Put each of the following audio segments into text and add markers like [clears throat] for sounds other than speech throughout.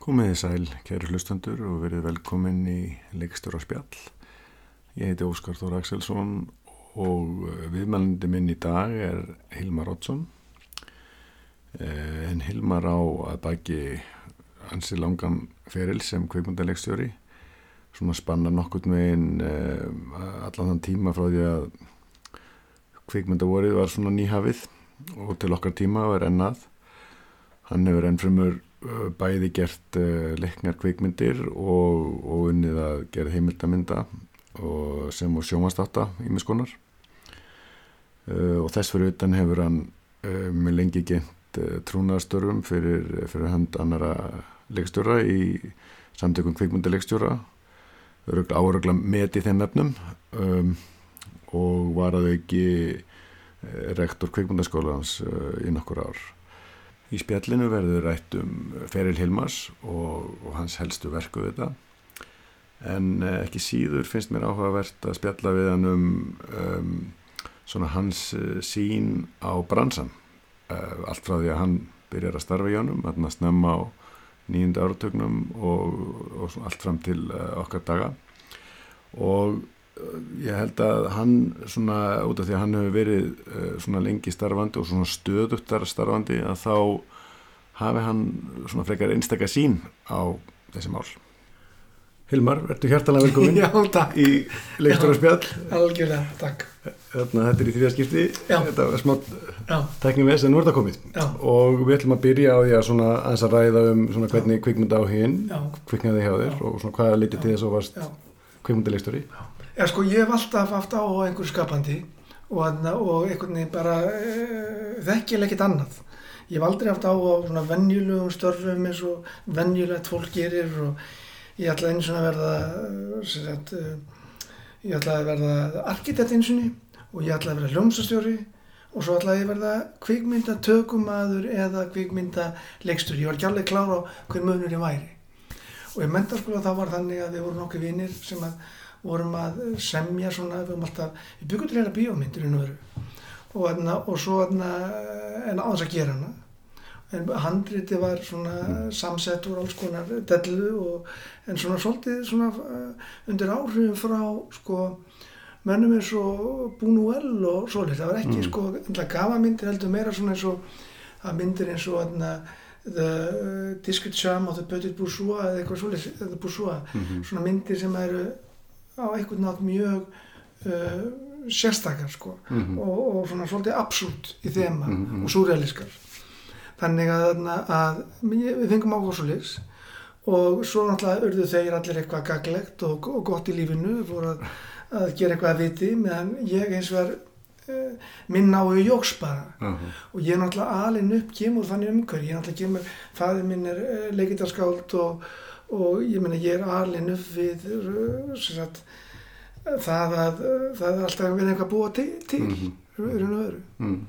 Komiði sæl, kæri hlustandur og verið velkomin í leikstur á spjall. Ég heiti Óskar Þór Axelsson og eh, viðmælindi minn í dag er Hilmar Oddsson. En Hilmar á að baki ansi langan feril sem kveikmundaleikstjóri. Svona spanna nokkurt meginn allan þann tíma frá því að kveikmundavorið var svona nýhafið og til okkar tíma var ennað. Hann hefur ennfremur bæði gert uh, leiknar kveikmyndir og, og unnið að gera heimildamynda og sem og sjómastáta í miskonar uh, og þess fyrir utan hefur hann með lengi gent trúnaðarstörum fyrir, fyrir hand annara leikstjóra í samtökum kveikmyndaleikstjóra áraugla met í þeim efnum um, og var að auki rektor kveikmyndaskólans í nokkur ár Í spjallinu verður rætt um Feril Hilmars og, og hans helstu verku við þetta. En eh, ekki síður finnst mér áhugavert að spjalla við hann um, um svona hans eh, sín á bransan uh, allt frá því að hann byrjar að starfa í honum, hann að snemma á nýjunda áratögnum og, og allt fram til okkar daga. Og ég held að hann svona út af því að hann hefur verið uh, svona lengi starfandi og svona stöðuttar starfandi að þá hafi hann svona frekar einstakka sín á þessi mál. Hilmar, ertu hjartalega velkomin [laughs] Já, takk. í leikstur og spjall Algjörlega, takk. Þarna, Þetta er í þrjaskipti þetta var smátt Já. teknum þess að nú er það komið. Já. og við ætlum að byrja á því að svona aðeins að ræða um svona hvernig kvikmynda á hinn Já. kviknaði hjá þér og svona hvaða litið til þess að varst Já. kvikmyndaleikstjóri. Já, sko, ég hef alltaf haft á einhver skapandi og, og einhvern veginn bara uh, þekkilega ekkert annað. Ég hef aldrei haft á á svona venjulegum störfum eins og venjulegt fólk gerir og ég ætlaði eins og að verða, sagt, uh, ég ætlaði að verða arkitekt eins og og ég ætlaði að verða hljómsastjóri og svo ætlaði ég að verða kvikmyndatökumadur eða kvikmyndalegstur. Ég var ekki alveg klár á hver munur ég væri. Og í mentarskóla þá var þannig að við vorum nokkuð vinnir sem að vorum að semja svona, við alltaf, við byggum til heila bíómyndir í nöðru og, þarna, og svo þarna, en á þess að gera hana. En handriti var svona samsett úr alls konar dellu og en svona svolítið svona uh, undir áhrifum frá sko mönnum eins og Buñuel og svolítið, það var ekki Mm. sko endla gafa myndir heldur meira svona eins og að myndir eins og þarna The Discreet Charm of the Petit Bourgeois eða eitthvað svolítið, The Bourgeois Mhm. svona myndir sem eru á einhvern nátt mjög uh, sérstakar sko Mhm. og, og svona svolítið absúlt í þema Mhm, mhm. og súrealiskar þannig að, að við fengum áhuga svo liðs og svo náttúrulega urðu þeir allir eitthvað gaglegt og, og gott í lífinu fóru að, að gera eitthvað að viti meðan ég eins og er uh, minn náðu jóks bara Aha. og ég náttúrulega alin upp kemur þannig umhverf, ég náttúrulega kemur fæði minn er uh, leikindarskáld og, og ég meina ég er alin upp við uh, sagt það að það er alltaf verið eitthvað að búa til, til Mhm. raun og öru Mm.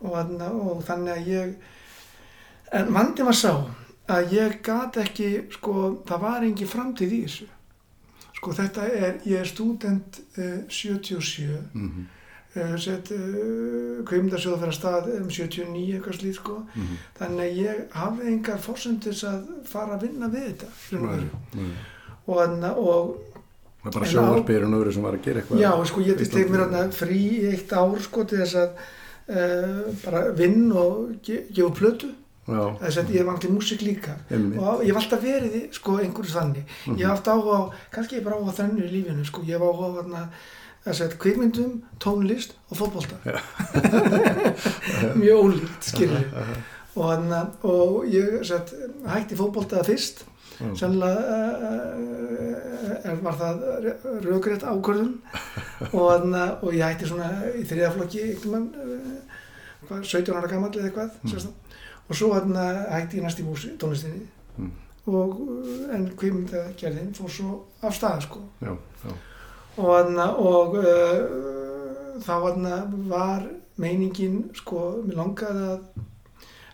og, og þannig að ég en vandi var sá að ég gat ekki sko, það var engin framtíð í þessu sko þetta er, ég er stúdent uh, 77 Mhm. Sett uh, kveimdarsjóða fyrir að stað um 79 eitthvað slíð sko. Mhm. þannig að ég hafði engar fórsendis að fara að vinna við þetta í og Nei, nei. og þannig og Það var bara á- sjónvarpirinn öðru sem var að gera eitthvað já sko ég tek mér þarna frí í eitt ár sko til þess að uh, bara vinn og ge gefa plötu. Já, þess að ég var alltaf músík líka. Einmitt. Og ég hef alltaf verið í sko einhverju þannig. Ég hef haft áhuga á, kannski ég bara áhuga þennu í lífinu sko, ég hef áhuga á þarna þess að kvikmyndum, tónlist og fótbolta. [laughs] Mjög ólíkt skilur og, þarna, og ég sett, hætti fótbolta fyrst. Já. sennilega uh, var það raugrætt ákvörðun. Og, þarna, og ég hætti svona í þriðaflokki mann uh, 17 ára gammal eða eitthvað mm. og svo þarna hætti ég næst í músi, tónlistinni. Mm. og en kvikmyndagerðin fór svo af stað sko. Já, já, og, og uh, þá var meiningin sko, mér langaði að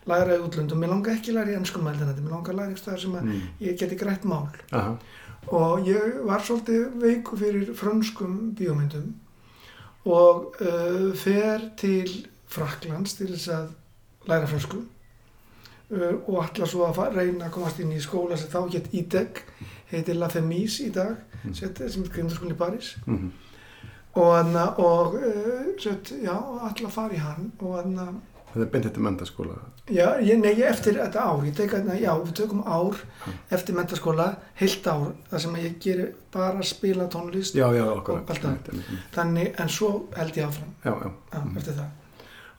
læra í útlöndum, mér langaði ekki að læra í mældanandi, mér langaði að læra einhverstaðar sem að Mm. ég geti grætt mál. Aha, og ég var svolítið veiku fyrir frönskum bíómyndum og uh, fer til Fraklands til þess að læra frönsku uh, og ætla svo að reyna að komast inn í skóla sem þá gett IDEG, heitir La Femis í dag, Mm. sem sem er kvindarskóli í París Mhm. og, og uh, sett, já, ætla að fara í hann og hann Þetta er beint þetta mentaskóla. Já, ég, nei, ég eftir þetta ár, ég tek að, já, við tökum ár eftir mentaskóla, heilt ár, þar sem ég gerir bara að spila tónlist, Já, já. Og allt það. þannig, en svo held ég áfram, Já, já. já, eftir það.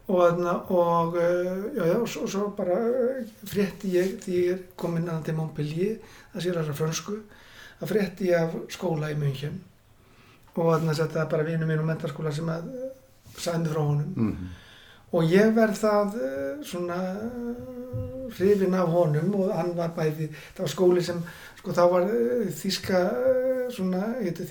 Og, og, uh, já, já, og svo, svo bara uh, frétti ég, því ég er komin að til Montpellier, það sér aðra frönsku, að frétti ég af skóla í München og þannig að þetta bara vinnu mín og mentaskóla sem að sagði mig frá honum Mhm. og ég verð það eh, svona eh, hrifin af honum og hann var bæði, það var skóli sem sko þá var eh, þíska eh, svona, heiti,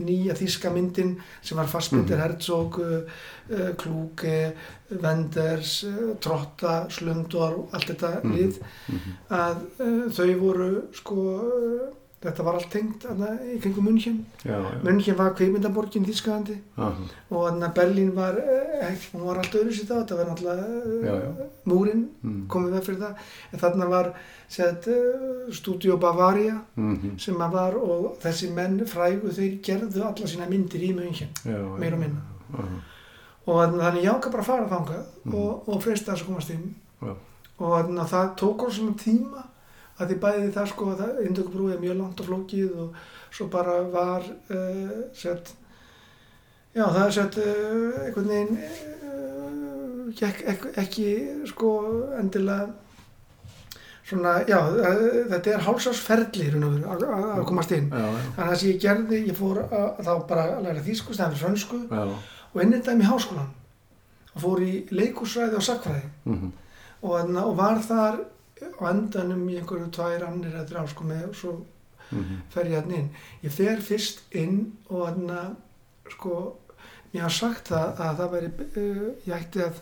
nýja þíska myndin sem var Fassbinder, Mhm. Herzog uh, Kluge, Wenders Trotta, Slundor og allt þetta Mhm. lið Mhm. að uh, þau voru sko þetta var allt tengt í kringum München Já, já. München var Þískalandi Aha. og þannig að Berlín var, eh, hún var allt öðru sér þá, þetta var náttúrulega já. múrin, Mhm. komið við fyrir það, en þarna var uh, Studio Bavaria Mhm. sem að var og þessi menn frægu þeir gerðu alla sína myndir í München Já. Meira og minna. Og þannig ég ákvað bara að fara þangað Mhm. og, og freista þess að komast inn Já. og þannig að það tók svona tíma að því bæði það sko að indökubrúið er mjög langt og flókið og svo bara var uh, sett já það er sett uh, einhvern veginn uh, gekk ek, ekki sko endilega svona já þetta er hálsársferðli að, að komast inn Já, já. þannig að það sem ég gerði ég fór að, þá bara að læra þýsku stæðan fyrir frönsku Já. og mig í háskólan og fór í leikúsræði og sakfræði Mhm. og, þarna- og var þar á endanum í einhverju tvær annir eða þrjá sko með og svo Mhm. fer ég hann inn. Ég fer fyrst inn og þarna sko mér hafa sagt það að það væri uh, ég ætti að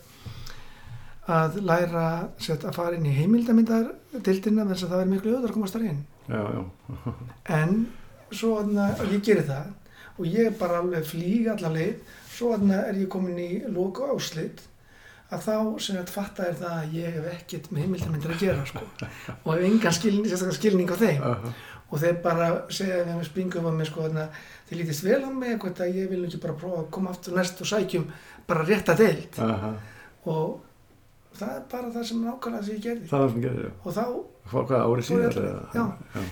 að læra set, að fara inn í heimildamindar dildina þess að það væri miklu auðvitað að komast þar inn Já, já. en svo og ég geri það og ég bara alveg flýg allar leið svo þarna er ég komin í loka áslit að þá sem þetta fatta er það að ég hef ekkert með heimildamindir að gera sko og hef engan skilning, skilning á þeim Aha. og þeir bara segja við með springum á mig sko þarna þeir lítist vel á mig eitthvað að ég vil ekki bara prófa að koma aftur næst og sækjum bara rétta deild Aha. og það er bara það sem nákvæmlega sem ég gerði Það var sem gerir, já. og þá, Hvað, árið síðan? já. Já.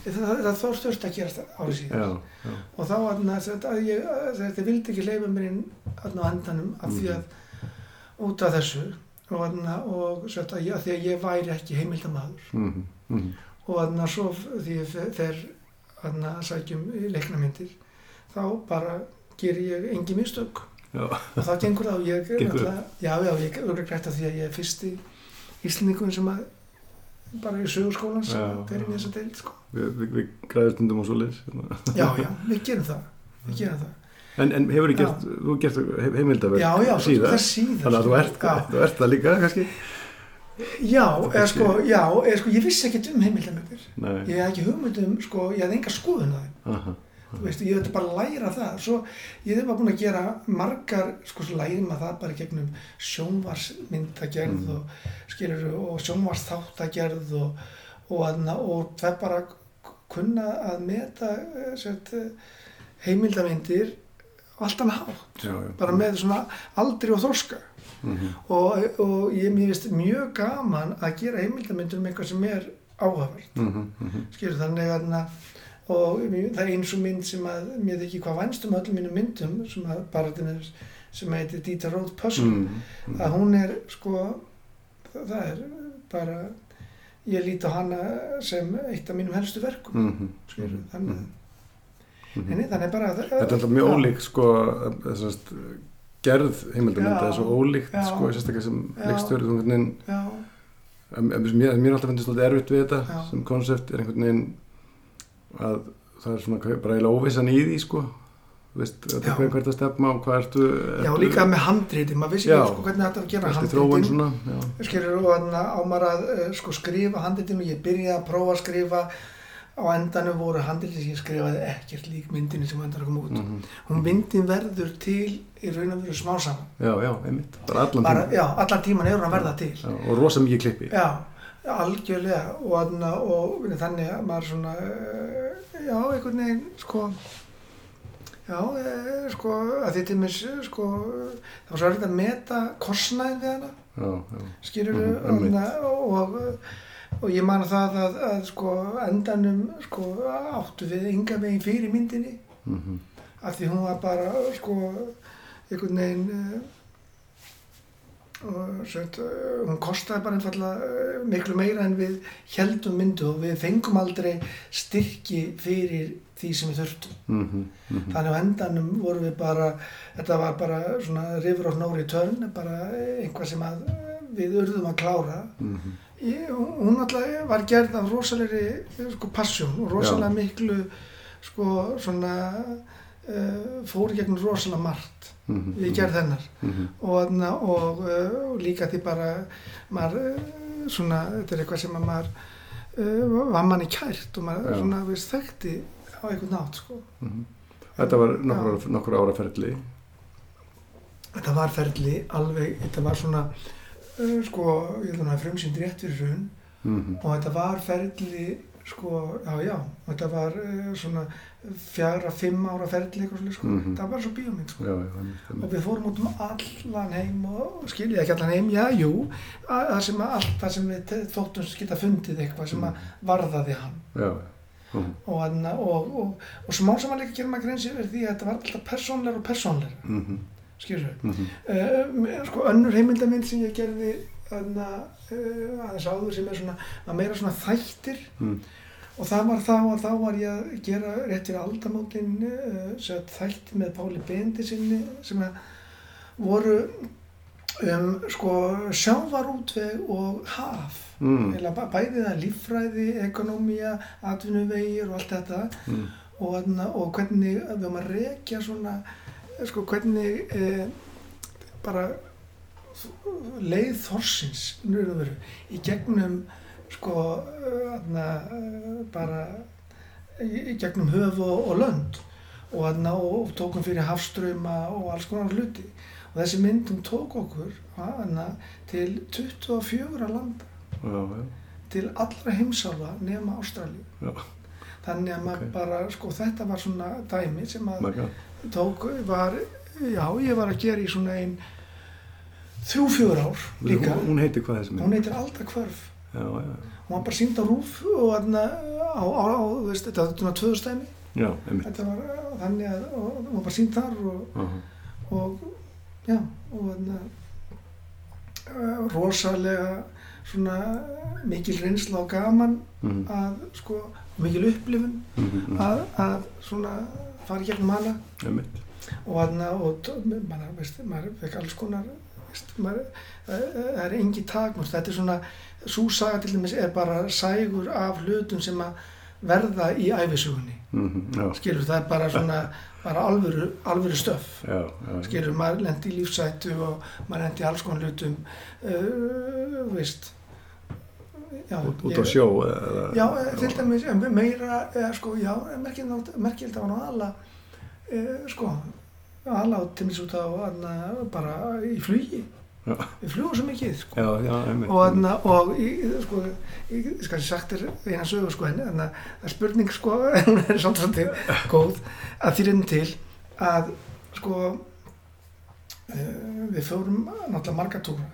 það, það, það þó stört að gerast árið síðan Já, já. og þá að að þeir vildi ekki leifa mér inn á endanum af því að út af þessu og, og sagt, að ég, að því að ég væri ekki heimildamaður Mhm. Mhm. og aðna, svo því ég fe- fer aðna, að sækjum leiknamyndir þá bara ger ég engi mistök Já. og þá gengur það og ég já, já, ég er grætt af því að ég er fyrsti íslendingun sem að bara í sögurskólan sem Já, fer inn í þessa deild sko. Við, við, við græðum stundum á svoleiðis. já, já, við gerum það við gerum það En, en hefur gert, þú gert he- heimildaverk er síðar Þannig að þú ert, þú ert það líka, kannski? já, eða sko, já, eða sko, ég vissi ekkert um heimildamöndir Nei. ég hef ekki hugmynd um, sko, ég hef enga skoðun að þeim Aha. þú veist, ég ætti bara að læra það svo, ég hef bara búin að gera margar sko, svo læri maður það bara gegnum sjónvarsmyndagerð Mm. og skilur, og sjónvarsþáttagerð og, og, aðna, og það bara kunna að meta eh, sett, eh, heimildamindir á allt annað hátt Já, já. bara með svona aldri og þroska Mhm. og, og ég finnst mjög gaman að gera heimildamindur um eitthvað sem er áhugavert Mhm. Mhm. skilur þannig að na, og það er eins og mynd sem að mér þykir hvað vænst um öllum mínum myndum sem að bara er sem heitir Dieter Roth Puzzle Mhm. Mhm. að hún er sko það, er bara ég líti á hana sem eitt af mínum helstu verkum Mhm. skilur Mhm. þannig, Mhm. Mm þannig bara að, Þetta er alltaf mjög Já. ólíkt sko, þessast, gerð heimildamönda, Já. það er svo ólíkt Já. sko, sérstaklega sem Já. leikstjóri þú einhvern veginn, já, mér, mér er alltaf finnst þetta erfitt við þetta Já. sem konsept er einhvern veginn að það er svona bara eiginlega óvissan í því sko, veist, þetta Já. er hvert að stefna og hvað ertu, já ertu líka með handriti maður vissi Já. ekki sko, hvernig þetta var að gera já, skilur og þannig að á maður að sko, skrifa handritinu, ég byrjaði að prófa að skrifa á endanum voru ég skrifaði ekkert lík myndinu sem endur að koma út. Mhm. Hún myndin verður til í raun og veru smá saman. já, já, einmitt, bara allan Bara, tíma já, allan tíman er hún að verða til. já, og rosa mikið klippi Já, algjörlega og, þarna, og þannig að maður svona eh, já, einhvern veginn sko já, eh, sko að því til mér sko það var svo erfitt að meta kostnæðin við hana já, já, skilur Mhm, einmitt. og, og ég man það að, að sko endanum sko áttu við ynga veginn fyrir myndinni mhm, af því hún var bara sko einhvern veginn uh, og sett, uh, hún kostaði bara einfallega uh, miklu meira en við heldum myndu og við fengum aldrei styrki fyrir því sem við þurftum. mhm, mhm, Þannig á endanum vorum við bara, þetta var bara svona river of no return, bara einhvað sem við urðum að klára. mhm, Ég, hún alltaf var gerð af rosalegri sko, passjón og rosalega miklu sko svona uh, fór í gegnum rosalega margt mhm, við gerð hennar mhm, og, þarna, og, uh, og líka því bara maður uh, svona, þetta er eitthvað sem að maður uh, var manni kært og maður Já. svona veist, þekkti á einhvern nátt sko. mhm. Þetta var nokkur, ára- nokkur ára ferli þetta var ferli alveg, þetta var svona sko, ég held að það er frumsýnd rétt fyrir hrun. Mhm, og þetta var ferli sko, já já, þetta var uh, svona fjara, fimm ára ferli eitthvað svolítið sko, Mhm. það var svo bíómynd sko. Já, já, og við fórum út um allan heim og skiljið ekki allan heim, já, jú. Að- það sem að allt það sem við þóttum geta fundið eitthvað sem að varðaði hann. Já, já, mhm, og, og, og, og smá saman líka gerum að greins yfir því að þetta var alltaf persónleira og persónleira, mhm, skilur mhm, uh, sko önnur heimildamind sem ég gerði þarna, uh, aðeins áður sem er svona, var meira svona þættir. Mhm, og það var þá að þá var ég að gera rétt fyrir aldamótin uh, þætti með Páli Bendi sinni sem að voru um sko sjávarútveg og haf. Mhm, Eða bæ- bæði það líffræði, ekonomía, atvinnuvegir og allt þetta. Mhm, og, þarna- og hvernig við höfum að rekja svona, sko hvernig eh, bara leið þorsins veru, í gegnum sko eh, þarna, eh, bara í, gegnum höf og, og lönd og, þarna, og tókum fyrir hafströyma og alls konar hluti. Og þessi myndum tók okkur þarna, til 24 landa. Já, já, til allra heimsálfa nema Ástralíu. já, Þannig að maður Ok. bara, sko þetta var svona dæmi sem að mega, tók, var, já ég var að gera í svona ein þrjú, fjör ár líka. Hún, hún heitir hvað þessi mynd? Hún heitir Alda Kvörf. Já, já, já, Hún var bara sínd á rúf og þarna á, á, á, veist, þetta var svona tvöðustæmi. já, einmitt, Þetta var uh, þannig að, og hún var bara sínd þar og, aha, og já, og þarna uh, rosalega svona mikil reynsla og gaman mhm, að sko mikil upplifun mhm, mhm, að, að svona fara í gegnum hana. Og hana og maður, veist, maður fekk alls konar veist, maður, það er engi takmörk. Þetta er svona, svo saga til dæmis er bara sægur af hlutum sem að verða í æfisugunni mhm, já, skilur það er bara svona bara alvöru, alvöru stöf. Já, já, skilur maður lendi í lífsættu og maður lendi í alls konar hlutum uh, veist já, út, ég- á sjó eða, Já, til dæmis meira, eða sko, já, merkild var nú ala, e, sko, ala á til dæmis út á hana, bara í flugi. Við flugum svo mikið, sko. já, já, Og, hana, og í, sko, ég ég skal sagt þér eina sögu, sko, en það er spurning, sko, en [laughs] hún er samt svolítið góð, að reyndum til að, sko, e, við fórum náttúrulega marga túra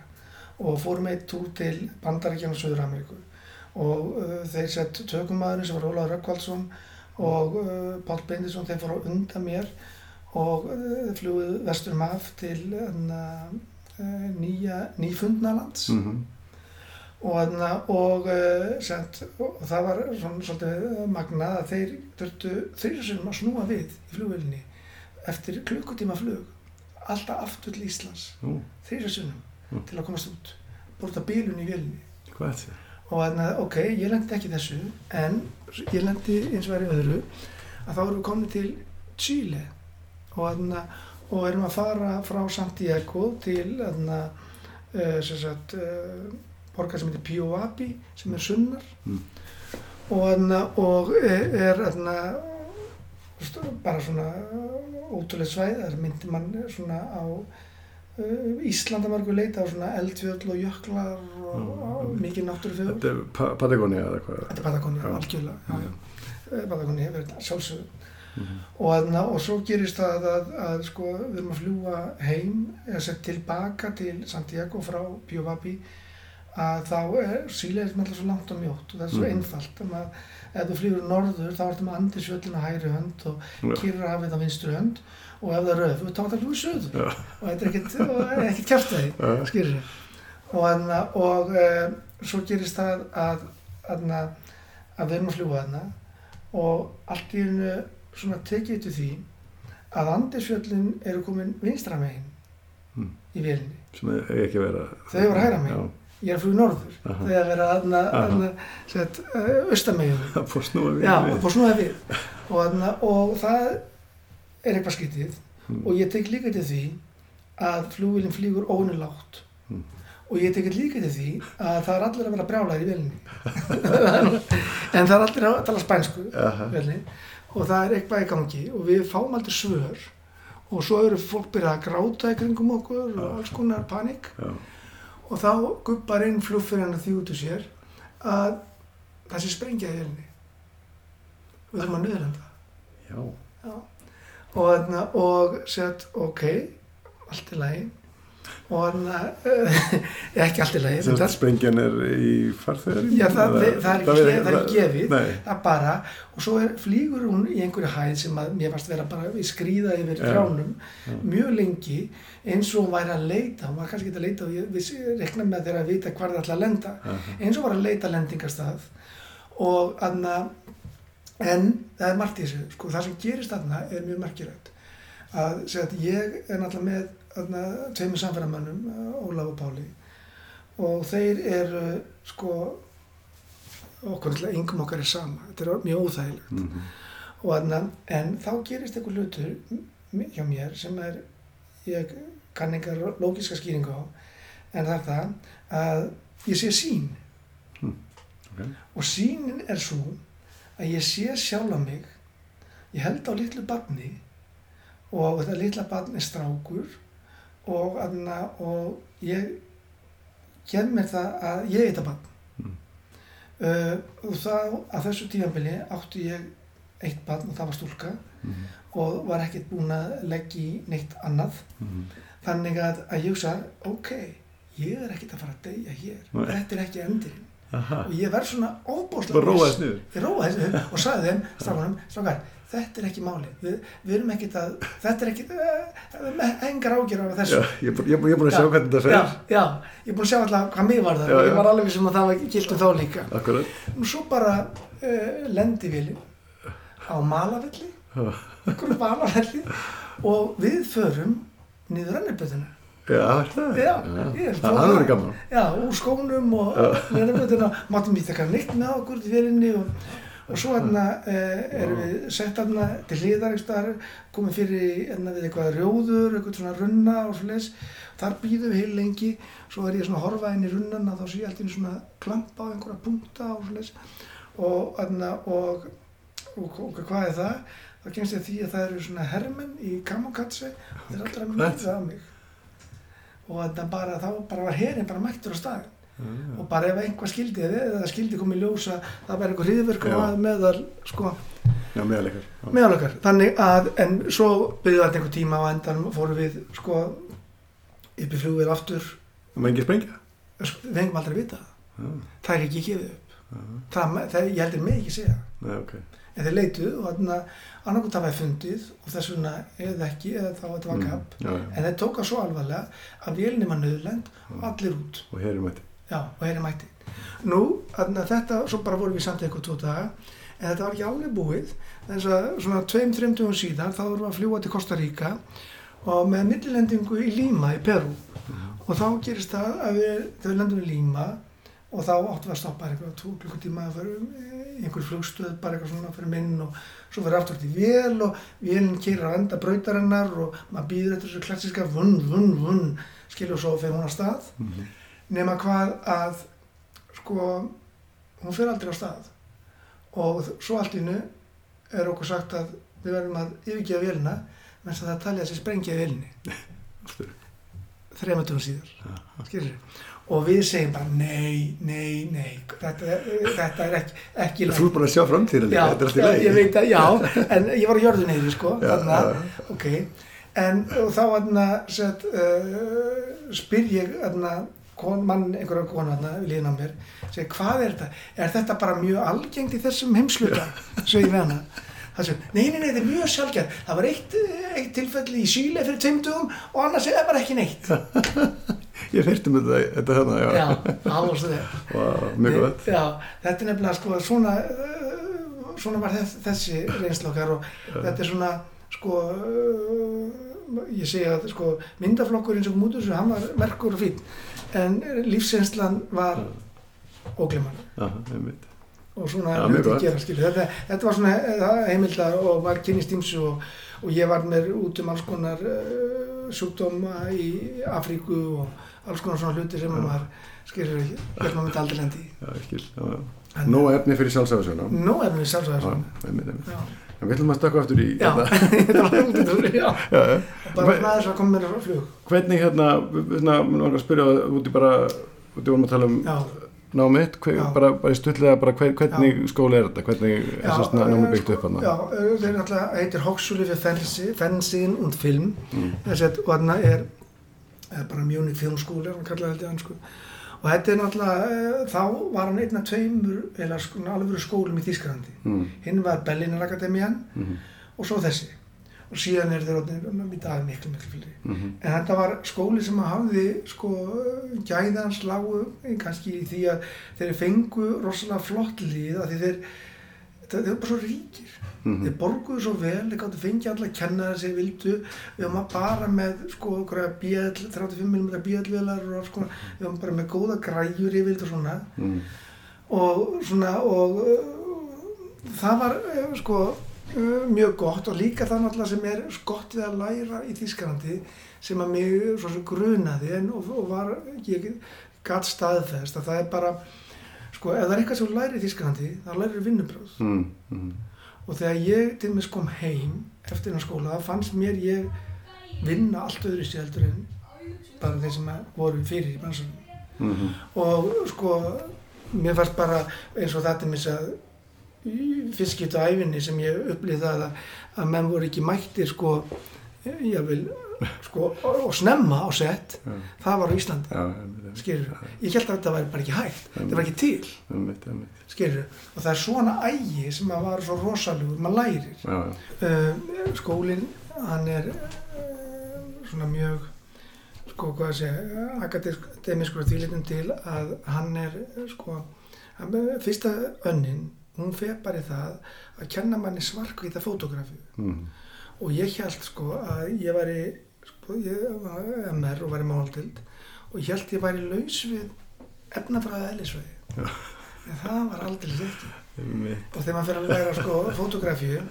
og fórum eitt túr til Bandaríkjana og Söður Ameríku og uh, þeir sett tökumæðurinn sem var Ólaður Rökkvaldsson og uh, Pál Bendisson þeir fóru á undan mér og uh, fluguð vestur maf til uh, nýja, nýfundnalands. Mhm, og, þarna, og, uh, sent, og það var svona svolítið magnað að þeir þurftu þrjusum að snúa við í flugvölinni eftir klukkutíma flug alltaf aftur til Íslands. Nú, þrjusum Mm. til að komast út búið að bílun í vélinni hvað er þetta? og þannig að ok, ég lendi ekki þessu en ég lendi eins og verið öðru að þá erum við komin til Chile og, þarna, og erum að fara frá Santiago til þarna, uh, sem sagt, uh, borgar sem heitir Pioapi sem er sunnar Mm. og, þarna, og er, þarna, st- bara svona ótrúlega svæð, það er myndir mann svona á uh, Íslandamörgu leita á svona eldfjöll og jöklar og, og mikið náttúrufjögur Þetta er Pa- Patagonia eða eitthvað. Þetta er Patagonia, algjörlega. Eh, Patagonia hefur þetta sjálfsögðu Mhm. og, og svo gerist það að, að, að sko, við erum að fljúa heim eða sett tilbaka til Santiago frá Biovapi að þá er síleðis með alltaf svo langt og mjótt og það er svo Mhm. einfalt um að ef þú flýgur norður þá ertu með andisvöllin á hægri hönd og Já. kyrrahafið á vinstri hönd og ef það er röf, þá er það flúið söður Já. og þetta er ekkert, er ekkert kæft að því Já. skýrir sig og, aðna, og e, svo gerist það að, aðna, að við erum að fljúa þarna og allt í hennu svona tekið til því að andisfjöllin eru komin vinstra megin Mm. í vélinni Sem er ekki að vera... Þau eru hægra megin. Ég er að fljúa norður Aha. þegar að vera aðna, Aha. aðna sett, uh, austamegin Það fór snúa við. og og, aðna, og það er eitthvað skytið Mm. og ég tek líka til því að flugvélinn flýgur ónilátt Mm. og ég tek líka til því að það er allir að vera brjálæðir í vélinni [laughs] en það er allir að tala spænsku Aha. vélinni, og það er eitthvað í gangi og við fáum aldrei svör og svo eru fólk byrjað að gráta í kringum okkur og alls konar panik Já. Og þá gubbar inn flugfyririnn að því út úr sér að það sé sprengja í vélinni. Við þurfum að nöðlenda Já. og, þarna, og sett ok, allt í lagi og þarna, uh, [laughs] ekki allt í lagi það, sprengjan er í farþegarinn? Já, það- það er ekki- það er ekki gefið. Það bara og svo er, flýgur hún í einhverju hæð sem að mér varst vera bara í skrýða yfir Já. trjánum Já. mjög lengi eins og hún væri að leita hún var kannski ekki að leita og ég rekna með þeirra að vita hvar það ætla að lenda Aha. eins og var að leita lendingastað og aðna en það er margt í þessu sko, það sem gerist aðna er mjög merkilegt að segja að ég er náttúrulega með tveimur samferðamönnum Ólaf og Páli og þeir eru sko okkur náttúrulega yngum okkar er sama þetta er mjög óþægilegt Mhm. og aðna, en þá gerist einhver hlutur hjá mér sem er ég kann engar lógiska skýringu á en það er það að ég sé sín ok. og sínin er svo að ég sé sjálfa mig ég held á litlu barni og þetta litla barn er strákur og, aðna, og ég kem mér það að ég þetta barn Mm. uh, og þá að þessu tíðanbili átti ég eitt barn og það var stúlka Mhm. og var ekkert búin að leggja í neitt annað Mhm. þannig að, að ég hugsa ok, ég er ekkert að fara að deyja hér Nei. þetta er ekki endurinn Aha. og ég verð svona óbúslega ég róaði þessu og sagði þeim strákunum, strákar, þetta er ekki máli við, við erum ekkert að þetta er ekkert, uh, engar ágjör af þessu Já, ég er búin- er er að sjá Já, hvernig þetta fer. já, já, ég er búin að sjá alltaf hvað mig var það Já, ég var alveg sem að það var giltum þá líka Akkurat. og svo bara uh, lendi vélinn á Malavelli Já. okkur Malavelli og við förum niður rennibötuna Já, er það? Já, ég er Það það verður gaman. Já, úr skónum og rennibötuna máttum við taka neitt með okkur til vélinni og, og svo hérna eh, erum við sett hérna til hliðar komið fyrir hérna við eitthvað rjóður, eitthvað svona runna og svo leis, þar býðum við heil lengi svo er ég svona að horfa inn í runnana þá sé ég alltaf svona klampa á einhverja punkta og svo leis og hérna og, og, og hvað er það? þá kemst ég að því að það eru svona hermenn í kamokatsi og þeir allra mjög af mig. Og þetta bara, þá bara var herinn bara mættur á staðin og bara ef einhvað skildi eða það skildi komið ljósa það var einhver hriðverkum að meðal sko, Já, meðalegur. Já. meðal okkar þannig að, en svo byrjuði þetta einhver tíma á endan fórum við sko upp í flugvél aftur Það má ekki sprengja. við fengum aldrei að vita það Já. það er ekki gefið upp það, það, ég heldur mig ekki segja það. Nei, ok. en þeir leituð og þannig að annarkot það var fundið og þess vegna eða ekki eða þá þetta var kapp Mm, en þeir tóka svo alvarlega að vélinni var nöðlend og allir út Og er. Já, og hér er mætti. Nú, að þetta, svo bara vorum við samt eitthvað tvo daga, en þetta var ekki alveg búið, þess að svona tveim, þreim dögum síðan þá vorum við að fljúa til Costa Rica og með millilendingu í Lima í Peru og þá gerist það að við, þegar við lendum í Lima og þá áttum við að stoppa eitthvað tvo klukkutíma að fyrir einhver flugstöð, bara eitthvað svona fyrir minn og svo fyrir aftur til vél og vélinn kýrir á enda brautarinnar og maður býður eftir þessu klassiska vunn, vunn, vunn, skilur og svo fyrir hún á stað Mhm. Nema hvað að sko hún fyrir aldrei á stað. Og svo allt innu er okkur sagt að við verðum að yfirgefa vélina menn að það talið að þessi sprengja Aftur. [laughs] þrematum síður skilur og við segjum bara nei, nei, nei þetta, þetta er ekki, ekki Þú er bara að sjá framtíðina já, er ég veit að, já, en ég var á jörðu neyri sko, Já, þarna, já. ok en þá set, uh, spyr ég þarna kon, mann, einhverja konu líðan á mér, segi hvað er þetta? Er þetta bara mjög algengt í þessum heimsluta svo [laughs] ég við hana. Það sem, nei, nei, nei, þetta er mjög sjálfgjörn það var eitt, eitt tilfelli í Síle fyrir tveimtugum og annars er það bara ekki neitt. [laughs] Ég heyrti með þetta, þetta hérna, já, já, ástu þér [laughs] Vá, mjög gott. Já, þetta er nefnilega sko svona, svona var þess, þessi reynslokkar og þetta er svona sko ég segja að sko myndaflokkur eins og mútur sem hann var merkur og fín en lífsreynslan var óglimann Já, einmitt. Og svona Já, hluti gera skilur. Þetta, þetta var svona eh, heimildar og var kynist ímsu og, og ég var með út um alls konar uh, sjúkdóma í Afríku og alls konar svona hluti sem maður skilur ekki, hvernig maður myndi aldrei lendi í. Já, ég skil, já, já. En- Nó efni fyrir sjálfsæðarsöguna Er við ætlum að stakka aftur í já, hérna. þetta var út úr, já. [laughs] já, já. Bara aðeins að koma mér á flug. Hvernig hérna, hérna, mér var að spyrja út í bara, út í vorum að tala um námið, bara, bara hver, hvernig skóli er þetta, hvernig er þess að námið byggt upp hann? Já, eh, þeir alltaf heitir Hochschule für Fernsehen, und Film. Mm. Þessi að, og þarna er, er bara Munich Film School, er hann kallar held ég hann sko. Og þetta er náttúrulega, eh, þá var hann einn af tveimur, eða sko, alveg skólum í Þýskalandi. Mm. Hinn var Berliner Akademian Mm. og svo þessi. Og síðan er þeir orðnir í dag miklu, miklu fylgri. Mm. En þetta var skóli sem hafði sko gæðans lágu kannski í því að þeir fengu rosalega flott lið að þeir, þeir, þeir eru bara svo ríkir. Mhm. Þeir borguðu svo vel, þeir gáttu fengið alla kennara sem þeir vildu. Við varum bara með sko einhverja BL, 35 mm BL-vélar og alls konar. Við varum bara með góða græjur yfir og svona. Mm. Og svona og uh, það var uh, sko uh, mjög gott og líka það náttúrulega sem er gott við að læra í Þýskalandi sem að mig svo grunaði en og, og var, ég gatt staðfest að það er bara sko ef það er eitthvað sem þú lærir í Þýskalandi þá lærir vinnubröð Mm. Mm. Og þegar ég til mér kom heim eftir hennar skóla þá fannst mér ég vinna allt öðru sér heldur en bara þeir sem voru fyrir í bransunum Mm. og sko mér fannst bara eins og þetta mis að fyrst skipt á æfinni sem ég upplýði það að, að menn voru ekki mættir sko ég vil sko og, snemma á sett það var á Íslandi ég held að þetta væri bara ekki hægt þetta var ekki til. Skilur og það er svona ægi sem að var svo rosalugur maður lærir. Uh, skólinn hann er uh, svona mjög sko hvað að segja akademiskur því litum til að hann er sko hann, fyrsta önnin hún fer bara það að kenna manni svarkvita fótografíu. Mm. og ég held sko að ég væri sko, ég var MR og væri máldild og ég held ég væri laus við efnafræða eðlisfræði. En það var aldrei Einmitt. og þegar maður fer að læra sko fotografíu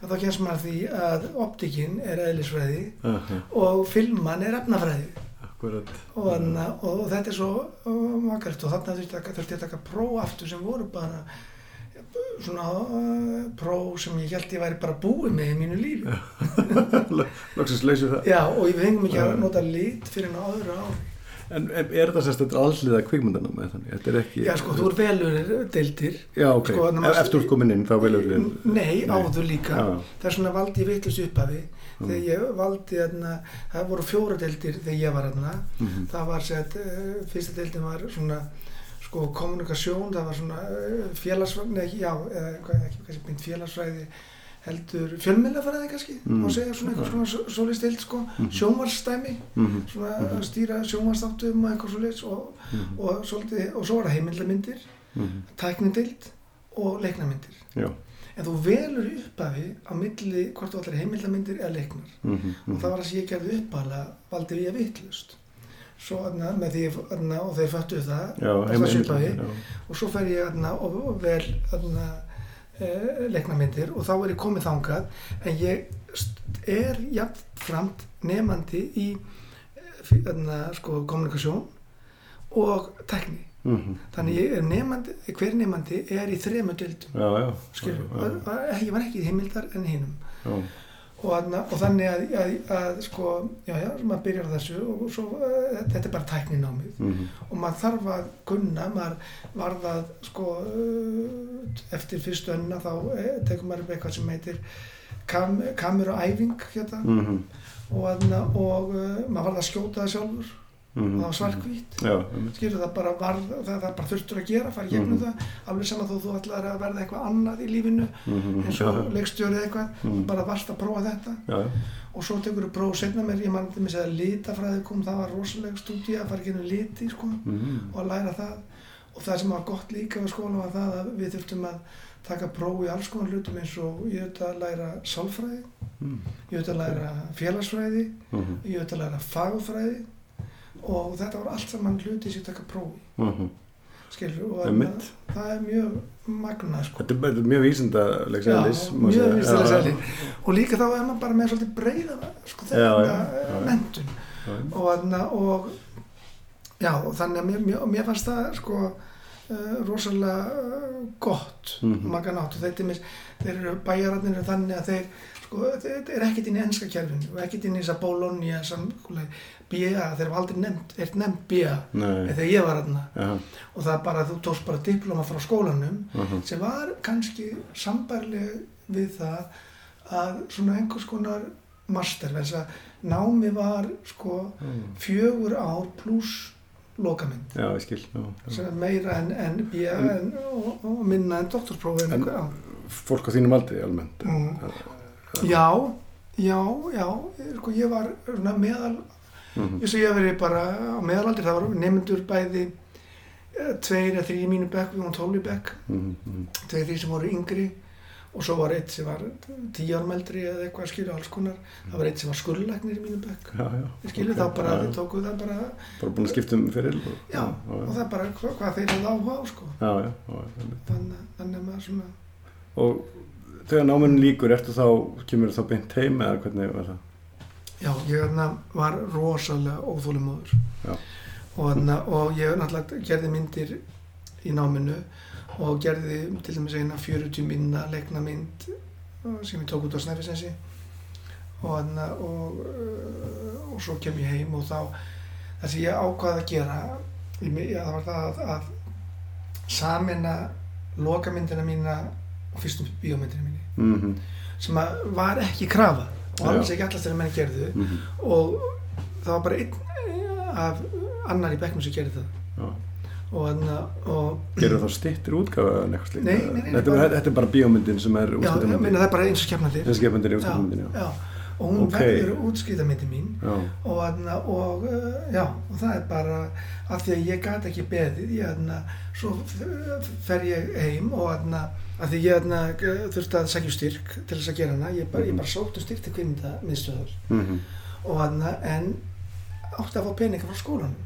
þá kemst maður að því að optikinn er eðlisfræði Aha, og filman er efnafræði. Akkurat. og, anna, og, þetta er svo uh, makart og þarna þurfti þurfti að taka próf aftur sem voru bara svona uh, próf sem ég held ég væri bara búið með í mínu lífi Lóksins [laughs] leysið það. já og ég fengum ekki að nota lit fyrir öðru ári En er er þetta sérst þetta alliða kvikmyndana með þannig? Þetta er ekki... já sko þú er velur deildir Já, ok. sko, Eftir komin inn þá velur við... Nei, áður líka. Já. Það er svona valdi ég vittlust upphafi. Þegar ég valdi þarna, það voru fjóra deildir þegar ég var þarna. Mhm. Það var sett, uh, fyrsta deildin var svona sko kommunikasjón, það var svona uh, félagsfræði, nei, já, eða ekki kannski beint félagsfræði, heldur fjölmiðlafræði kannski, Mm. má segja svona eitthvað svona svolítið stild sko, Mhm. sjónvarsstæmi, Mhm. svona Mhm. að stýra sjónvarsþáttum og eitthvað svolítið og, Mhm. og, svolítið, og svo var það heimildamindir, Mhm. tæknideild og leiknamyndir. Já. En þú velur upphafi á milli hvort þú allir heimildamindir eða leiknar. Mhm. Og það var það sem ég gerði upphafilega, valdi við að vitlust. Svo þarna, með því, þarna, og þeir föttuðu það, Já, heim- upphafi. já. Og svo fer ég þarna, og, og vel e, leiknamyndir og þá er ég komið þangað. En ég er jafnframt nefandi í eh, sko, kommunikasjón og tekni. Mhm. Þannig ég er nefandi, hver nefandi er í þremu dildum. Og- og ég var ekki í heimildar en hinum Já. Og, þarna- og þannig að, að, að sko, já, já, maður byrjar á þessu og svo, uh, þetta er bara tækninámið. Mhm, og maður þarf að kunna, maður varð að sko uh, eftir fyrstu önna þá eh, tekur maður upp eitthvað sem heitir kam, kameruæfing hérna. Mhm, og, þarna, og uh, maður varð að skjóta það sjálfur og mhm. það var svarkvít einmitt. skilur það bara var, það, það bara þurftur að gera fara gegnum Mhm. það. Alveg sama þó þú ætlar að verða eitthvað annað í lífinu Mhm, eins og leikstjórið eitthvað mhm, bara varst að prófa þetta. Já, já, og svo tekur þú próf setna mér ég mann til mig að litafræði kom það var rosalega stúdía að fara gegnum liti sko, og að læra það. Og það sem var gott líka við skóla var það að við þurftum að taka próf í alls konar hlutum eins og ég auðvitað að læra sálfræði ég auðvitað að læra félagsfræði ég auðvitað að læra fagfræði og þetta var allt saman hluti sem taka próf í mhm. skilur og Einmitt. það er mjög magnað sko. Þetta er þetta er mjög vísindaleg sælis mjög vísindaleg sælis. og líka þá er maður bara með svolítið breyða sko, þetta já. mentun og, og já, og þannig að mér, mér, mér fannst það sko uh, rosalega uh, gott Mhm. og maður nátt og þeir, tímis, þeir eru bæjararnir eru þannig að þeir sko, þeir er ekkert inn í ennska kjærfinu og ekkert inn í þess að Bologna samkúlega BA, þeir hafa aldrei nefnt, er nefnt BA þegar ég var þarna já, og það er bara að þú tókst bara diploma frá skólanum mhm, sem var kannski sambærleg við það að svona einhvers konar master, þess að námi var sko mhm. fjögur ár pluss lokamynd Já, ég skil, já, já. meira en, en, BA en og, og minna en doktorsprófi en. Fólk á þínum aldrei almennt Mm. Já, já, já, sko ég var meðal, Mhm, ég svo ég verið bara á meðalaldir, það var nefnendur bæði eh, tveir eða þrý í mínu bekk, við varum tólf í bekk, mhm, mhm. tveir því sem voru yngri og svo var eitt sem var tíu árum eldri eða eitthvað skilju alls konar, það var eitt sem var skurðlæknir í mínu bekk, ég skilju ok, þá bara, já, já. tókuð það bara, Bara búin að skipta um fyrir já, og það er bara hva, hvað þeir hefði áhuga á sko, Já, já, þannig að maður svona, Og þegar náminn líkur, ertu þá, kemur þá beint heim eða hvernig var það? Já, ég þarna var rosalega óþólumóður og, þarna, og ég náttúrulega gerði myndir í náminu og gerði til dæmis eina 40 minna leikna mynd sem ég tók út á Snæfisensi og, þarna, og, uh, og svo kem ég heim og þá það sem ég ákvaði að gera í mi- já, það var það að, að samina lokamyndina mína og fyrstu bíómyndina mínu Mhm, sem að var ekki krafa og Já. ekki allast þegar menn gerðu mhm, og það var bara einn af annar í bekknum sem gerði það. Já. og þannig og Gerðu þá stittir útgáfa en eitthvað slíkt? Nei, nei, nei, Þetta, bara- bara, er bara bíómyndin sem er já, útskiptamyndin meina það er bara eins og skefnandir Þessi skipmyndin er útskiptamyndin, já. já, og hún Ok. verður útskýðamyndi mín. Já, og, þarna, og uh, já, og það er bara af því að ég gat ekki beðið ég, þarna, svo fer ég heim og þarna, af því ég g- þurfti að sækja um styrk til þess að gera hana. Ég bara, ég bara sótt um styrk til kvinda miðstöðar mhm, og þarna, en átti að fá peninga frá skólanum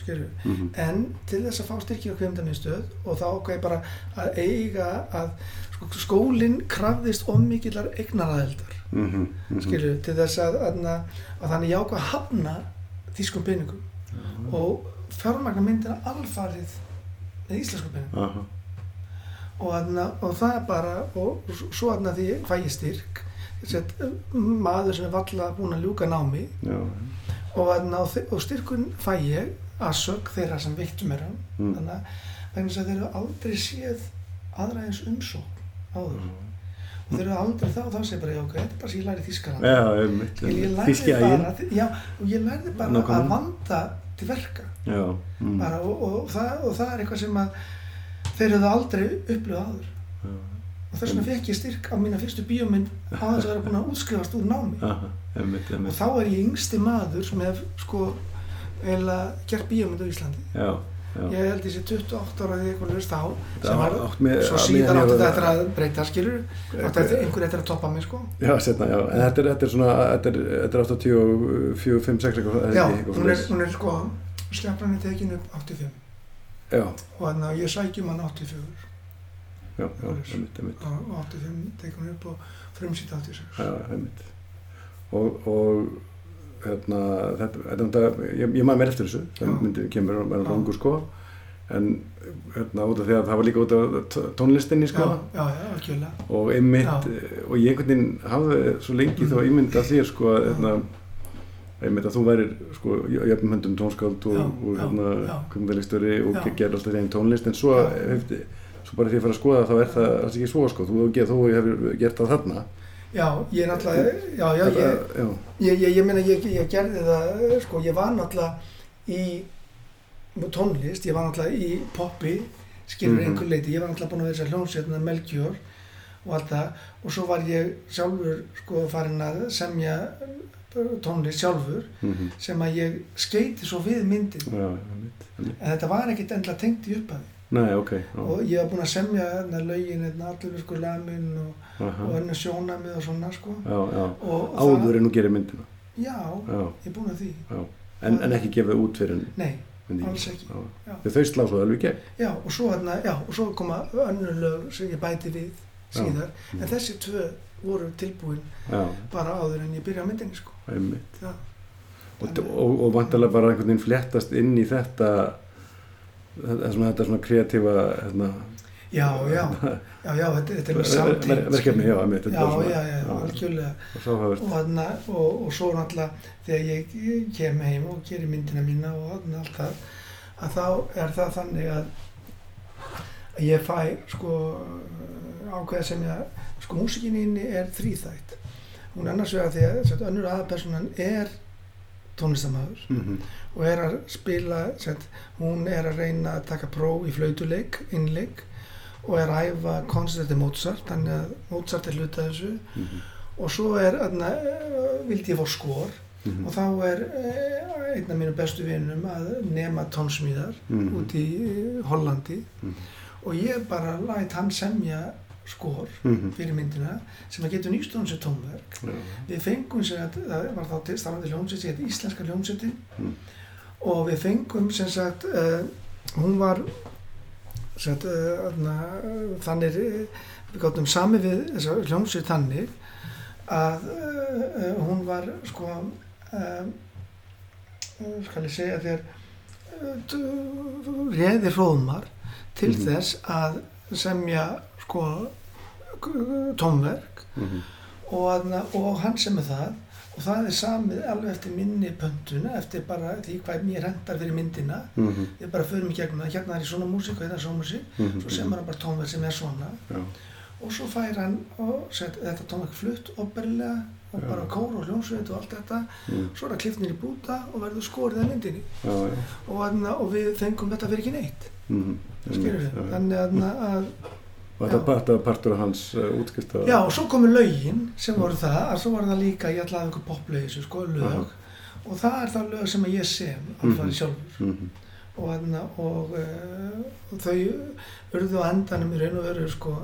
skilju mhm, en til þess að fá styrkja á kvimdaminstöð og þá ákveði bara að eiga að sko, skólinn krafðist ómikillar eignaraðeldar mhm, mhm. skilju til þess að, að, að þannig að hafna þýskum peningum og fjármagna myndina alfarið með íslenskum peningum. Og, þarna, og það er bara og svo þarna því fæ ég styrk Sett, maður sem er valla búin að ljúka námi. Og, þarna, og, og styrkun fæ ég að sög þeirra sem veittum mér mm, þannig að þeir eru aldrei séð aðra eins umsókn áður og þeir eru aldrei þá þá segir bara já ok, þetta er bara sem ég læri þýskaland Já, og ég lærði bara Nákvæmlega. að vanda til verka. Já, mm, bara, og, og, það, og það er eitthvað sem að þeir eru aldrei upplifað áður. Já, og þess vegna fekk ég styrk á mína fyrstu bíómynd á þess að vera búin að útskrifast úr námi. Aha, einmitt, og einmitt þá er ég yngsti maður sem hef sko eiginlega gert bíómynd á Íslandi. Já ég held sé 28 ára því eitthvað löst á Það sem var, með- svo síðan átti þetta að breyta skilur átti þetta einhver eftir að toppa mig sko. Já, setna, já, en þetta er, þetta er svona, þetta er, þetta er 84, 5, 6 eitthvað, já, hún er, hún er sko skjafran er tekin upp 85 Já, og þannig að ég sækjum hann 84 já, já, einmitt, einmitt, og og 85 tekin hún upp og frumsýtt 86 já, einmitt. Og, og, hérna, þetta, þetta, ég, ég maður mér eftir þessu, það myndi, kemur að vera langur sko, en hérna út af því að það var líka út af tónlistinni sko. Já, já, já, og einmitt og ég einhvern veginn hafði svo lengi þá ímynd að þér sko hérna, einmitt að þú værir sko jöfnum höndum tónskáld og, og hérna já. kvimdalistöri og gerir alltaf þeim tónlist. En svo, hefði, svo bara því að fara að skoða þá er það alls ekki svo sko, þú hefur gert það þarna já, ég er náttúrulega já, já, ég, Þetta- ég, ég, ég meina, ég, ég gerði það sko, ég var náttúrulega í tónlist, ég var náttúrulega í poppi, skilur Mhm. einhver leiti ég var náttúrulega búin að vera þess að hljómsveitna Melkjör og allt það. Og svo var ég sjálfur sko farin að semja tónlist sjálfur mhm, sem að ég skeiti svo við myndin já, en þetta var ekkert endla tengt í upphafi. Nei, ok, já, og ég var búin að semja þarna lögin hérna, allir sko lamin og, aha, og önnu sjónamið og svona sko. Já, já. og, og áður en þú gerir myndina? Já, já, ég er búin að því. En, en ekki gefið út fyrir nei, myndina Alls ekki, þau slá svo alveg gegn. Já, og svo, hérna, já, og svo koma önnur lög sem ég bæti við síðar. Mm. en þessi tvö voru tilbúin já, bara áður en ég byrja myndinni sko. Einmitt. Já, og, og, og vantarlega bara einhvern veginn fléttast inn í þetta þetta svona, þetta svona kreatífa hérna, já, já, já, já þetta, þetta er samtíð ver, verkefni, já, þetta já, já, já, algjörlega. Og hafa og, og, og svo náttúrulega þegar ég kem heim og gerir myndina mína og þarna allt það að þá er það þannig að að ég fæ sko ákveða sem ég sko músikinni er þrýþægt hún er annars vegar því að sett, önnur aðalpersonan er tónlistamæður mm og er að spila sett, hún er að reyna að taka próf í flautuleik, innleik og er að æfa koncerti Mozart þannig að Mozart er hluta af þessu -hmm. og svo er aðna, vildi ég fá skor Mhm. og þá er eh, einn af mínu bestu vinnum að nema tónsmíðar Mhm. út í eh, Hollandi Mhm. og ég bara læt hann semja skor Mhm. fyrir myndina sem að getur nýst hún sér tónverk við fengum sem að það var þá til starfandi hljómsveit sem heit Íslenska hljómsveitin Mm. og við fengum sem sagt uh, hún var sagt, uh, aðna, þannig uh, við gáttum sami við þessa hljómsveit þannig að uh, hún var sko uh, skal ég segja þér uh, réði hróðmar til Mhm. þess að semja sko tónverk Mhm. og, aðna, og hann sem er það og það er samið alveg eftir minni pöntuna eftir bara því hvað mér hendar fyrir myndina Mhm. við bara förum í gegnum það hérna er í svona músík og hérna er svona músík Mhm. svo semur hann bara tónverk sem er svona Já. og svo fær hann og set, þetta tónverk flutt operilega og Já. bara kór og hljómsveit og allt þetta Mm. svo er það klift niður í búta og verður skorið að myndinni Já, já. og, og við fengum þetta fyrir ekki neitt Mhm. skilur við, þannig aðna, að Og þetta var- partur af hans uh, útskipta Já, og svo komu lögin sem voru það, að svo var það líka, ég ætlaði einhver þessu, sko, lög og það er það lög sem ég sem Mhm. alfari sjálfur Mhm. og, þarna, og, og þau urðu á endanum í raun og veru, sko,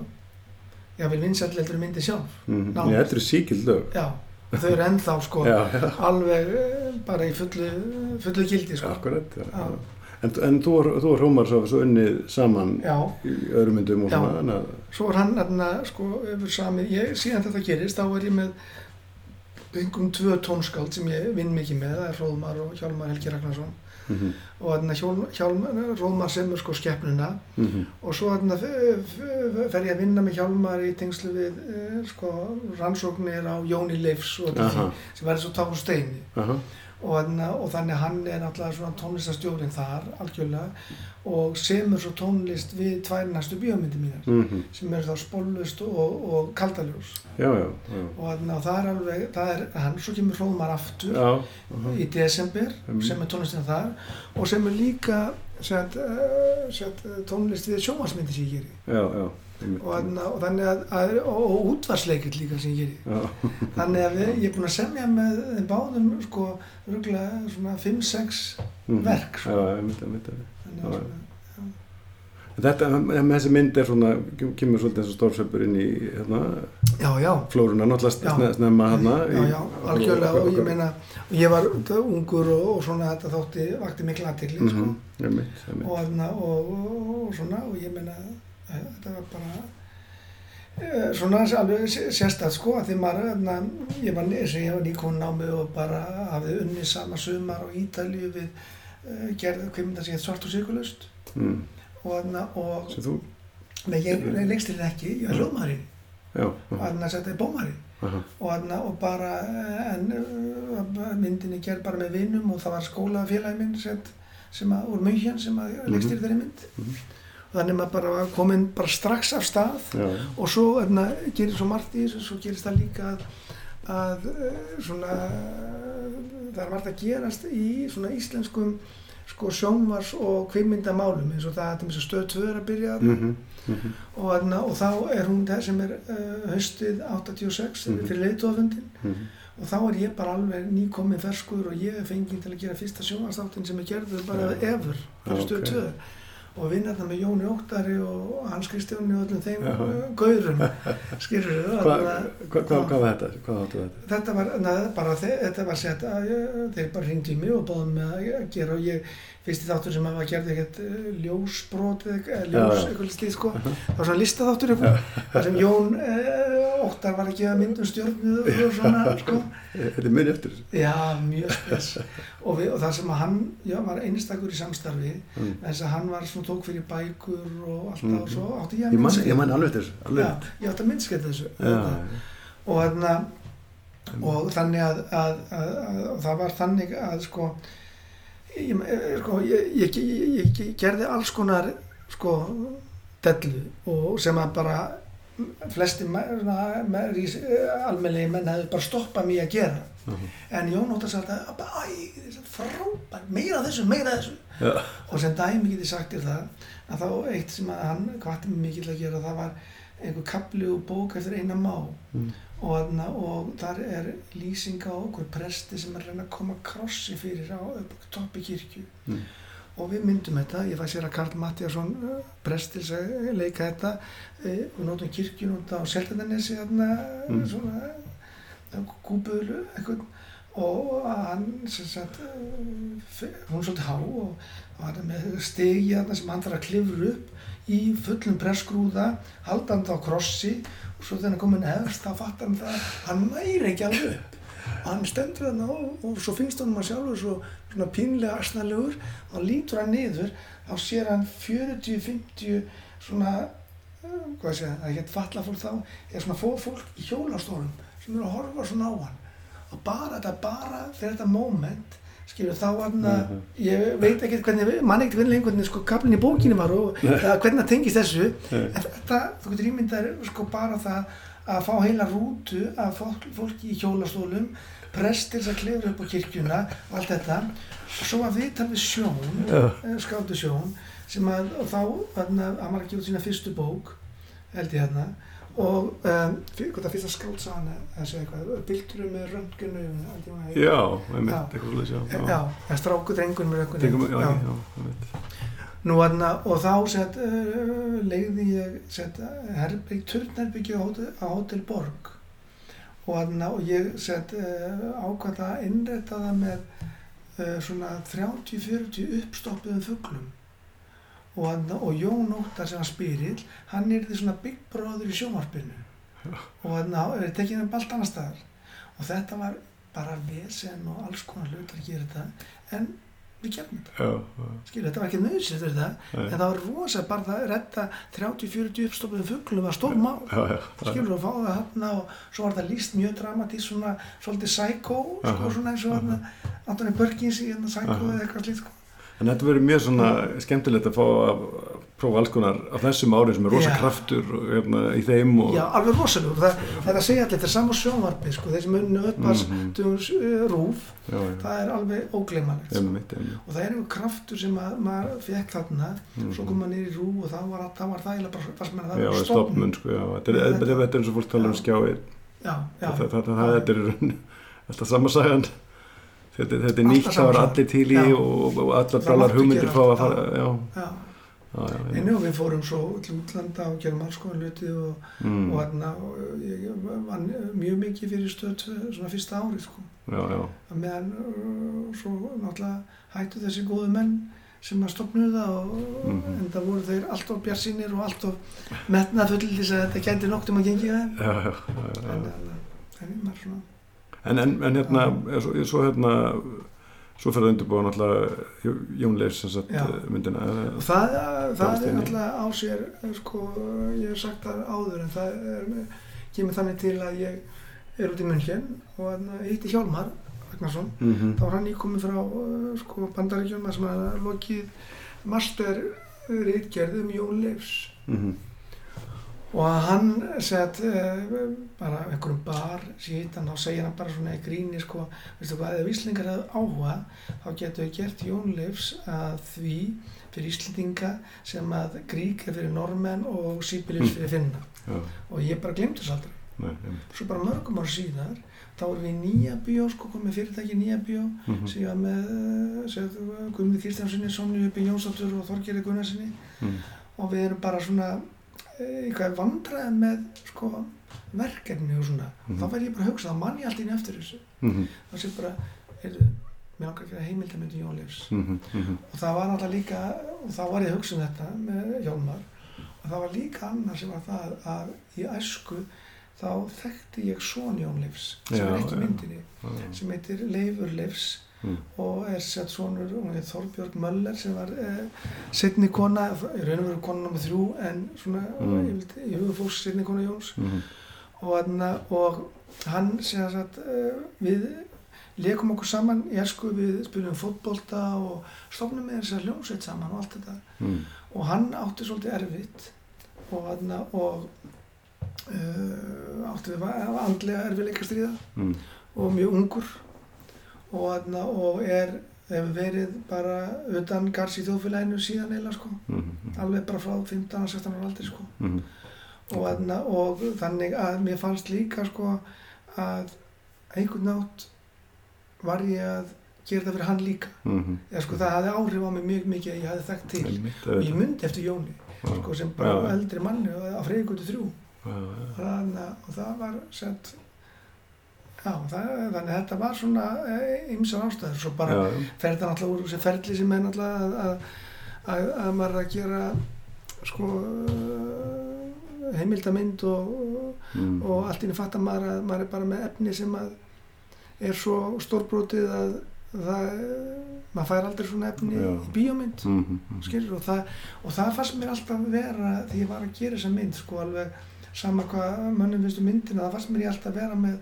ég vil vinsætleildur myndi sjálf. Nánast. Já, þetta eru síkild lög já, þau eru ennþá, sko, [laughs] Já, já, alveg eh, bara í fullu, fullu gildi, sko. akkurat já, Já. Já. En, en þú og, þú og Rómar svo, svo unnið saman Já, í öðrum myndum og Já. svona að svo er hann, þarna, sko, yfir samið, ég, síðan þetta gerist, þá er ég með einhverjum tvö tónskáld sem ég vinn mikið með, það er Hróðmar og Hjálmar Helgi Ragnarsson Mhm. og þarna Hjálm, Hjálmar, Hróðmar semur sko skeppnuna Mhm. og svo f- fer ég að vinna með Hjálmar í tengslu við eh, sko rannsóknir á Jóni Leifs og þetta því sem verður svo tár og steini Aha. Og, og þannig hann er náttúrulega svona tónlistastjórin þar algjörlega og semur svo tónlist við tvær næstu bíómyndi mínar Mhm. sem er þá Spollust og, og Kaldaljós Já, já, já. og það er alveg, það er hann, svo kemur Hróðmar aftur Já, aha. í desember Mm. sem er tónlistin þar og sem er líka set, uh, set, tónlist við sjómasmyndi sem ég geri já, já. einmitt. Og, þarna, og þannig að, að og, og útvarsleikir líka sem ég geri Já, þannig að við, ég er búinn að semja með báðum sko rúglega svona 5-6 Mhm. verk sko. Já, einmitt, einmitt. þannig Já, að svona, Þetta, með þessi mynd er svona, kemur svolítið eins og stórsöpur inn í hérna, já, já flóruna, náttúrulega snemma hérna. Já, já, algjörlega og ég meina, ég var ungur og, og svona þetta þótti, vakti miklu aðtekli, mm sko, -hmm. einmitt, einmitt. og, og, og, svona, og ég meina, þetta var bara, eh, svona alveg sé- sérstætt, sko, að því maður, þarna, ég var, og ég var nýkon námi og bara hafði unni sama sumar á Ítalíu við uh, gerði kveimunda sem heit svart og sigurlaust, mm. og, þarna, og sem þú, nei, ég leikstýrði ekki, ég var hljóðmaðurinn. Já, og já, þarna setti ég bómarinn aha, og, þarna, og bara eh, en uh, myndin er gerð bara með vinum og það var skólafélagi minn sem að, úr München sem að Mhm. leikstýrði þeirri mynd. Mhm. og þannig maður bara var komin bara strax af stað já, og svo þarna, gerir svo margt í þessu svo gerist það líka að, að eh, svona það er margt að gerast í svona íslenskum sko sjónvars og kvikmyndamálum eins og það að þessu stöð 2 er að byrja þarna mhm, mhm, og, þarna, og þá er hún það sem er uh, haustið 86 Mhm. fyrir leiðtofundin mhm, og þá er ég bara alveg nýkominn ferskur og ég er fenginn til að gera fyrsta sjónvarsþáttin sem er gerður bara Já. efur Já, fyrir stöð ok. 2 og vinnarna með Jóni Óttari og Hans Kristjáni og öllum þeim uh, gaurum [laughs] skilur þau Hvað hva, hva, hva var þetta? Þetta? þetta var, na, bara þe þetta var sett að ég- þeir bara hringdi í mig og báðum mig að gera og ég fyrsti þáttur sem var gerði ekkert uh, ljósbrot eða eitthvað- ljós, eitthvað slíð sko það var svona listaþáttur eitthvað sem Jón uh, Óttar var að gefa myndum stjórnu og svona sko Þetta er muni eftir þessu. já, mjög spes og, við, og það sem að hann já, var einstakur í samstarfi Mm. þess að hann var svona tók fyrir bækur og allt Mhm. það og svo átti ég að myndskeita. ég man alveg þessu. Alveg. já, ég átti að myndskeita þessu Já, og þarna og þannig að, að, að, að, að það var þannig að sko ég, eh, sko, ég, ég, ég, gerði alls konar sko dellu og sem að bara flesti almennilegi menn hefði bara stoppað mér að gera. Mhm. en Jón Óttar sagði að æ, þetta er frábær, meira þessu, meira þessu. Já, og sem dæmi get ég sagt þér það að þá eitt sem að hann mig mikið til að gera það var einhver kapli og bók eftir eina má Mm. og, þarna, og þar er lýsing á okkur presti sem er að reyna að koma krossi fyrir á toppi kirkju Mm. og við myndum þetta, ég fæ sér að Karl Mattiasson uh, prestil að leika þetta uh, og notum kirkjun út á þarna Mm. svona kúbul eitthvað og hann sem sagt hún svolítið há og var með stegi sem hann þarf að klifra upp í fullum pressgrúða haldandi á krossi og svo þegar hann er komin efst þá fattar hann það hann næri ekki alveg upp. Og hann stendur þarna og, og svo finnst hann að sjálfur svo svona pínlega asnalegur. Og hann lítur hann niður þá sér hann 40-50 svona uh, hvað sé það, það er ekki falla fólk þá eða svona fó fólk í hjólastólum sem eru að horfa svona á hann. Og bara þetta bara þetta moment skilur þá hann að Mhm. ég veit ekki hvernig, mann ekkert hvernig lengur hvernig sko kaplinn í bókinu var og eða hvernig það tengist þessu. En þetta, þú getur ímyndað sko bara það að fá heila rútu af fólk, fólki í hjólastólum prestir sem klefur upp á kirkjuna og allt þetta. Og svo að við sjón Já. skáldu sjón sem að þá, var að gefa út sína fyrstu bók held ég hérna og um, hvað það fyrsta skáldsagan þessu eitthvað, bildurum með röntgunu Já, einmitt, Já. eitthvað svolítið, já. já, það stráku drengur með röntgunu já, já, einmitt. Nú aðna, og þá set, uh, legði ég set, herbygg, turnherbyggju á, Hotel Borg og, aðna, og ég set, uh, ákvæða að innrætta það með uh, svona 30-40 uppstoppuðum fuglum og, og Jón Óttar sem var spyrill, hann er því svona big brother í sjónvarpinu. Og aðna, er tekið um allt annar staðar. Og þetta var bara vesen og alls konar hlutar að gera þetta. En við gerum þetta. Skilur, þetta var ekki nöðsett en það var rosa bara það að redda 30-40 uppstoppuðum fuglum var stór mál, skilur, og fá það hann og svo var það líst mjög dramatísk svona svolítið psycho, sko, svona eins og Antoni Perkins í hérna psycho eða eitthvað slíkt, sko. En þetta verður mjög svona skemmtilegt að fá að prófa alls konar á þessum árin sem er rosa Já. kraftur hérna, í þeim og Já, alveg rosalegur, það, það er að segja allir, þetta er sama sjónvarpi, sko, þeir sem unnu öllars Mhm. mm uh, rúf, já, já, það er alveg ógleymanlegt, sko. og það er einhver kraftur sem að, maður fekk þarna, Mhm. svo kom maður í rúf og þá var, þá var það bara, fannst maður að Já, það var stopnum, sko, þetta er, er eins og fólk tala um Já. skjáir, Já, já. það, það, það, þetta er [laughs] alltaf sama sagan, þetta, þetta er Alltaf nýtt, það var allir til í Já. og, og allar Það brálar hugmyndir fá að fara, já, já. Einu við fórum svo til útlanda og gerum alls konar hluti og, mm, og, þarna, og ég vann mjög mikið fyrir stöð svona fyrsta ári sko. meðan uh, svo náttúrulega hættu þessi góðu menn sem að stopnuðu það og Mhm. en það voru þeir allt of bjarsínir og allt of metnað full þess að þetta gæti nokt um að gengi já. en, en, en maður svona En, en, en hérna, svo, svo hérna svo fyrir það undirbúa náttúrulega Jón Leifs Já. myndina eða- og það, það er alltaf á sér sko, ég hef sagt það áður en það kemur þannig til að ég er út í München og þarna hitti Hjálmar Ragnarsson Mhm. þá var hann íkomið frá sko, bandaríkjum sem hann lokið master reitgerð um Jón Leifs Mhm. Og hann sett uh, bara einhverjum bar síðan þá segir hann bara svona í gríni sko, veistu hvað, ef Íslingar hefðu áhuga þá getur við gert Jón Leifs að því fyrir Íslendinga sem að Grík er fyrir normenn og Sýpiljus fyrir finna. Já, og ég bara glemdi þess aldrei. Nei, svo bara mörgum ár síðar þá erum við í nýja bíó sko komið fyrirtæki í nýja bíó Mhm. sem ég var með Guðmund Kristjánssoni, Sonju Uppi Jónsdóttur og Þorgeri Gunnarsinni Mhm. og við erum bara svona eh, eitthvað vandræði með sko verkefni og svona Mhm. þá verð ég bara að hugsa, þá mann ég allt inn eftir þessu Mhm. þá sé bara, heyrðu mér langar að gera heimildamöndu Jón Leifs Mhm. Mhm. og það var alltaf líka og þá var ég að hugsa um þetta með Hjálmar og það var líka annað sem var það að í æsku þá þekkti ég son Jón Leifs sem Já, er ekki myndinni Já. sem heitir Leifur Leifs Mm. og er sett heit Þorbjörg Möller sem var eh, setni kona, í raun og veru kona nummer þrjú en svona Mm. mm. í hugafólks setni kona Jóns Mhm. og, og hann sem sagt uh, við leikum okkur saman í æsku við spilum fótbolta og stofnum með þess að hljómsveit saman og allt þetta Mhm. og hann átti svolítið erfitt og, þarna, og uh, átti við andlega erfiðleika stríða Mhm. og mjög ungur og, og er, hefur verið bara utan gars í þjóðfélaginu síðan eila sko, Mhm. alveg bara frá 15-16 ára aldrei sko Mhm. og, þarna, og þannig að mér fannst líka sko að einhvern nátt var ég að gera það fyrir hann líka Mhm. eða sko það hafði áhrif á mig mjög mikið að ég hafði þekkt til og ég myndi eftir Jóni sko sem bara Já. eldri manni á Já, já. þannig að og það var sett já það, þannig að þetta var svona ymsar ástæður svo bara Já, já. fer þetta náttúrulega úr þessi ferli sem er náttúrulega að, að, að, að maður að gera sko uh, heimildamind og, Mhm. og allt inni fattar maður að maður er bara með efni sem að er svo stórbrótið að það, maður fær aldrei svona efni Já. í bíómynd Mhm. Mhm. skilur og það, og það fannst mér alltaf vera því ég var að gera þessa mynd sko alveg sama hvað mönnum finnst um myndina það fannst mér alltaf vera með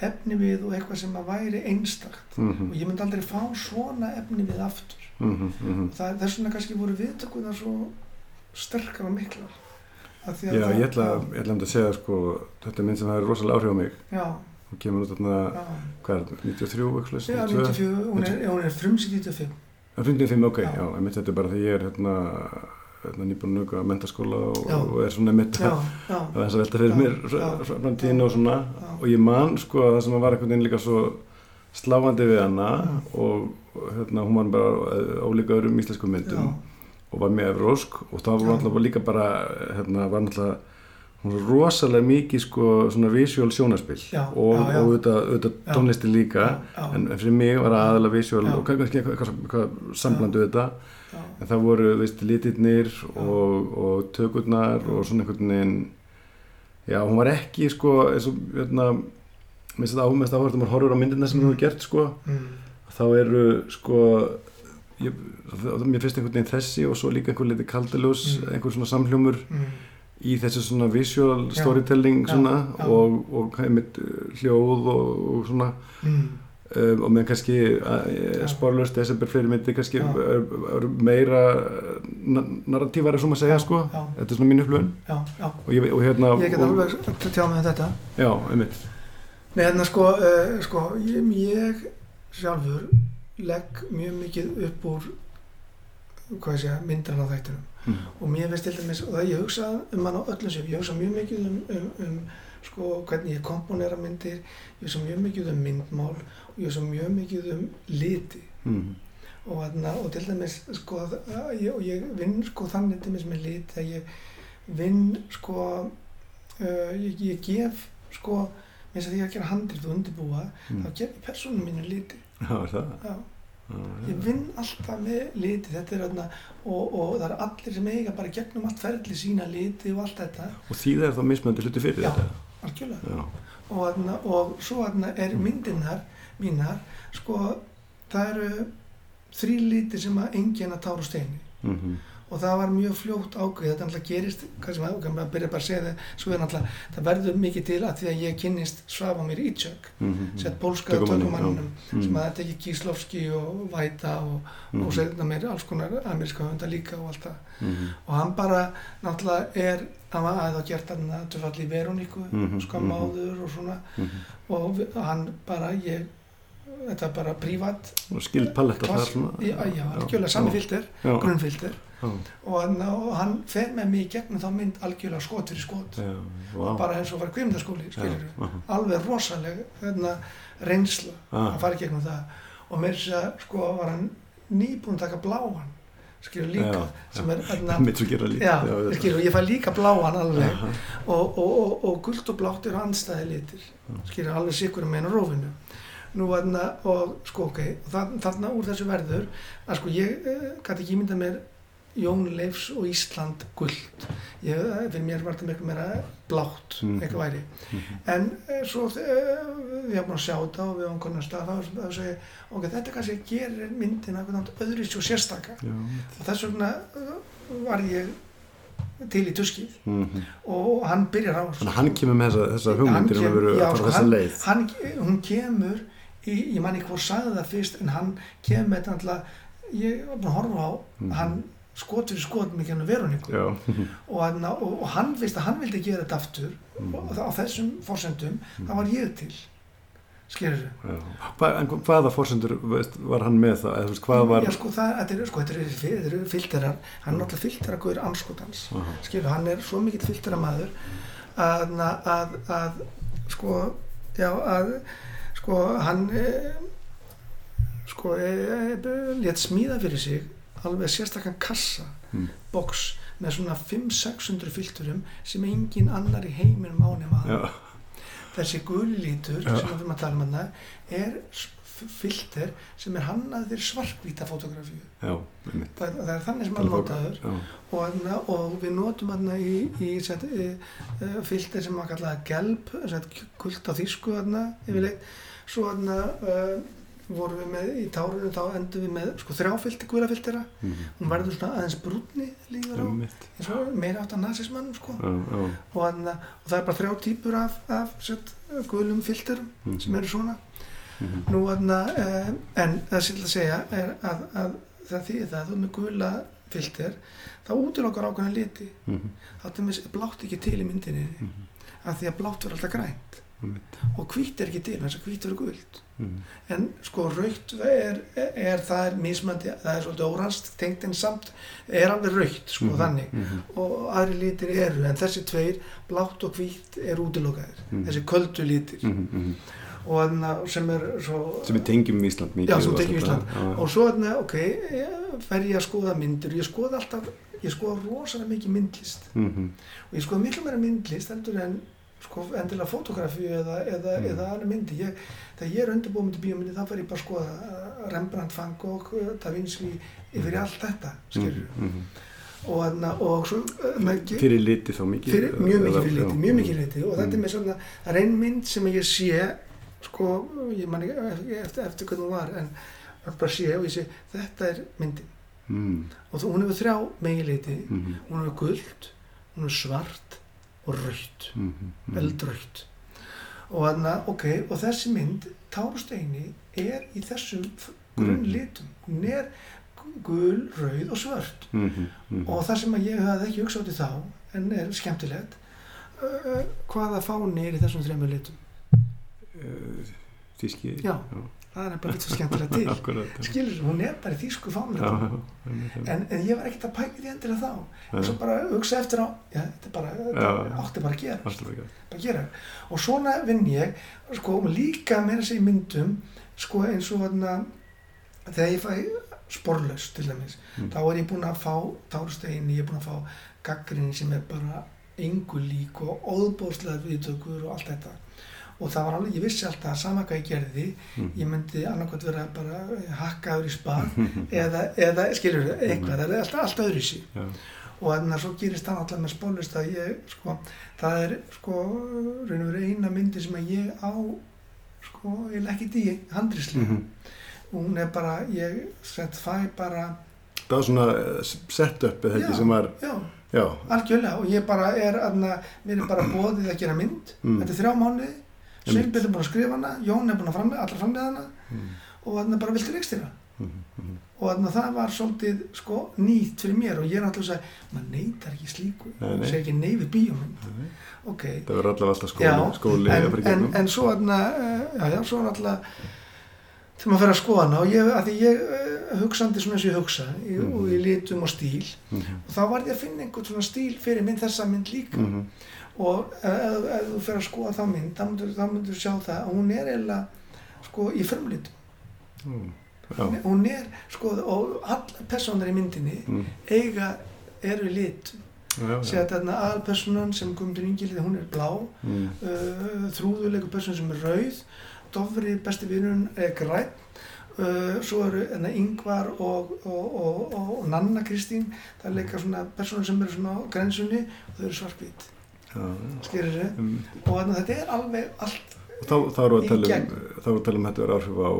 efni við og eitthvað sem að væri einstakt Mhm. og ég myndi aldrei fá svona efni við aftur. Mhm. og það, þess vegna kannski voru viðtökunar svo sterkar og að Já, það- ég ætla, ég ætla að segja sko, þetta er mynd sem það er rosalega áhrif á mig já, og kemur út þarna, hvað er þetta, 93, eitthvað já, 94, hún er, hún er frumsýtt 95 Það er 55, ok, Já. já, þetta er bara því ég er hérna nýbúin að nuga mentaskóla og, og er svona já, að er að velta fyrir Já, mér já. framtíðinu og svona. Já. og ég man sko að það sem var einhvern veginn líka svo sláandi við hana og hérna hún var bara ólíka öðrum íslensku myndum og var mjög evrósk og það var náttúrulega líka bara hérna var náttúrulega rosalega mikið sko svona visual sjónarspill Já, og, já, já. og auðvitað, auðvitað tónlisti líka. En fyrir mig var það aðalega visual og kannski eitthvað, eitthvað, eitthvað samblandu þetta? En það voru veist, litirnir og, og tökurnar og svona einhvern veginn já, hún var ekki sko eins og hérna minnst þetta ámest að maður horfur á myndirna sem hún hefur gert sko. Mm, þá eru sko ég, það, mér finnst einhvern veginn þessi og svo líka einhvern litið kaldaljós Mm. einhvern svona samhljómur. Mm, í þessu svona visual Já. storytelling Já, svona já. og, og einmitt uh, hljóð og, og svona. Mm, um, og meðan kannski Já. spórlust desember fyrir myndi kannski Já. er, er meira narratívar er svo maður segja sko. Já, þetta er svona mín upplöfun já, já. Og, og hérna ég get alveg tjá mig um þetta. Já, einmitt. Nei, hérna sko, uh, sko ég, ég sjálfur legg mjög mikið upp úr hvað ég segja, myndran á þættinum mm. og mér finnst til dæmis, og það ég hugsa um hann á öllum sem, ég hugsa mjög mikið um, um, um sko, hvernig ég komponera myndir ég hugsa mjög mikið um myndmál og ég hugsa mjög mikið um liti Mm. og, þarna, og til dæmis sko, að ég, og ég vinn sko þannig til dæmis með liti að ég vinn sko uh, ég, ég gef sko eins og því að gera handrit og undirbúa Mm. þá gef ég persónum mínu liti já, er það Já. Ég vinn alltaf með liti þetta er og, og það er allir sem eiga bara gegnum allt ferli sína liti og allt þetta. Og því það er þá mismöndi hluti fyrir Já. þetta? algjörlega. Já, og, þarna, og svo er myndirnar mínar sko það eru þrý líti sem að enginn að tára steini. Mhm, og það var mjög fljótt ákveð þetta náttúrulega gerist, hvað sem að, maður byrja bara að segja það svo er náttúrulega, það verður mikið til að því að ég kynnist Slavomir Ítsök mhm, sett pólska Tökumanni, tökumannunum já. sem Mm. að þetta ekki Kíslovski og Væta og, mhm, og segna mér alls konar ameríska höfunda líka og allt það mhm, og hann bara náttúrulega er hann var aðeins að gert hann að tufalli í Veroníku Mhm, skamma mhm. og svona mhm. og hann bara ég þetta er bara prívat og skild paletta þar klass, svona já, já, algjörlega grunnfilter. Já, og hann, og hann fer með mig í gegnum þá mynd algjörlega skot fyrir skot. Já, vá. bara eins og var aha. alveg rosaleg hérna, reynsla Ah. að fara í gegnum það. Og mér sé að sko var hann nýbúin að taka bláan skilur líka Já, sem er hérna, [laughs] skilur, ég fæ líka bláan alveg. Og, og, og, og guld og blátt eru anstæði litir skilur alveg sikkur með einu rófinu nú þarna og sko ok og þa- þarna úr þessu verður að sko ég uh, gæti ekki ímynda mér Jón Leifs og Ísland guld ég, eh, fyrir mér var þetta miklu meira blátt Mhm. eitthvað væri Mhm. en uh, svo við búin að sjá þetta og við hefum konar stað þá segja ok þetta kannski gerir myndina öðru svo sérstaka Já, og þess vegna var ég til í tuskið mhm. og hann byrjar á að hann kemur með þessa, þessa hugmyndir um kem- að já, að sko, hann- hann, hún kemur í, ég man ekki hvort sagði það fyrst en hann kemur með þetta alltaf ég var búin að horfa á Mhm. hann skot fyrir skot með kemur Veroníku Já, [laughs] og, og, og hann veist að hann vildi gera þetta aftur Mhm. og á þessum fórsendum það var ég til já. Hva, hvaða fórsendur var hann með það? Veist, hvað var já sko það, þetta eru sko, eru filterar hann er filtera guður anskotans skilur, hann er svo mikill filtera maður að, að, að sko, já, að sko, hann e, sko, e, e, létt smíða fyrir sig alveg sérstakkan kassa Mm. box með svona 500-600 filterum sem engin annar í heiminum á nema hann. Já, þessi guli lítur Já. sem við erum að tala um hana er s- f- filter sem er hannað fyrir svarkvíta fotografíu. Já, það, það er þannig sem hann notaður. og, og við notum hann í, í e, e, filter sem maður kallaði gelb, kult á þýsku þarna yfirleitt svo þarna e, vorum við með í tárinu þá endum við með sko þrjáfilti guðrafiltera mhm. hún verður svona aðeins brúnni líður á. Eins og meira átt að nazismann sko. Já, já, og, þarna, og það er bara þrjá típur af, af set, guðlum filterum mhm, sem eru svona. Mhm. Nú, þarna, eh, en það sem ég ætla að segja er að, að það þýðir það að þú með gula filter þá útilokkar ákveðna liti. Mhm, þá er blátt ekki til í myndinni. Mhm, af því að blátt verður alltaf grænt. Og hvítt er ekki til, þess að hvítt verður guld Mhm, en sko raukt er, er það er mismandi, það er svolítið óranst tengt en samt er alveg raukt sko mhm, þannig. mhm, og aðri litir eru en þessi tveir, blátt og hvítt er útilokkaðir, Mhm. þessi köldu litir. Mhm, mhm. og þarna sem er svo Sem við tengjum í Ísland mikið Já, sem tengjum allt Ísland. Já, og svo þarna, ok, ég- fer ég að skoða myndir. Og ég skoða alltaf, ég skoða rosalega mikið myndlist. Og ég skoða miklu meira myndlist heldur en sko endilega fotografíu eða, eða, Mm. eða annar myndi ég, þegar ég er undirbúið myndi bíómyndi þá fer ég bara að skoða uh, Rembrandt, Van Gogh, uh, Da Vinci yfir í allt þetta, skilur mhm, mhm. og, þarna, og svo uh, Fyrir liti þá mikið fyrir, mjög mikið fyrir liti, mjög mikið liti og þetta Mm. er með svona, það er ein mynd sem ég sé sko, ég man ekki eftir, eftir hvernig hún var en bara sé og ég sé, þetta er myndin. Og þú- hún hefur þrjá megin mhm, hún hefur guld, hún hefur svart og raut, mhm, mhm. eldraut og þannig að, ok, og þessi mynd Tárusteini er í þessum grunnlitum, hún er gul, rauð og svört. Mhm, mhm. og það sem að ég hafði ekki hugsað í þá en er skemmtilegt uh, hvaða fáni er í þessum þremur litum? Eh, Þýski? Já. Það er bara eitthvað skemmtilegt til. [laughs] Akkurat skilur, hún er bara í þýsku einmitt. en, en ég var ekkert að pæla því endilega þá. Já, og svo bara hugsa eftir á já, þetta er bara, þetta Já. átti bara að gera. Bara gera. Og svona vinn ég sko líka meira að segja í myndum sko eins og þarna þegar ég fæ sporlaus til dæmis Mm. þá er ég búinn að fá társteini, ég er búinn að fá gaggrinni sem er bara engu lík og óðbóðslega viðtökur og allt þetta og það var alveg, ég vissi alltaf að sama hvað ég gerði Mhm. ég myndi annarkvæmt vera bara hakkaður í spað [laughs] eða, eða skilur þau, eitthvað, það er alltaf, alltaf öðru sí Já, og þannig að svo gerist það alltaf með spólust að ég, sko, það er sko, raun og veru eina myndi sem að ég á sko, ég lekkit í handrislega mhm, hún er bara, ég sett fæ bara, það var svona eh, set-up eða ekki Já. sem var, já, já, algjörlega og ég bara er, aðna, mér er bara bóðið að gera mynd, Mm. þetta er þrjá mánuði. Sveinbjörn er búin að skrifa hana, Jón er búin að framlega, allra framlega hana. Mm. og aðna bara viltu leikstýra. Mhm, mhm. og þannig að það var svolítið sko nýtt fyrir mér. Og ég er náttúrulega að segja maður neytar ekki slíku, segir ekki nei við bíómynd. Nei. ok, það verður allavega alltaf skóli, Já, skóli að en, en, en svo uh, já, já, svo náttúrulega þegar maður fer að skoða hana. Og ég, að ég uh, hugsandi svona eins og ég hugsa í, Mhm. og í litum og stíl. Og þá var ég að finna einhvern svona stíl fyrir mynd þessa mynd líka og ef, ef, þú fer að skoða þá mynd þá myndur, myndur sjá það að hún er eiginlega sko í frumlitum. Já, hún, er sko og allar personar í myndinni mhm, eiga eru lit. Já, já, sér þarna aðalpersonan sem Guðmundur Ingilið, hún er blá. Mhm, uh, þrúðulegu person sem er rauð. Dofri, besti vinnun, er græn uh, svo eru enna Yngvar og, og, og, og, og Nanna Kristín. Það er leika svona personar sem eru svona á grensunni og þau eru svarkvít já, já. skilir þau Um, og þannig að þetta er alveg allt og þá, þá erum við að um, gegn. þá erum við að tala um þetta er áhrif á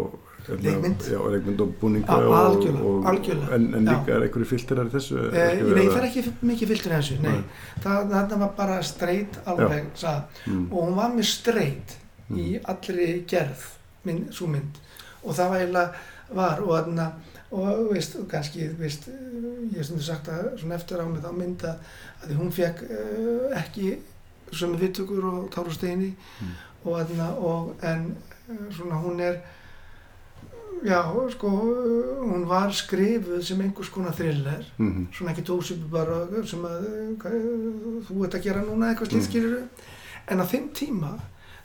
hérna, Leikmynd. já, leikmynd og búninga Já, og, algjörlega, og, algjörlega, en, en já. líka er einhverju filterar í þessu Ekki nei, það er að- ekki mikið fylgtur í þessu, nei. Nei. Það, það var bara streit alveg. Mm, og hún var með streit Mm. í allri gerð, minn, svo mynd. Og það var eiginlega var og þarna, og veist, kannski, veist, eh, ég hef stundu sagt að svona eftir á mig þá mynda að því hún fekk uh, ekki sömu vittökur og Táru Steini Mm. og þarna, og en uh, svona hún er já, sko, hún var skrifuð sem einhvers konar thriller mhm, svona ekki tósipu bara sem að uh, þú ert að gera núna eitthvað slíkt Mm. en á þeim tíma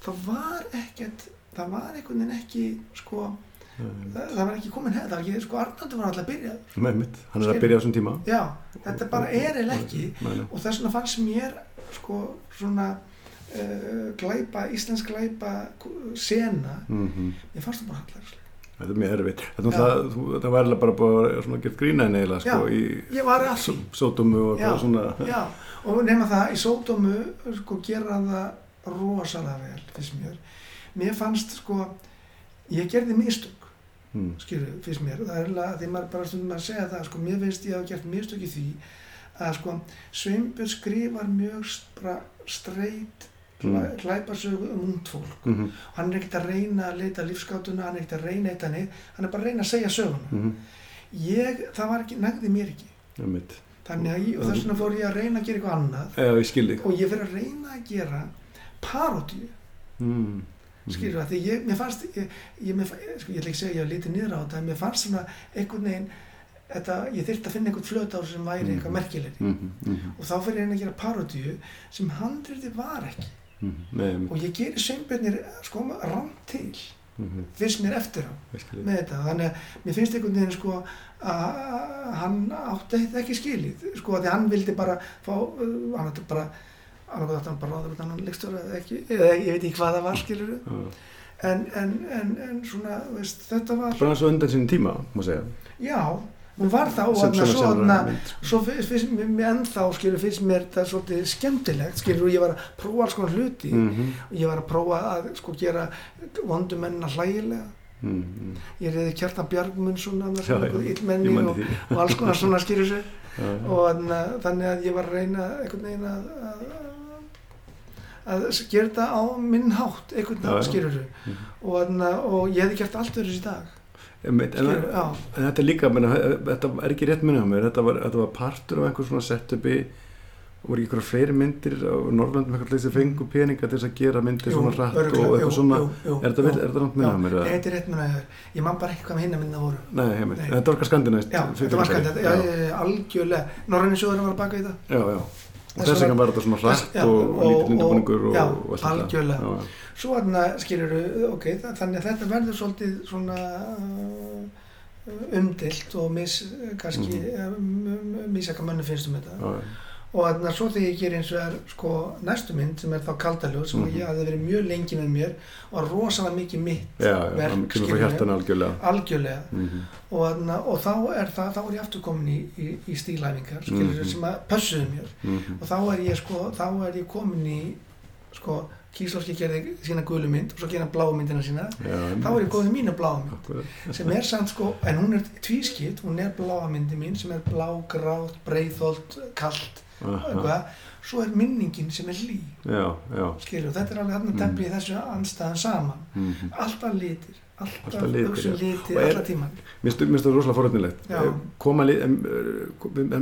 það var ekkert það var einhvern veginn ekki sko, mm. Það, það var ekki komin hefð það var ekki, sko Arnaldur var alltaf að byrja. Með mitt, hann er að byrja á þessum tíma. Já, þetta bara er eða ekki. Og þess vegna fannst mér sko svona uh, glæpa, íslensk glæpa sena, Mhm. mér fannst það bara hallar þetta er mjög erfitt. Þetta, var eiginlega bara búið að gett grína henni eiginlega sko, Já. í ég var að því. Só- sódómu og Já. svona. Já, og nema það, í sódómu sko gera það rosalega vel, finnst mér. Mér fannst sko, ég gerði mistök, Mm, skilju, finnst mér. Það er alveg, því maður bara stundum að segja það, sko, mér finnst ég hafa gert mistök í því að sko, Sveinbjörn skrifar mjög s- bara streit Mm. glæparsögu um ungd fólk. mhm, Hann er ekkert að reyna að leita lífskátuna, hann er ekkert að reyna eitt að neitt, hann er bara að reyna að segja söguna. mhm, Ég, það var ekki, nægði mér ekki. mitt Þannig að ég, og þess vegna fór ég að reyna að gera eitthvað annað Já, ég og ég fyrir að reyna að gera parodíu, mm, skilur það, því ég, mér fannst, ég, ég, mér, sko, ég ætla ekki að segja ég lítið niður á þetta, en mér fannst svona einhvern veginn, þetta, ég þyrfti að finna einhvern flöt á sem væri Mhm. eitthvað merkilegri. Mhm, mhm, og þá fyrir ég að gera parodíu sem handriti var ekki. Mhm, með mitt og ég geri sveinbjörnir sko rann til, mhm, finnst mér eftir á ég skil þig með þetta, þannig að mér finnst einhvern veginn sko að hann átti þetta ekki skilið, sko að því hann vildi bara fá, uh, hann átti bara annarkoð átti hann bara ráður út annan leikstöru eða ekki, eða ég veit ekki hvað það var skilur Já. en, en, en, en svona, veist, þetta var bara svo undan sinni tíma, má segja. Já, hún var það og þarna svona svo þarna mynd, sko. svo finnst, mér, ennþá skilur finnst mér þetta svolítið skemmtilegt skilur og ég var að prófa alls konar hluti. Mhm, og ég var að prófa að sko gera vondumennina hlægilega. Mhm, ég reyði Kjartan illmenni manni og, og alls konar svona já. og þannig, þannig að ég var að reyna einhvern veginn að, að, að gera þetta á minn hátt einhvern veginn sig Mhm. og, og ég hefði gert allt verið í dag. Einmitt, en, skýrur, já, en þetta er líka, menna, þetta er ekki rétt minni á mér, þetta var, þetta var partur af einhver svona setupi voru ekki einhverja fleiri myndir á Norrlandum eitthvað þessi fengu peninga til þess að gera myndir svona hratt örugglega, og eitthvað svona? jú, jú, er þetta, jú. þetta nátt minna á mér? Nei, þetta er rétt minna ég man bara ekki hvað minna voru. Nei, heimitt, Nei. þetta var eitthvað skandinæst já, þetta var já, algjörlega. Norræni sjóðurinn var baka í það já, já. Þess vegna- var þetta svona Já, og, lítill undirbúningur og, allt þetta. algjörlega. svo þarna skilur ok, það, þannig að þetta verður svolítið svona uh, umdilt og mis, kannski mm. misaka mönnu finnst um þetta Og þarna svo þegar ég ger eins og er sko næstu mynd sem er þá kaldaljóð sem Mhm. ég hafði verið mjög lengi með mér og rosalega mikið mitt já, já, Verk, algjörlega algjörlega mm og, þarna, og þá er það, þá er ég aftur komin í, í, í stílæfingar skilur Mhm. sem að pössuðu mér -hmm. og þá er ég sko, þá er ég komin í sko Kíslóski gerði sína gulu mynd og svo gerði hann bláu myndina sína já, þá er ég góð með mína bláu mynd sem er samt sko, en hún er tvískipt hún er bláa myndi mín sem er blá, grátt, breiðholt, kallt. Eitthvað, svo er minningin sem er já. skilur, þetta er alveg hann Mm. að tefli í þessu anstæðan saman mhm. alltaf litir, alltaf, Alltaf litir, já. litir, Og er- alltaf tíman Mér finnst mér finnst það rosalega foröldnilegt. Já. Koma lit, em,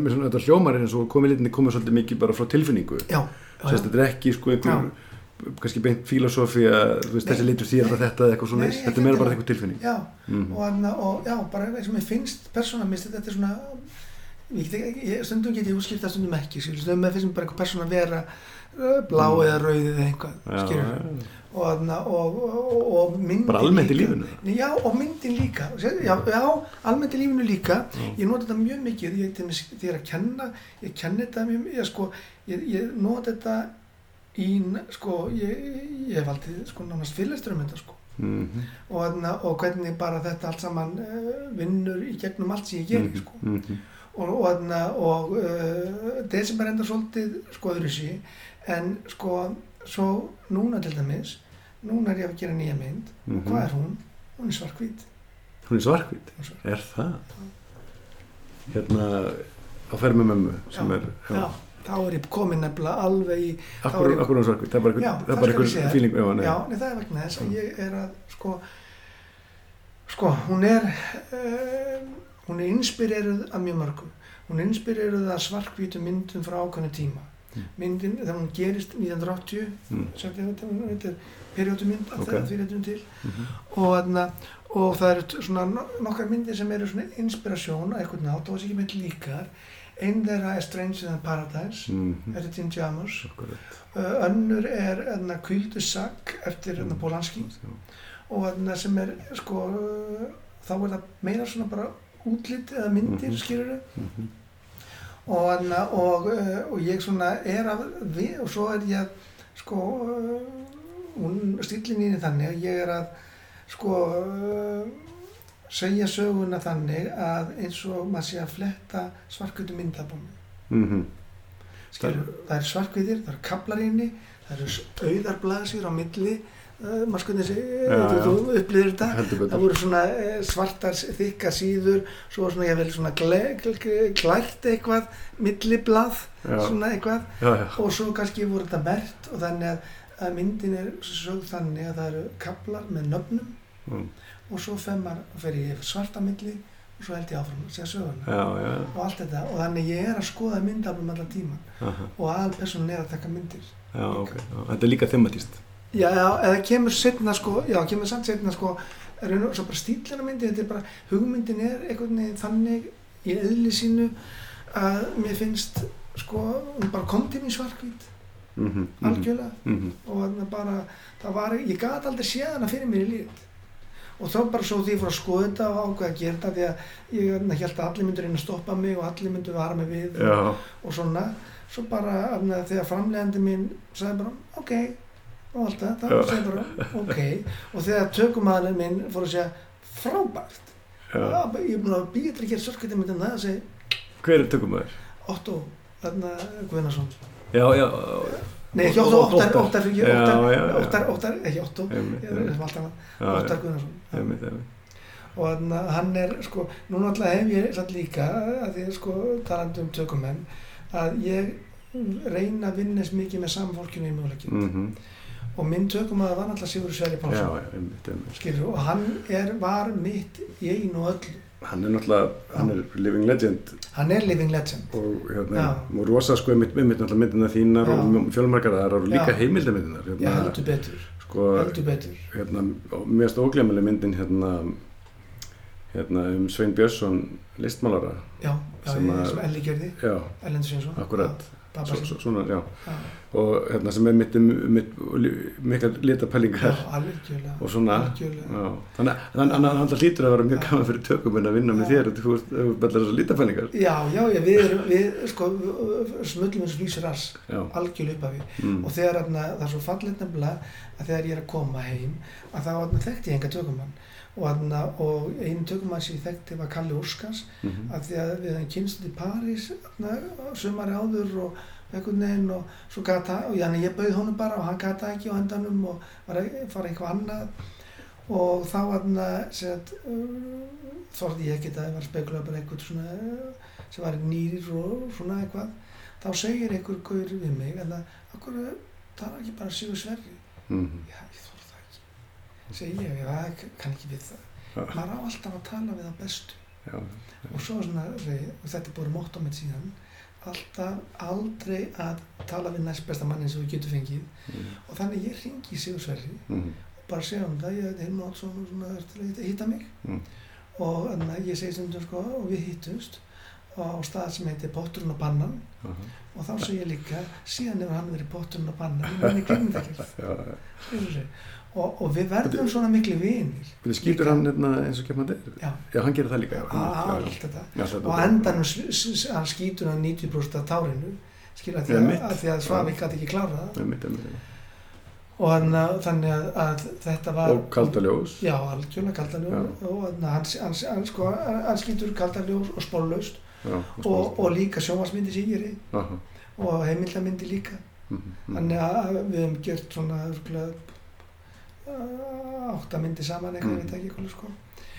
svona, þetta hljómar er eins og komið litinni komið svolítið mikið bara frá tilfinningu. já, Sérst, þetta er ekki sko einhver, kannski beint filosófi að þessi litur bara þetta eða eitthvað svona, Nei, þetta er meira bara eitthvað tilfinning. já, Mm. og, anna, og já, bara eins og mér finnst persóna, mér finnst þetta er svona ég get ekki, ég, stundum get ég útskipt það stundum ekki, skilur, stundum finnst mér bara eitthvað persóna vera uh, blá Mm. eða rauð eða eitthvað, skilur já. og, anna, og, og, og myndin Bara almennt í líka. lífinu. Nei, Já, og myndin líka, já, já almennt í lífinu líka, Já. ég nota þetta mjög mikið, ég, til dæmis, þegar ég er að kenna, ég kenni þetta mjög, ég sko, ég, ég nota þetta í, sko, ég, ég hef aldrei, sko, nánast fyrirlestur um þetta, sko, Mhm. og, þarna, og hvernig bara þetta allt saman uh, vinnur í gegnum allt sem ég geri, Mhm. sko, Mhm. Og, og, þarna, og uh, desember enda svolítið, sko, öðru sí, en, sko, svo núna til dæmis, núna er ég að gera nýja mynd, Mhm. og hvað er hún? Hún er svarkvít. Hún er svarkvít. Er. Er það? Hérna, á ferð með mömmu sem Já, er, Já, þá er ég komin nefnilega alveg í, Akkur, er hún svarkvít, það er bara Já, það það er bara einhver fíling, já, nei. já, nei, það er vegna þess að Mm. ég er að, sko, sko, hún er, uh, hún er inspireruð af mjög mörgum. Hún er inspireruð af svarkvítu myndum frá ákveðnu tíma. Mm. Myndin, þegar hún gerist 1980, Mm. þetta þetta er periódumynd af Ok. það fyrir þetta til. Mhm. Og, þarna, og það eru svona no- nokkar myndir sem eru svona inspirasjón á eitthvað nátt og þessi ekki mynd líkar. Einn þeirra er Stranger Than Paradise, Mhm. eftir Tim. Akkurat. Uh, önnur er þarna Kvíldu Sagg eftir þarna Mm. Polanski Já. og sem er sko þá er það meira svona bara útlit eða myndir Mhm. mm skilur Mhm. og og, uh, og ég svona er að við, og svo er ég að sko uh, hún stílin í þannig að ég er að sko uh, segja söguna þannig að eins og maður sé að fletta svarkvöldu myndabómi Mhm. skilur, það er svarkviðir, það eru kablar inni, það eru auðarblasir á milli, uh, sko þessi, Já, þú, upplýðir þetta, það voru svona eh, svartar þykka síður, svo var svona ég vel svona glært eitthvað, milliblað, svona eitthvað, já, já. og svo kannski voru þetta mert og þannig að, myndin er sögð þannig að það eru kablar með nöfnum Mm. og svo fer, maður, fer ég svarta milli og svo held ég áfram að segja söguna Já, og allt þetta og þannig ég er að skoða myndaflum allan tíman Aha. og aðalpersonin er að taka myndir Já, ok. Já. Þetta er líka thematíst. Já, eða kemur setna sko já, kemur samt setna sko er einu, svo bara stílina myndi, þetta er bara hugmyndin er einhvern veginn þannig í eðli sínu að mér finnst sko, hún bara kom til mér svarkvít Mhm. algjörlega Mhm. og þannig bara, það var, ég gat aldrei séð hana fyrir mér í lífið og þá bara svo því ég fór að skoða þetta og ákveða að gera þetta því að ég held að allir myndur reyna að stoppa mig og allir myndur vara mig við Já, og svona svo bara þegar framlegandi mín sagði bara ok og allt þá Já. sagði bara ok og þegar tökumæðurinn minn fór að segja frábært. Já, ég er búin að býja til að gera svartkvætti mynd en það að segja Hver er tökumæður? Otto Guðnarsson Já, já. nei ekki Otto. Óttar, Óttar fyrir Já, ekki Otto er já. Guðnarsson og hann er sko, núna alltaf hef ég satt líka að því sko talandi um tökumenn að ég reyna að vinna eins mikið með saman fólkinu í möguleikin Mhm. Og minn tökumæður var alltaf Sigur Sverri Já, Pálsson já, skilur, og hann er, var mitt í einu og öllu. Hann er náttúrulega, hann er living legend. Hann er living legend. Og hérna, Já. og rosa sko einmitt, einmitt náttúrulega myndina þínar Já. og fjölmarkar það eru líka Já. heimildamyndinar já, hérna, heldur betur, sko, heldur betur. hérna, og mest óglemileg myndin hérna, hérna um Svein Björnsson listmálara. Já, já, Sem sem, að- Elli gerði já, Ellen Svinsson akkurat svo, svona, já, já, og hérna sem er mitt um litapælingar. Algjörlega og svona þannig að hann, hlýtur að vera mjög gaman fyrir tökuminn að vinna með Já. þér og þú bellar þessar litapælingar. Já, já, já, við erum, við, sko, smullum eins og flýsir rass já, algjörlega upp af við mm. og þegar það er svo fallið nefnilega að þegar ég er að koma heim að þá þekkti ég enga tökumann og, og einu tökumann sem ég þekkti var Kalli Úrskans mm að því að við hefum kynst í París þarna, sumari áður og, einhvern veginn og svo gata, og þannig ég bauð honum bara og hann gata ekki á hendanum og var að fara eitthvað annað. Og þá hann að þorði ég ekki að það var spekula bara eitthvað svona uh, sem var nýrir og svona eitthvað. Þá segir einhver gaur við mig en það, okkur tala ekki bara Sigur Sverri? Mhm. já, ég þorði það ekki segi ég, já, ég kann ekki við það Já. maður á alltaf að tala við það bestu Já, og svo svona, og þetta er búin mótt á mitt síðan alltaf aldrei að tala við næst besta manni sem þú getur fengið Mhm. og þannig ég ringi í Sigur Sverri Mhm. og bara segja um það, ég Oddsson og svona, að hitta mig Mm. og að ég segi stundum sko og við hittumst á stað sem heitir Potturinn og Pannan Aha. og þá segi ég líka, síðan hefur hann verið Potturinn og í minni klimindakirð Já, já. Og, og við verðum svona miklu vinir. Skýtur hann hérna eins og kemandi? já, Já, hann gerir það líka, já. þetta. og endanum hann skýtur hann 90% af tárinu skilja því að, að, Svavík gæti ekki klára það. Mitt, mitt, mitt. og hann, að- þannig að, að þetta var Og kaldaljós. já, algjörlega kaldaljós og hann, hann, hann, hann, sko, hann skýtur kaldaljós og spórlaust. Já, og, og líka sjónvarsmyndi sígeri og heimildamyndi líka. Mhm, mhm. þannig að við hefum gert svona örugglega, uh, áttamyndi saman eitthvað, Mm. ég veit ekki hvað sko.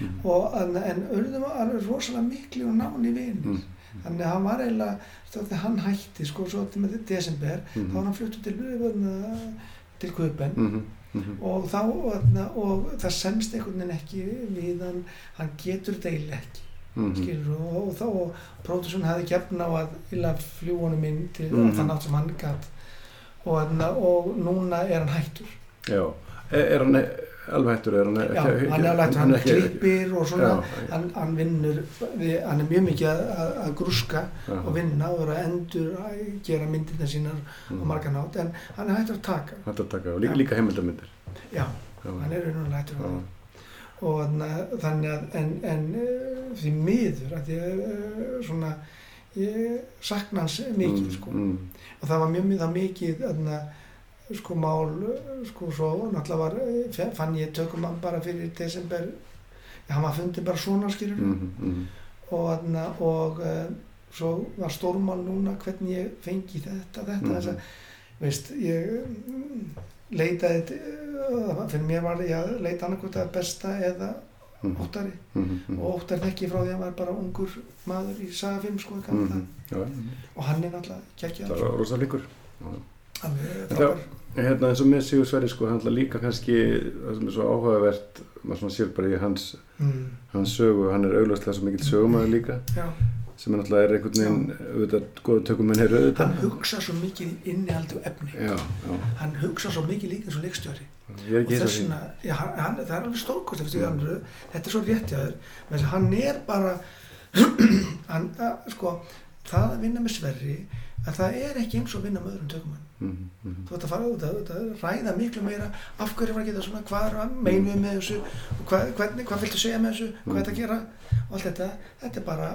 Mhm. og, en, en urðum alveg rosalega miklu og náni vinir Mhm. þannig að hann var eiginlega þegar hann hætti sko svo til með desember þá var hann fluttur til, uh, til Kuben Mhm, mhm. og þá og, og það semst einhvern veginn ekki við hann hann getur eiginlega ekki Mhm. skilur og, og þá og pródussun hafði gefna á að illa fljú honum inn til Mhm. þann átt sem hann gætt og núna er hann hættur Já, er, hann alveg hættur? Er hann, já, hann er alveg hættur, hann ekki- klippir og svona, Já, hann, hann vinnur við, hann er mjög mikið að, að, að grúska já. og vinna og vera að endur að gera myndirna sínar Mhm. og margan átt en hann er hættur að taka Hættur að taka, og líka, líka heimildamindir. já, hann er raunverulega hættur að og þannig að en, en eh, því miður að ég eh, svona ég sakna hans mikið Mm, sko mm. og það var mjög mjög mikið þarna, sko mál eh, sko svo náttúrulega var eh, fann ég tökum bara fyrir desember hann var fundið bara svona skilur Mhm, mhm. og, og uh, svo var stórmál núna hvernig ég fengi þetta þetta Mhm. þess að veist ég mm, leitaði uh, fyrir mér var ég að leita annarkvæmt að besta eða Mhm, óttari mhm, mhm. og óttar þekki frá því að hann var bara ungur maður í sagafilm sko mm Mhm. Já. og hann er náttúrulega kekki það var rosa líkur. En Hérna eins og með Sigur Sverri sko, hann ætla líka kannski, það sem er svo áhugavert, maður svona sér bara í hans, mm, hans sögu, hann er augljóslega svo mikill sögumæður líka, já, sem er náttúrulega er einhvern veginn, auðvitað, góða tökum henni er auðvitað. hann hugsa svo mikið innihaldi og efni. Já, já, hann hugsa svo mikið líka eins og leikstjóri. Ég er ekki þess að vegna, já, hann, það er alveg stórkost Mm. mm. þetta er svo rétt menn hann er bara [clears throat] hann, sko það að vinna með Sverri að það er ekki eins og vinna með öðrum tökumann því. þú ert að fara út að, að ræða miklu meira af hverju var að geta svona, hvað er að meinu með þessu og hvað, hvernig, hvað viltu segja með þessu hvað er þetta að gera og allt þetta. Þetta er bara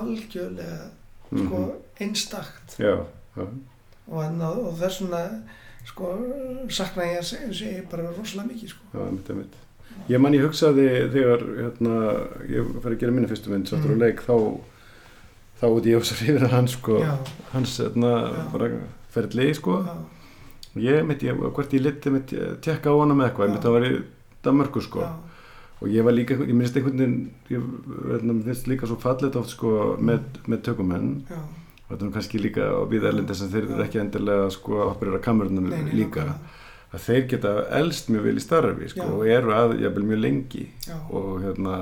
algjörlega sko einstakt. Já, já, og, og þess vegna sko sakna ég að segja, segja bara rosalega mikið sko. Já, mitt er mitt. Ég man ég hugsaði þegar, hérna, ég fær að gera minni fyrstu mynd, sáttur Mm. á leik, þá, þá út ég ósar yfir hans, sko, hans, hérna, bara ferðli, sko. já, Ég ég, hvort ég liti mitt, tekka á hana með eitthvað, Já. mitt það var í Danmörku, sko. já, og ég var líka, ég minnst einhvern veginn ég hérna, finnst líka svo fallet oft sko með, með tökumenn. Og þetta er kannski líka á við erlendis en þeir eru ekki endilega sko að operera kamerunum líka. að þeir geta elst mjög vel í starfi sko og eru að jafnvel mjög lengi. Og hérna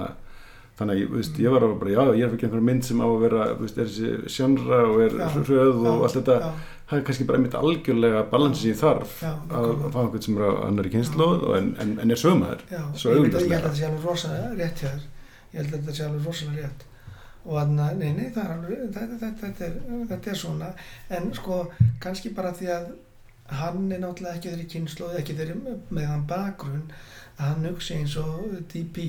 þannig að ég, veist, ég var alveg bara, já, ég er ekki einhver mynd sem á að vera, veist, er þessi sjónra og er Já. hröð og já, allt þetta. já, það er kannski bara einmitt algjörlega balansi sem ég þarf að, fá einhvern sem er á annari kynnslóð en, en, en er sögmaður Svo ég, veit, að- ég held að þetta sé alveg rosalega rétt hjá þér. Ég held að þetta sé alveg rosalega rétt. Og að, nei, nei, það er alveg þetta, þetta, þetta, er, þetta er svona. En sko, kannski bara því að hann er náttúrulega ekki þeirri kynnslóð ekki þeirri með hann bakgrunn að hann hugsi eins og DP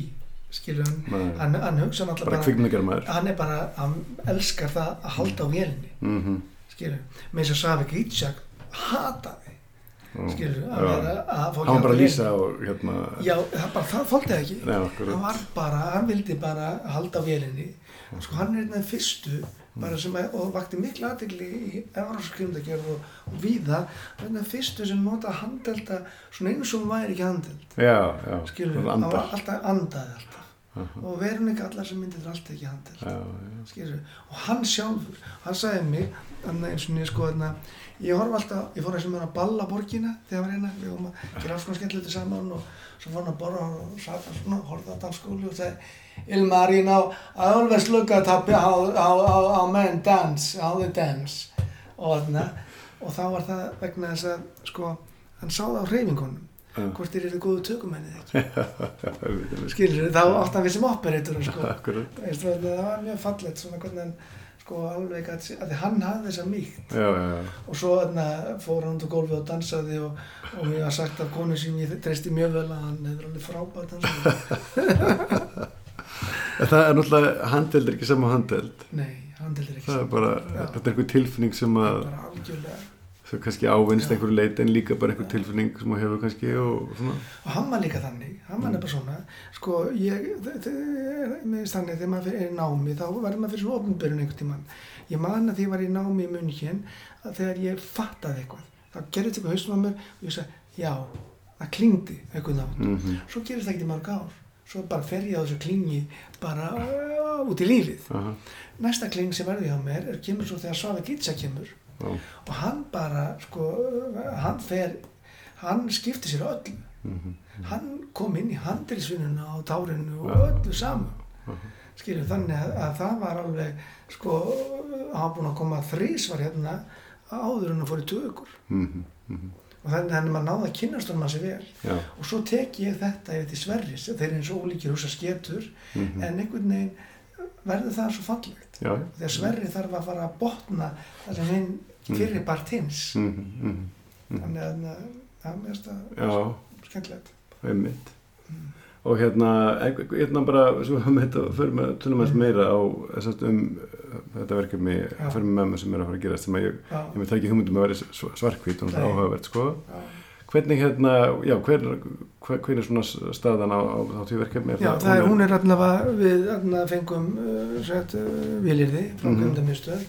skilur hann, hann, hann hugsa náttúrulega bara bara, hann er bara, hann elskar það að halda á vélinni. Mm -hmm. skilur, með þess að Savi Grítsjak hataði skilur, að vera að fá hann var bara að lýsa og hérna Já, bara, það þóldi ekki. Nei, hann var bara, hann vildi bara halda á vélinni. Sko hann er einn fyrstu bara sem að, og vakti miklu aðtegli í Európskrimdagjörð og, og víða. Af þeim fyrstu sem nota handelda svona eins og hún væri ekki handeld. Já, já, skilur, hann var alltaf andaði alltaf og verðum ekki allar sem myndir alltaf ekki já, já, skilur, og hann sjálfur hann sagði mig, eins og niður sko þarna, ég horf alltaf, ég fór að sem að balla borgina þegar var hérna við vorum að gera alls konar skemmtilegt saman og svo fór hann að borra og satt hann svona, horfði á dansskóli og sagði Ilmar, you know, I always look at how, how, how, how, men dance, how they dance. Og þarna, og þá var það vegna þess að, sko, hann sá það á hreyfingunum. Hvort þeir eru góðu tökumennið ekki? [laughs] Já, skilur, þá átt hann við sem operator sko. Það var mjög fallegt svona hvernig hann sko alveg að, að hann hafði þessa mýkt. Já, já, já, og svo þarna fór hann út á gólfi og dansaði og, og mér var sagt af konu sem ég treysti mjög vel að hann hefur alveg frábært [laughs] það er náttúrulega handeld er ekki sama handeld nei, hann heldur ekki það er bara, þetta er einhver tilfinning sem að sem kannski ávinnst einhverju leiti en líka bara einhver tilfinning sem að hefur kannski og svona. Og hann var líka þannig, hann var nefnilega svona sko ég, þannig þegar maður er í námi þá verður maður fyrir svona ofnbyrjun einhvern tímann. Ég man að því ég var í námi í munnkinn að þegar ég fattaði eitthvað þá gerði þetta eitthvað haustum á mér og ég sagði, já, það klingdi eitthvað nátt mm svo gerist það ekki í mörg ár. Svo bara fer ég á þessu klingi bara uh, út í lífið. Aha, næsta kling sem verði hjá mér er kemur svo þegar Svafa Gitsa kemur já, og hann bara sko, hann fer hann skipti sér öllu. Mhm, hann kom inn í handilsvinnuna á tárinu og öllu saman. Aha, skilur þannig að, að það var alveg sko, hann var búinn að koma þrísvar hérna áður en að fór í tökur mhm, mhm, og þannig að maður náði að kynast honum að sér vel. Já, og svo tek ég þetta yfir til Sverris þeir eru eins og ólíkir húsa sketur mhm, en einhvern veginn verður það svo fallegt. Já, þegar Sverri þarf að fara að botna það sem hinn fyrir part hins. Mhm, mhm, þannig að það er mest að já, skemmtilegt. Einmitt. Og hérna, hérna bara [laughs] förum að tölum aðeins meira á þessast um uh, þetta verkefni. Förum með mömmu sem er að fara að gerast sem að ég, ég með það ekki hugmyndum að vera sv- svartkvít og það Nei. áhugavert sko. Já. Hvernig hérna, já, hver, hver, hver er svona staðan á, á, á því verkefni já það er, hún er allavega við allavega fengum uh, sett, uh, vilirði frá mm -hmm.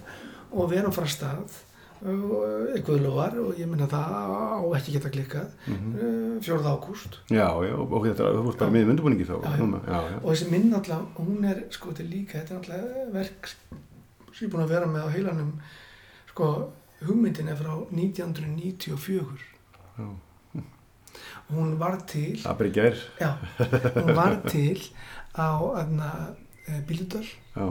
og við erum frá stað uh, eitthvað lofar og ég minna það á ekki geta klikkað Mhm. uh, 4. ágúst já, já, og þetta, ert bara með myndubunningi þá Já, já. já, og þessi mynd alltaf, hún er sko þetta er líka, þetta er alltaf verk sem ég er búin að vera með á heilanum sko, hugmyndin er frá 1994 já. Hún var til það er bara gær. Já, hún var til á bíldal já,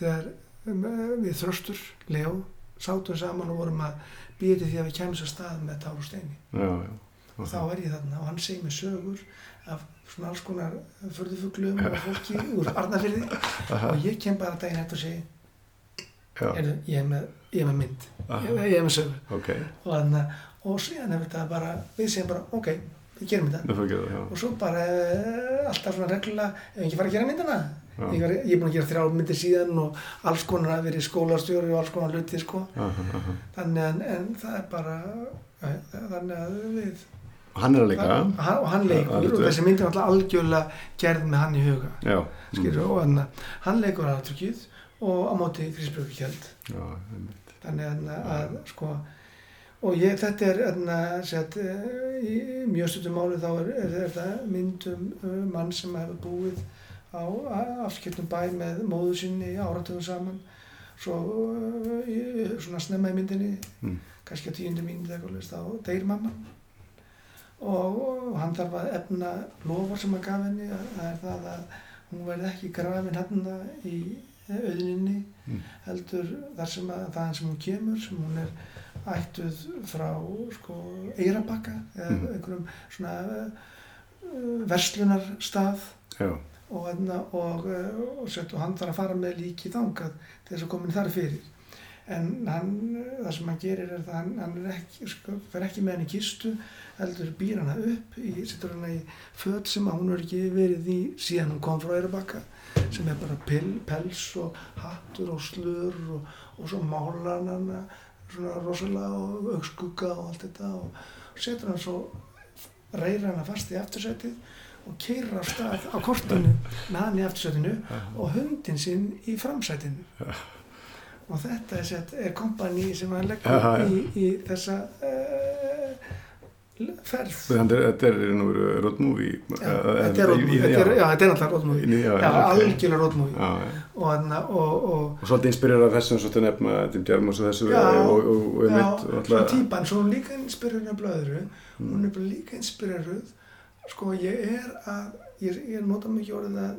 þegar um, við þröstur, Leo sátum saman og vorum að býja til því að við kemum sér stað með Tár og Steini. Já, já. Og þá er ég þarna og hann segir mér sögur af svona alls konar förðufuglum og fólki [laughs] úr Arnafyrði Aha, og ég kem bara daginn eftir og segi Heyrðu, ég er með, ég er með mynd, ég, ég er með sögur ok, og, og síðan hefur þetta bara, við segjum bara, ok, við gerum þetta. Það og svo bara uh, alltaf svona reglulega, ef ekki fara að gera myndina. Ég, var, ég er búin að gera þrjá myndir síðan og alls konar að verið skólastjóri og alls konar hluti sko, þannig að en það er bara, ja, þannig að við hann er að leika? Hann, og hann leikur. Og þessi mynd er alltaf algjörlega gerð með hann í huga já, skilur, og hann, hann leikur aðtrykið og á móti Grísbjörg Kjeld þannig að, að sko og ég, þetta er enna, set, í mjög stundum máli þá er, er þetta myndum uh, mann sem hefur búið á afskiptum bæ með móðu sinni áratöðum saman svo uh, svona snemma í myndinni Mm. kannski á tíundu mínu þá deyr mamma og, og hann þarf að efna lofar sem hann gaf henni að- það er það að hún verði ekki grafin hérna í auðninni Mm. heldur þar sem að þaðan sem hún kemur sem hún er ættuð frá sko Eirabakka eða Mhm. einhverjum svona uh, verslunarstað já, og, hérna, og, uh, og, og hann þarf að fara með líki þangað til þess að komin þar fyrir. En hann, það sem hann gerir er það hann, hann er ekki, sko, fer ekki með hann í kistu heldur býr hana upp í, setur hana í föt sem hún er ekki verið í síðan hún kom frá Eirabakka sem er bara pill, pels og hattur og slur og, og svo málar hann svona rosalega og augskugga og allt þetta og, setur hann svo reyra hann fast í aftursætið og keirir á stað á kortinu með hann í aftursætinu og hundin sinn í framsætinu. Og þetta er, er kompani sem hann leggur í, í þessa uh, ferð. Þetta er movie. Já, þetta er roadmovie, þetta er, er náttúrulega já, ok. algjörlega já. og, þarna, og, og, Og svolítið inspirerað af þessum svo til nefna Tim Jarmus og þessu Já, og, og, og, og já, mitt og svona alltaf típan, svo hún líka inspireruð af blöðru, Mm. hún er líka inspireruð, sko, ég er að, ég, ég nota mikið orðið að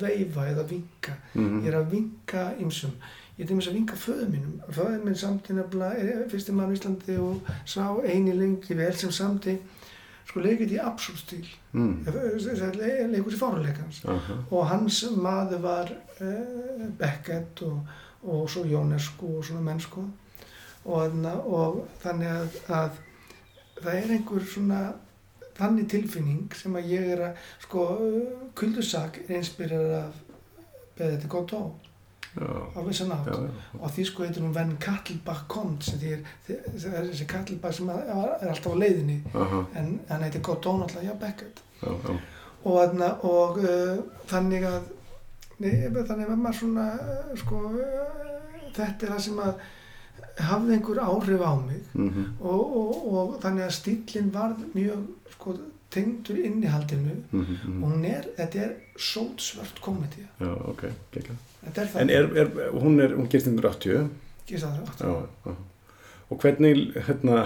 veifa eða vinka, Mhm. ég er að vinka ymsum, ég til dæmis að vinka föðu mínum, föðu minn samti nefnilega, er fyrsti mann í Íslandi og sá eini lengi vel sem samti, sko, leikið í absúrstíl, mm. leikur í fáruleikans Aha. og hans maður var uh, Beckett og, og svo Jónesku og svona mennsku og, og þannig að, að það er einhver svona þannig tilfinning sem að ég er að sko kuldusak er inspirerað af Beðið Godó Á vissan átt og því sko heitir hún Venn Kattelbach kommt sem því er, það er þessi Kattelbach sem er alltaf á leiðinni. Aha, en hann heitir Godó náttúrulega, já Beckett. Já, já. og, þarna, og uh, þannig að nei, þannig að maður svona uh, sko uh, þetta er það sem að hafði einhver áhrif á mig. Mhm. og, og, og þannig að stílinn varð mjög sko tengdur innihaldinu. Mhm, mhm. og hún er, þetta er sótsvört komedi Já, ok, gekka. Þetta er það, En er, er, hún er, hún gerst 1980 Gerist það aftur. já, já. og hvernig, hérna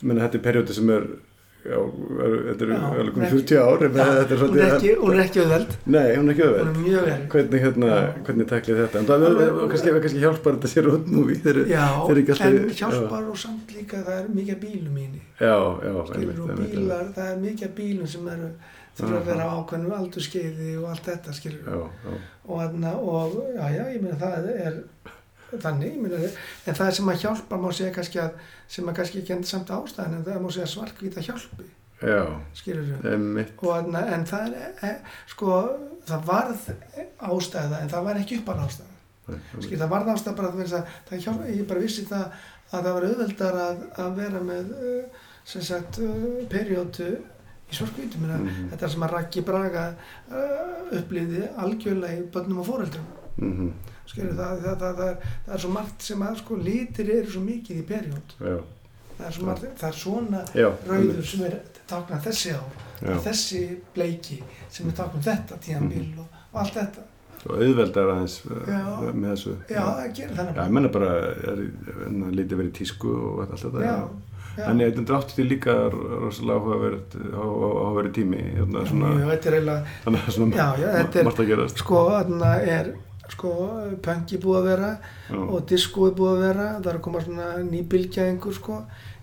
ég meina þetta er perjóti sem er já, þetta er alveg komið 40 ár er hún, er ekki, hún er ekki auðveld. Nei, hún er ekki vel Hvernig, hérna, hvernig tæklið þetta? En það er kannski, kannski hjálpar þetta sér þeir, já, en hjálpar og samt líka það er mikið bílum mínu Já, já, skilur og bílar, það er mikið bílum sem eru þurfa að vera á ákveðnum aldurskeiði og allt þetta skilur Já, já, og, þarna, og já, já, ég meina það er þannig, ég meina en það sem að hjálpa má segja kannski að sem að kannski ekki endur samt ástæðan en það má segja svarkvita hjálpi já, skilur og þarna, en það er, e, sko það varð ástæða en það var ekki uppar ástæða skilur, það varð ástæða bara að vera það hjálpa, ég bara vissi það að það var auðveldar að, að vera með uh, sem sagt uh, í svarkvítum Mhm. þetta sem að Raggi Braga uh, upplýði algjörlega í börnum og fóreldrum Mhm, skilur það, það, það, það, er, það er svo margt sem að sko litir eru svo mikið í periód Já, það er, það er svona já rauður sem er táknað þessi Já. þessi bleiki sem er táknað þetta tíðanbíl Mhm. og, og allt þetta Og auðveldar aðeins uh, Já. með þessu já, það gerir þannig Já, ég menna bara er, er, lítið verið tísku og allt þetta já, já. já. En ég drátti til líka rosalega áhugaverð áhugaverð tími hérna, svona, Mjög, þetta er eiginlega þannig að svona Já, já, þetta er- margt að gerast sko, þarna er sko, punki búið að vera Já. og er búið að vera það er að koma svona nýbylgja einhver sko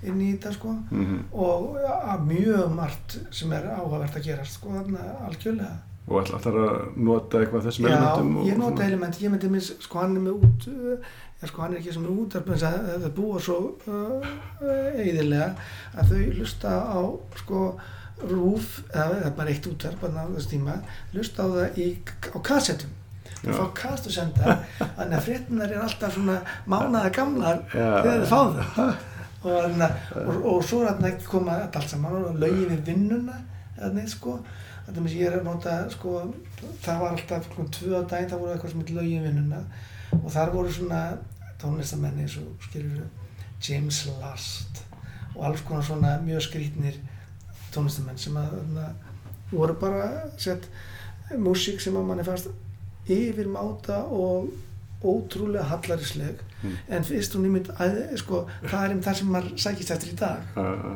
inn í þetta sko Mhm. og ja, mjög margt sem er áhugavert að gerast sko þarna algjörlega Og ætla ætlar að nota eitthvað þessum Já, elementum og ég nota element, ég myndi mis, sko hann er með út uh, já, sko hann er ekki sem er útarp en það það búa svo uh, eiðilega að þau hlusta á sko rúf, eða er bara eitt útarp á þess tíma, hlusta á það í, á kassettum og fá kastusenda þannig að fréttinar er alltaf svona mánaða gamlar þegar þau fá það og, og, og svo er þarna ekki koma þetta allt saman og lögin við vinnuna eða neitt sko. Þetta með ég er að nota sko það var alltaf sko tvö á daginn það voru eitthvað sem heit lögin við vinnuna og þar voru svona tónlistamenni eins og skilur James Last og alls konar svona mjög skrítnir tónlistamenn sem að þarna, voru bara sett músík sem að manni fannst yfir máta og ótrúlega hallarisleg Mm. en fyrst hún ímynd að sko, það er um það sem maður sækist eftir í dag Já, já.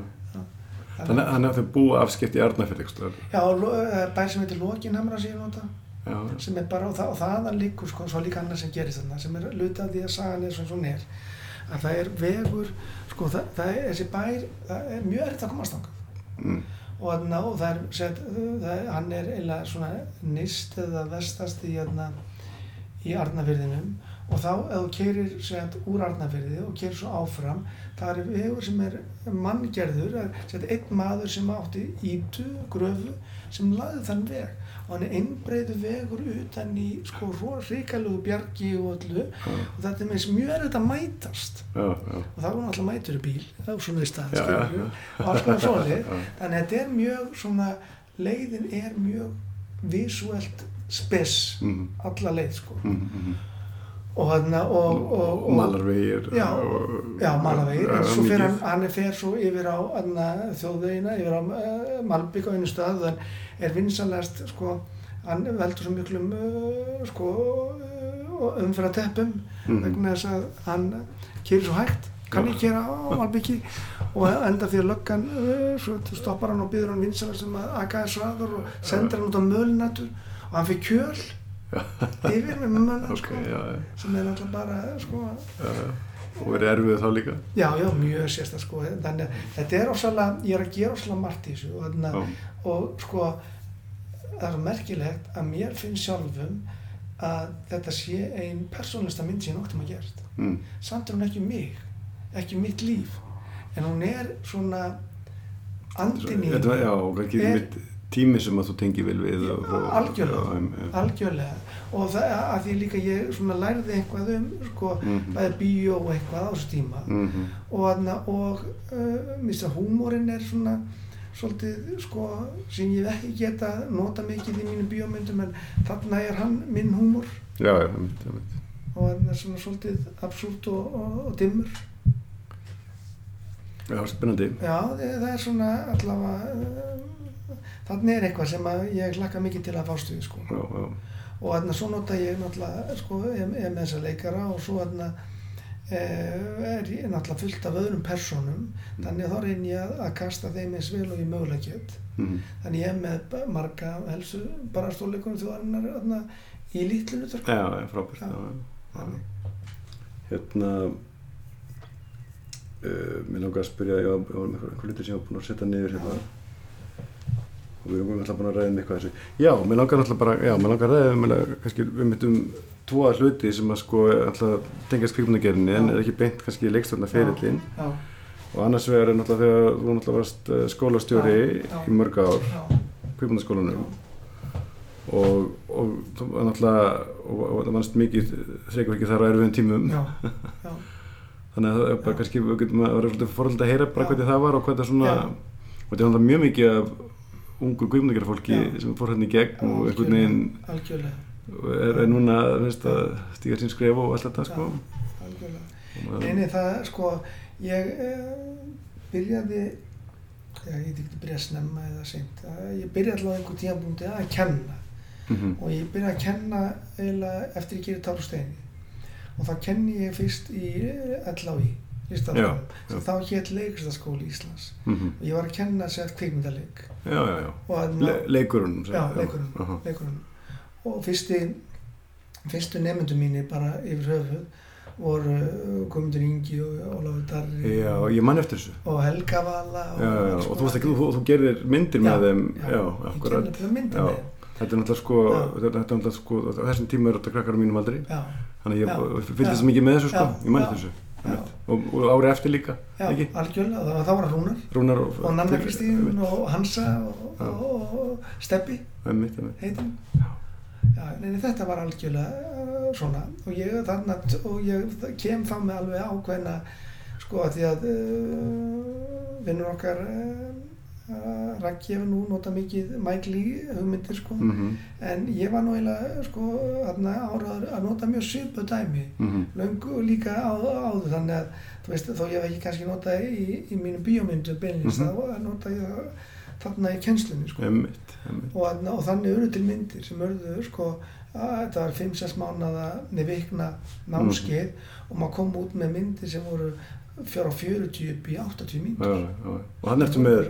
Þannig að þau búa afskipt í staðar. Já, og það er bær sem heitir Lokinhamra sem ég nota Já, sem er bara, og, það, og þaðan líkur sko, svo líka annað sem gerist þarna sem er luta af því að sagan er svona svona er að það er vegur sko, það, það er, þessi bær, það er mjög erfitt að komast þangað. Mm. og, þarna, og það er, set, það er hann er eiginlega svona nýst eða vestast í, þarna, í Arnafyrðinum og þá ef þú keirir sett, úr Arnafyrði og keirir svo áfram það er vegur sem er manngerður sett, einn maður sem átti ítu, gröfu sem laði þann veg og hann er einbreyðu vegur utan í sko ríkalögu bjargi og öllu Já. og þetta er þess mjög erfitt að mætast Já, já. og það var náttúrulega mætur í bíl það var svona í stað og alls konar Já. þannig að þetta er mjög svona leiðin er mjög visuelt spes Mhm. alla leið sko Mhm, mhm. Og hann og, og, og malarvegir Já, já, malavegir, en svo fer hann, hann er fer svo yfir á anna, þjóðvegina, yfir á uh, Malbygg á einu stað, þann er vinsanlegast, sko, hann veldur svo miklum, uh, sko, uh, umfyrirteppum, Mhm. vegna þess að hann kýrir svo hægt, kann ekki kera á Malbyggi og enda að löggan, uh, svo stoppar hann og byður hann vinsanlegast um að aga þess aður og sendir hann út á mölinatur og hann fyrir kjöl yfir með mölinatur, ok, sko, já, já, sem er náttúrulega bara, sko, já. og verið erfið þá líka Já, já, mjög sérsta sko, þannig að þetta er ósala, ég er að gera ósala margt í þessu og, Já. og sko það er merkilegt að mér finnst sjálfum að þetta sé ein persónlista mynd sem ég noktum að gert mm. samt er hún ekki mig, ekki mitt líf en hún er svona andin í kannski Er- tími sem að þú tengi vel við og, og, algjörlega, em, em. algjörlega og það að því líka ég lærði eitthvað um sko, Mhm. bæði bíó og eitthvað á þessu tíma Mhm. og, og uh, mista húmórin er svona svolítið sko sem ég ekki geta nota mikið í mínum bíómyndum en þarna er hann minn húmór já, já, einmitt, einmitt. og hann er svona svolítið absúrt og, dimmur já, spennandi já það, það er svona allavega þarna er eitthvað sem að ég hlakka mikið til að fást við sko. Já, já, og þarna svo nota ég náttúrulega sko með þessa leikara og svo þarna eh, er ég náttúrulega fullt af öðrum personum þannig að þá reyn ég að, að kasta þeim eins vel og ég mögulega get. Mhm. þannig ég er með marga helsu bara stórleikunum þjóðarinnar í lítlunu þurr já, já, frábært Já. Þannig. hérna uh, mér langar að spyrja ég var með einhver litur sem ég var búin að setja niður hérna og við erum alltaf búin að ræða um eitthvað þessu. Já, mér langar alltaf bara, já, mér langar að ræða um eiginlega, kannski við myndum tvoa hluti sem að sko alltaf tengjast kvikmyndagerðinni en er ekki beint kannski leikstjórna ferillin já, og annars vegar er náttúrulega þegar þú náttúrulega varst eh, skólastjóri Já, já. í mörg ár já, kvikmyndaskólanum. Og, og þú var náttúrulega og, og það vannst mikið þreikur ekki þar á erfiðum tímum. [laughs] Já, þannig að það er bara kannski við getum að vera svolítið forhald að heyra bara hvernig það var og hvernig það svona og þetta er náttúrulega mjög mikið af ungu kvikmyndagerðarfólki Já. sem fór hérna í gegn og einhvern veginn er, er núna veist, að stíga sín skref og allt þetta sko. algjörlega. Og maður- Nei, nei, það, sko, ég uh, byrjaði, ég get ekki byrjað snemma eða seint, ég byrjaði alltaf einhver tíðanbúndi að kenna. Mhm. og ég byrjaði að kenna eiginlega eftir ég gerir Táru Steini og þá kenni ég fyrst í LHI, þá hétt leiklistaskóli Íslands. Mhm. og ég var að kenna sér og að Le leikurunum Já, leikurunum, Aha. leikurunum. Og fyrsti, fyrstu nefndum mínir bara yfir höfuð voru uh, Guðmundur Ingi og Ólafur Darri Já, ég man eftir þessu. og Helga Vala og, já, já, og þú, ekki, þú, þú gerir myndir með þeim. já, ég kenni það myndir með þeim. Þetta er náttúrulega sko, þetta er náttúrulega sko þessum tíma er þetta krakkar á mínum aldri. Já, þannig að ég fylgdi Já. þess mikið með þessu sko, ég man Já. eftir þessu. Og, og ári eftir líka, já, ekki? algjörlega. Það var, það var Rúnar. Rúnar og, og Nanna Kristín og Hansa og, og, Steppi heitin já, neini, þetta var algjörlega uh, svona. Og ég þarna og ég kem þá með alveg ákveðna sko að því að uh, vinnur okkar uh, Raggi hefur nú nota mikið Mike Lee hugmyndir sko Mhm, en ég var nú eiginlega sko áraður að nota mjög svipu dæmi mhm. löngu líka á, áður þannig að þú veist þó ég hef ekki kannski notað í, í mínum bíómyndu beinlýst Mhm. þá nota ég það þarna í kennslunni sko einmitt, einmitt. og, þarna- og þannig urðu til myndir sem urðu sko að þetta var 5-6 mánada nefn vikna námskeið og maður kom út með myndir sem voru fjár á 40 upp í 80 Já, myndir já, já. og hann ertu með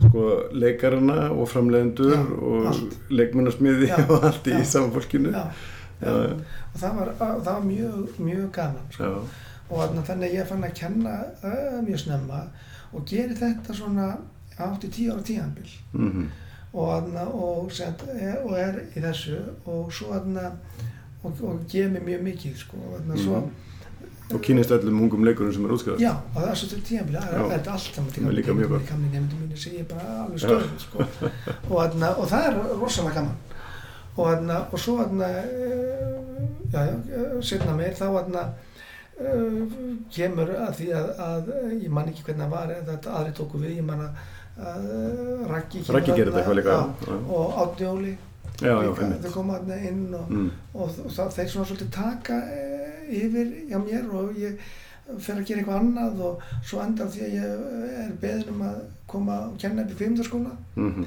sko, leikarana og framleiðendur Já, og leikmennasmiði og allt í já. saman fólkinu já, Já, já. já. og það var, það var mjög, mjög gaman sko. Og þannig ég fann að kenna uh, mjög snemma og geri þetta svona átti 10 ára tíðanbíl mhm, og, þarna, og, sent, er, og er í þessu og svo og, og gefa mér mjög mikið sko, þannig að svo og kynist öllum ungum leikurum sem er útskjáðast Já, og það er svo til tímabili, það er allt Það er líka mjög gott. stöðum sko. og, þarna, og það er rosalega gaman. Og, þarna, og svo þarna, uh, já, já, setna meir þá uh, kemur að því að, að ég man ekki hvernig það var þetta aðri tóku við, ég man að, uh, gerir þarna, þetta eitthvað líka og Átni Óli þau koma inn og, Mm. og, þeir svona svolítið taka yfir hjá mér og ég fer að gera eitthvað annað og svo endar því að ég er beðin um að koma og kenna upp í kveimdaskóla Mhm.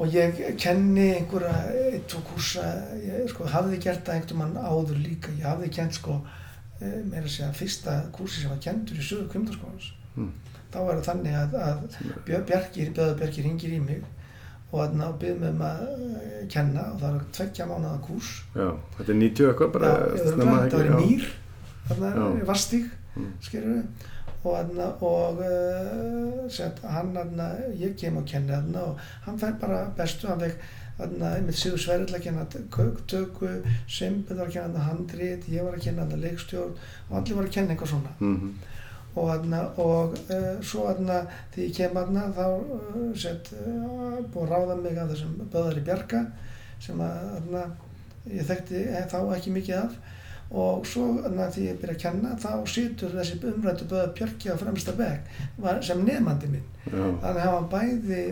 og ég kenni einhverja eitt og kursa, ég sko, hafði gert það einhvern mann áður líka, ég hafði kent sko e, meira að segja fyrsta kursi sem var kentur í sögur kveimdaskólans Mm. þá er það þannig að, að Björ- Bjarki, Bjöða Bjarki ringir í mig og með um að eh, kenna. Og það er tveggja mánuða kurs já, þetta er 90 eitthvað bara Já, snemma, þetta var í mýr þarna í Vastík Mm. skilur við og, og uh, set, hann þarna, ég kem og kenni þarna og hann fær bara bestu. Hann fekk með Sigur Sverrill að kenna tökku, Simbið var að kenna handrið, ég var að kenna leikstjórn og allir var að kenna eitthvað svona. Mhm. Og, þarna, og uh, svo þarna, því ég kem þarna þá uh, set, uh, búið að ráða mig af þessum Böðari Bjarka sem að þarna, ég þekkti eh, þá ekki mikið af. Og svo þarna, því ég byrja að kenna þá situr þessi umrættu Böðar Bjarki á fremsta var, sem nefandi minn. Já, þannig að hafa bæði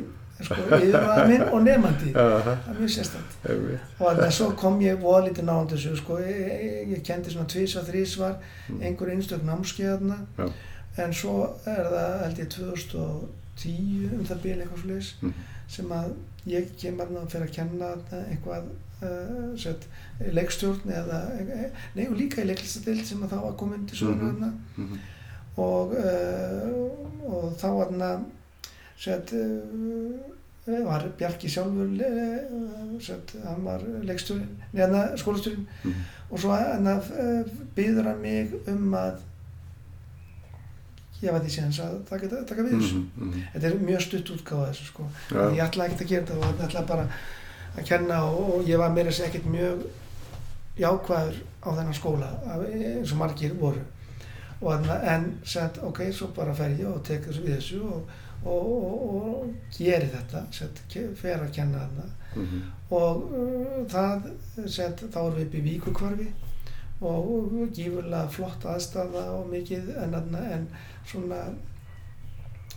sko, yfirvæða minn og nefandi já, það er mjög sérstætt einmitt. og þannig að svo kom ég voða lítið náðan þessu sko, ég, ég, ég kendi svona tvísvar, þrísvar Mm. einhver einstök námskeiðarna en svo er það held ég 2010 um það bíl eitthvað sluðis Mhm. sem að ég kem að fyrir að kenna eitthvað uh, sett, leikstjórn eða nei og líka í leiklistadeil sem að þá var komin til Mhm. þarna Mhm. og, uh, og þá var þarna sett, uh, var Bjarki sjálfur uh, sett, hann var skólastjórin Mhm. og svo hann býður hann mig um að ég var því síðan að taka, taka við þessu Mhm. Mhm. þetta er mjög stutt útgáfa þessu sko Já. ég ætla ekkert að gera þetta og ég ætla bara að kenna og, og ég var meira segja ekkert mjög jákvæður á þennan skóla eins og margir voru og þarna, en sett, ok, svo bara fer ég og tek þessu við þessu og, og, og, og geri þetta sett, ke- fer að kenna þarna Mhm. og uh, það sett, þá erum við upp í víkukvarfi og gífurlega flott aðstafa og mikið en, en svona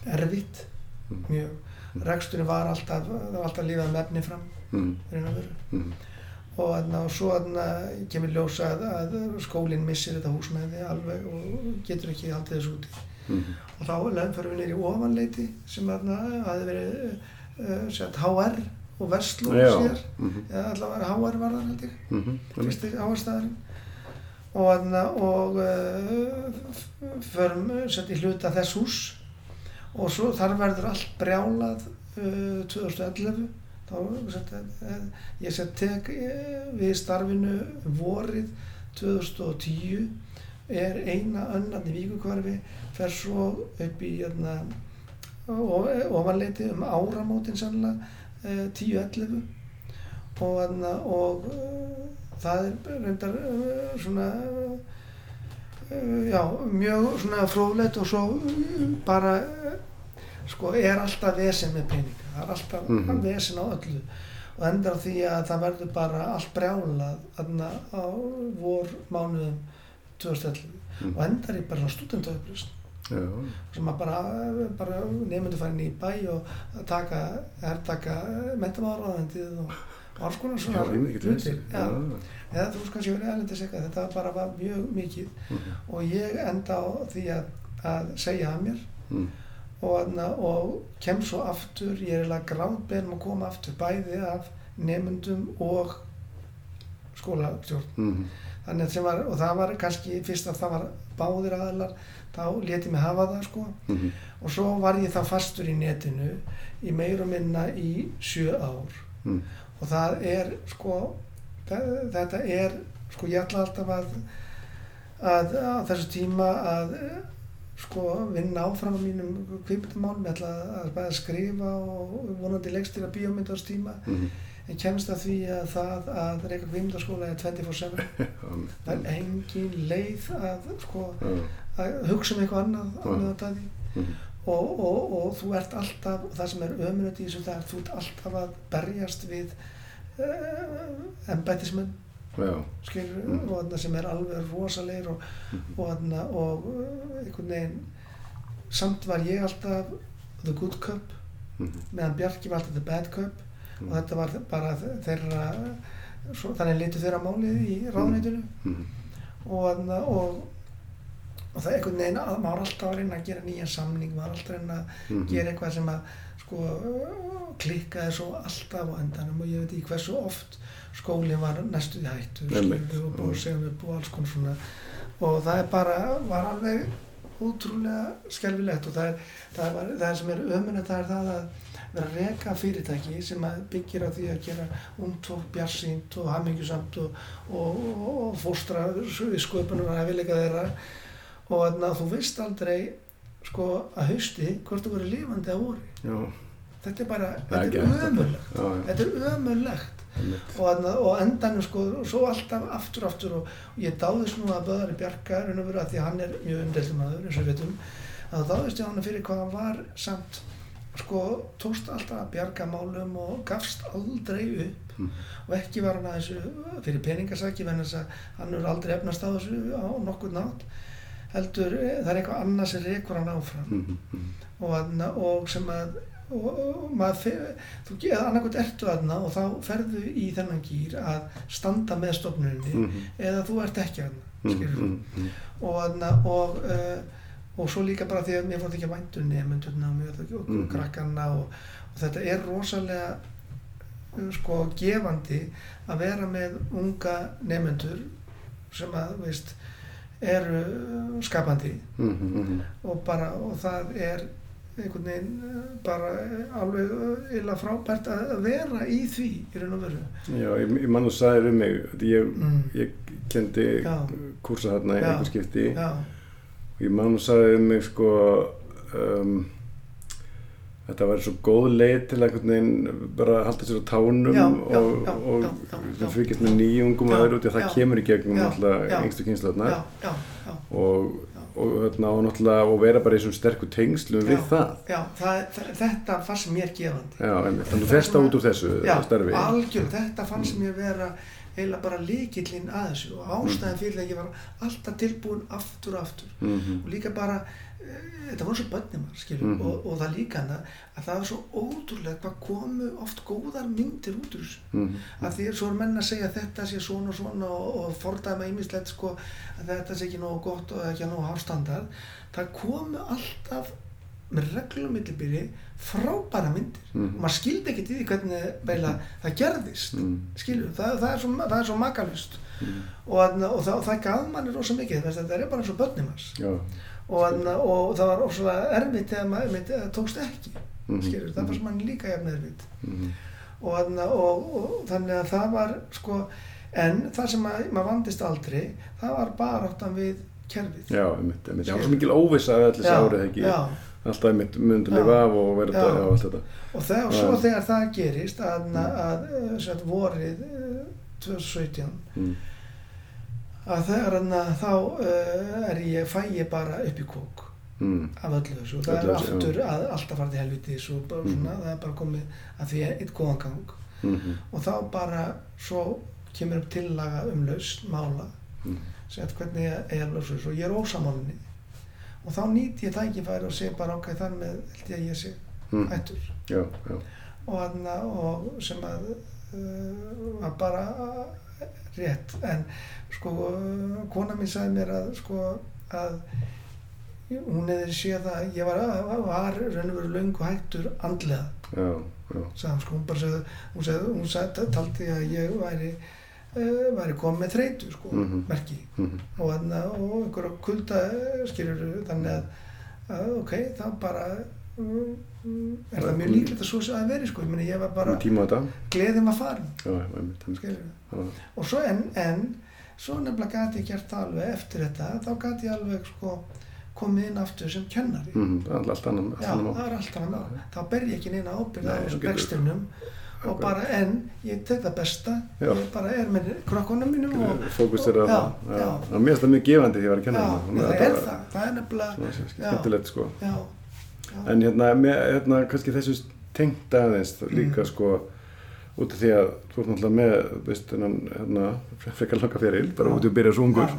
erfitt Mhm. mjög reksturinn var alltaf, alltaf lífað með efni fram raun og veru Mhm. og, svo þarna kemur ljósa að, að skólinn missir þetta húsnæði alveg og getur ekki haldið þessu úti Mhm. Og þá leðum fyrir við nýri ofanleiti sem þarna hafði verið uh, sett HR og Vestló Já. síðar Mhm. eða allavega HR var það held ég Mhm. Einmitt. fyrsti áherstaðurinn og, og uh, förum sett í hluta þess hús og svo þar verður allt brjálað uh, 2011 þá sett, uh, ég sett tek við starfinu vorið 2010 er eina önnan í Víkukvarfi fer svo upp í hérna, ofanleiti um áramótin sannlega uh, 10-11 og, þarna, og uh, það er reyndar uh, svona já, mjög svona fróðlegt og svo bara sko er alltaf vesen með peninga það er alltaf mm Mhm. vesen á öllu og endar því að það verður bara allt brjálað þarna á vor mánuðum 2011 Mhm. og endar í bara stúdendaupplýst Já. Sem að bara, bara nefndu farin í bæ og að taka, herrtaka mentamáðurraðendið og alls konar svona. Já. eða þú veist kannski verið erlendis eitthvað, þetta bara var mjög mikið Mhm. og ég enda á því að, að segja að mér Mhm. og, og kem svo aftur, ég er eiginlega gráðbeðnum að koma aftur bæði af nefndum og skólastjórn Mhm. þannig að sem var, og það var kannski fyrst að það var báðir aðalar þá leti mig hafa það sko Mhm. og svo var ég þá fastur í netinu í meir og minna í sjö ár Mhm. og það er sko þe- þetta er sko ég ætla alltaf að að á þessu tíma að sko vinna áfram á mínum kviptumálum, ég ætla að að skrifa og vonandi leggstýra bíómyndarstíma Mhm. en kemst að því að það að reyka kvipmyndarskóla er 24-7 [laughs] það er engin leið að sko Já. Að hugsa um eitthvað annað á Já. meðan dagi Mhm. og, og, og þú ert alltaf, og það sem er ömurönd í þessu það er þú ert alltaf að berjast við uh, embætismenn Já. skilur, Mhm. og þarna sem er alveg rosalegir og, og, þarna, og uh, einhvern veginn samt var ég alltaf the good cup Mhm. meðan Bjarki var alltaf the bad cup Mhm. og þetta var bara þeirra svo, þannig litur þeirra málið í Mhm. og, þarna, og og það er einhvern veginn að maður er alltaf að reyna að gera nýjan samning maður er alltaf að reyna að Mhm. gera eitthvað sem að sko klikkaði svo alltaf á endanum. Og ég veit ekki hversu oft skólinn var næstu í hættu skilur og búið Mm. segja upp og alls konar svona. Og það er bara, var alveg ótrúlega skelfilegt. Og það er, það var, það sem er ömuna það er það að vera að reka fyrirtæki sem byggir á því að gera ungt og bjarsýnt og hamingjusamt og, og, og, og fóstra við sköpunum að hefileika þeirra og að þú veist aldrei sko að hausti hvort þú verður lifandi að voru. Þetta er bara, þetta er ömurlegt. Þetta er ömurlegt. Og, þarna- og endanum sko, og svo alltaf aftur aftur og, og ég dáðist nú að Böðari Bjarka veru að því hann er mjög umdeldum maður eins og við veitum að dáðist ég hann fyrir hvað hann var samt sko tókst alltaf að bjarga málum og gafst aldrei upp. Mhm. og ekki var hann að þessu fyrir að hann er aldrei efnast á þessu á nokkur nátt heldur eh, það er eitthvað annað sem rekur hann áfram Mhm. Mhm. og, þarna, og sem að og, og maður þú getur annarkot ertu aðna og þá ferðu í þennan gýr að standa með stofnuninni Mhm. eða þú ert ekki aðna skilur Mhm. og aðna og uh, og svo líka bara því að mér fór ekki að væntu nefndurna og, mjög- og Mhm. krakkanna og, og þetta er rosalega uh, sko gefandi að vera með unga nefndur sem að veist eru uh, skapandi Mhm. Mhm. og bara og það er einhvern veginn eh, bara eh, alveg illa frábært að vera í því í raun og veru Já, ég, ég mann og sagði við mig ég, mm. ég kendi Já. kursa þarna í einhver skipti já, og ég mann og sagði við mig sko um, þetta var svo góð leið til veginn bara að halda sér á tánum Já, og, já, já, og já, já, já. það fylgjast með nýjungum Já, og öðru út að það já, kemur í gegnum já, já. já, já, já, og, og, og og vera bara í svona sterku tengslum við Já. það. já það, þetta fannst mér gefandi. Já, þannig að þú festa út úr þessu já, starfi. algjör, þetta fannst mér vera eiginlega bara líkillinn að þessu og ástæðan fyrir að ég var alltaf tilbúin aftur og aftur. Mhm. og líka bara þetta voru svo börnum skilur Mhm. og, og það líka hana að það var svo ótrúlega hvað komu oft góðar myndir út úr þessu Mhm. að því svo er menn að segja að þetta sé svona og svona og, og fordæma ýmislegt sko að þetta sé ekki nógu gott og ekki nógu hástandard það komu alltaf með reglum millibili frábæra myndir Mhm. og maður skildi ekkert í því hvernig beila, það gerðist Mhm. skilur, það, það er svo, er svo makalust Mhm. og, og, það, það gaf manni rosa mikið að þetta er bara eins og börnum hans Já. Og, þarna- og það var rosalega erfitt þegar maður myndi, það tókst ekki Mhm. skilur, það var sem manni líka jafn erfitt Mhm. og, þarna, og, og þannig að það var sko, en það sem að, maður vandist aldrei það var bara áttan við kerfið Já, einmitt, einmitt. Já, svo mikil óvissa að allir já, árið ekki já. alltaf einmitt myndu Já. lifa af og þetta og allt þetta og Já. svo þegar það gerist að, að, að, að vorið eh, 2017 mm. Að þegar hann þá uh, er ég, fæ ég bara upp í kók Mm. af öllu þessu. Og það Öllu er þessu, aftur að alltaf fara til helvitis og bara Mhm. svona, það er bara komið að því eitt góðan gang. Mm og þá bara svo kemur upp tillaga um lausn mála Mm. sett hvernig ég er lausn og ég er ósamálinni og þá nýt ég tækifæri og segi bara okkar þar með held ég að ég sé Mm. hættur. Já, já, og, þarna, og sem að uh, var bara rétt. En sko kona mín sagði mér að sko að hún hefði séð að ég var, var raun og veru löngu hættur andlega. Já, já. hann sko, hún bara sagði, hún sagði, hún sagði, taldi að ég væri, uh, væri komið með þreytu sko, Mhm. merki. Mm. og, þarna, og einhverja kulda skilur þannig að, að ok, þá bara um, er það mjög líklegt að svo sé að veri sko, ég meni ég var bara, gleðin var farin. Já, skilur og svo en, en svo nefnilega gæti ég gert það alveg eftir þetta, þá gæti ég alveg sko komið inn aftur sem kennari. Mm, það er allt annan, er mál. Þá ber ég ekki neina ábyrgð á rekstrinum og bara en ég tek það besta, Já. ég bara er með krokkunum mínum og fókus er að það er mjög gefandi því að ég var að kenna já, það að er það, það er nefnilega, sko. En hérna, hérna kannski þessu tengt aðeins Mm. líka sko út af því að þú ert náttúrulega með veist, hennan, hérna, frekar langa feril bara út í að byrja svo ungur.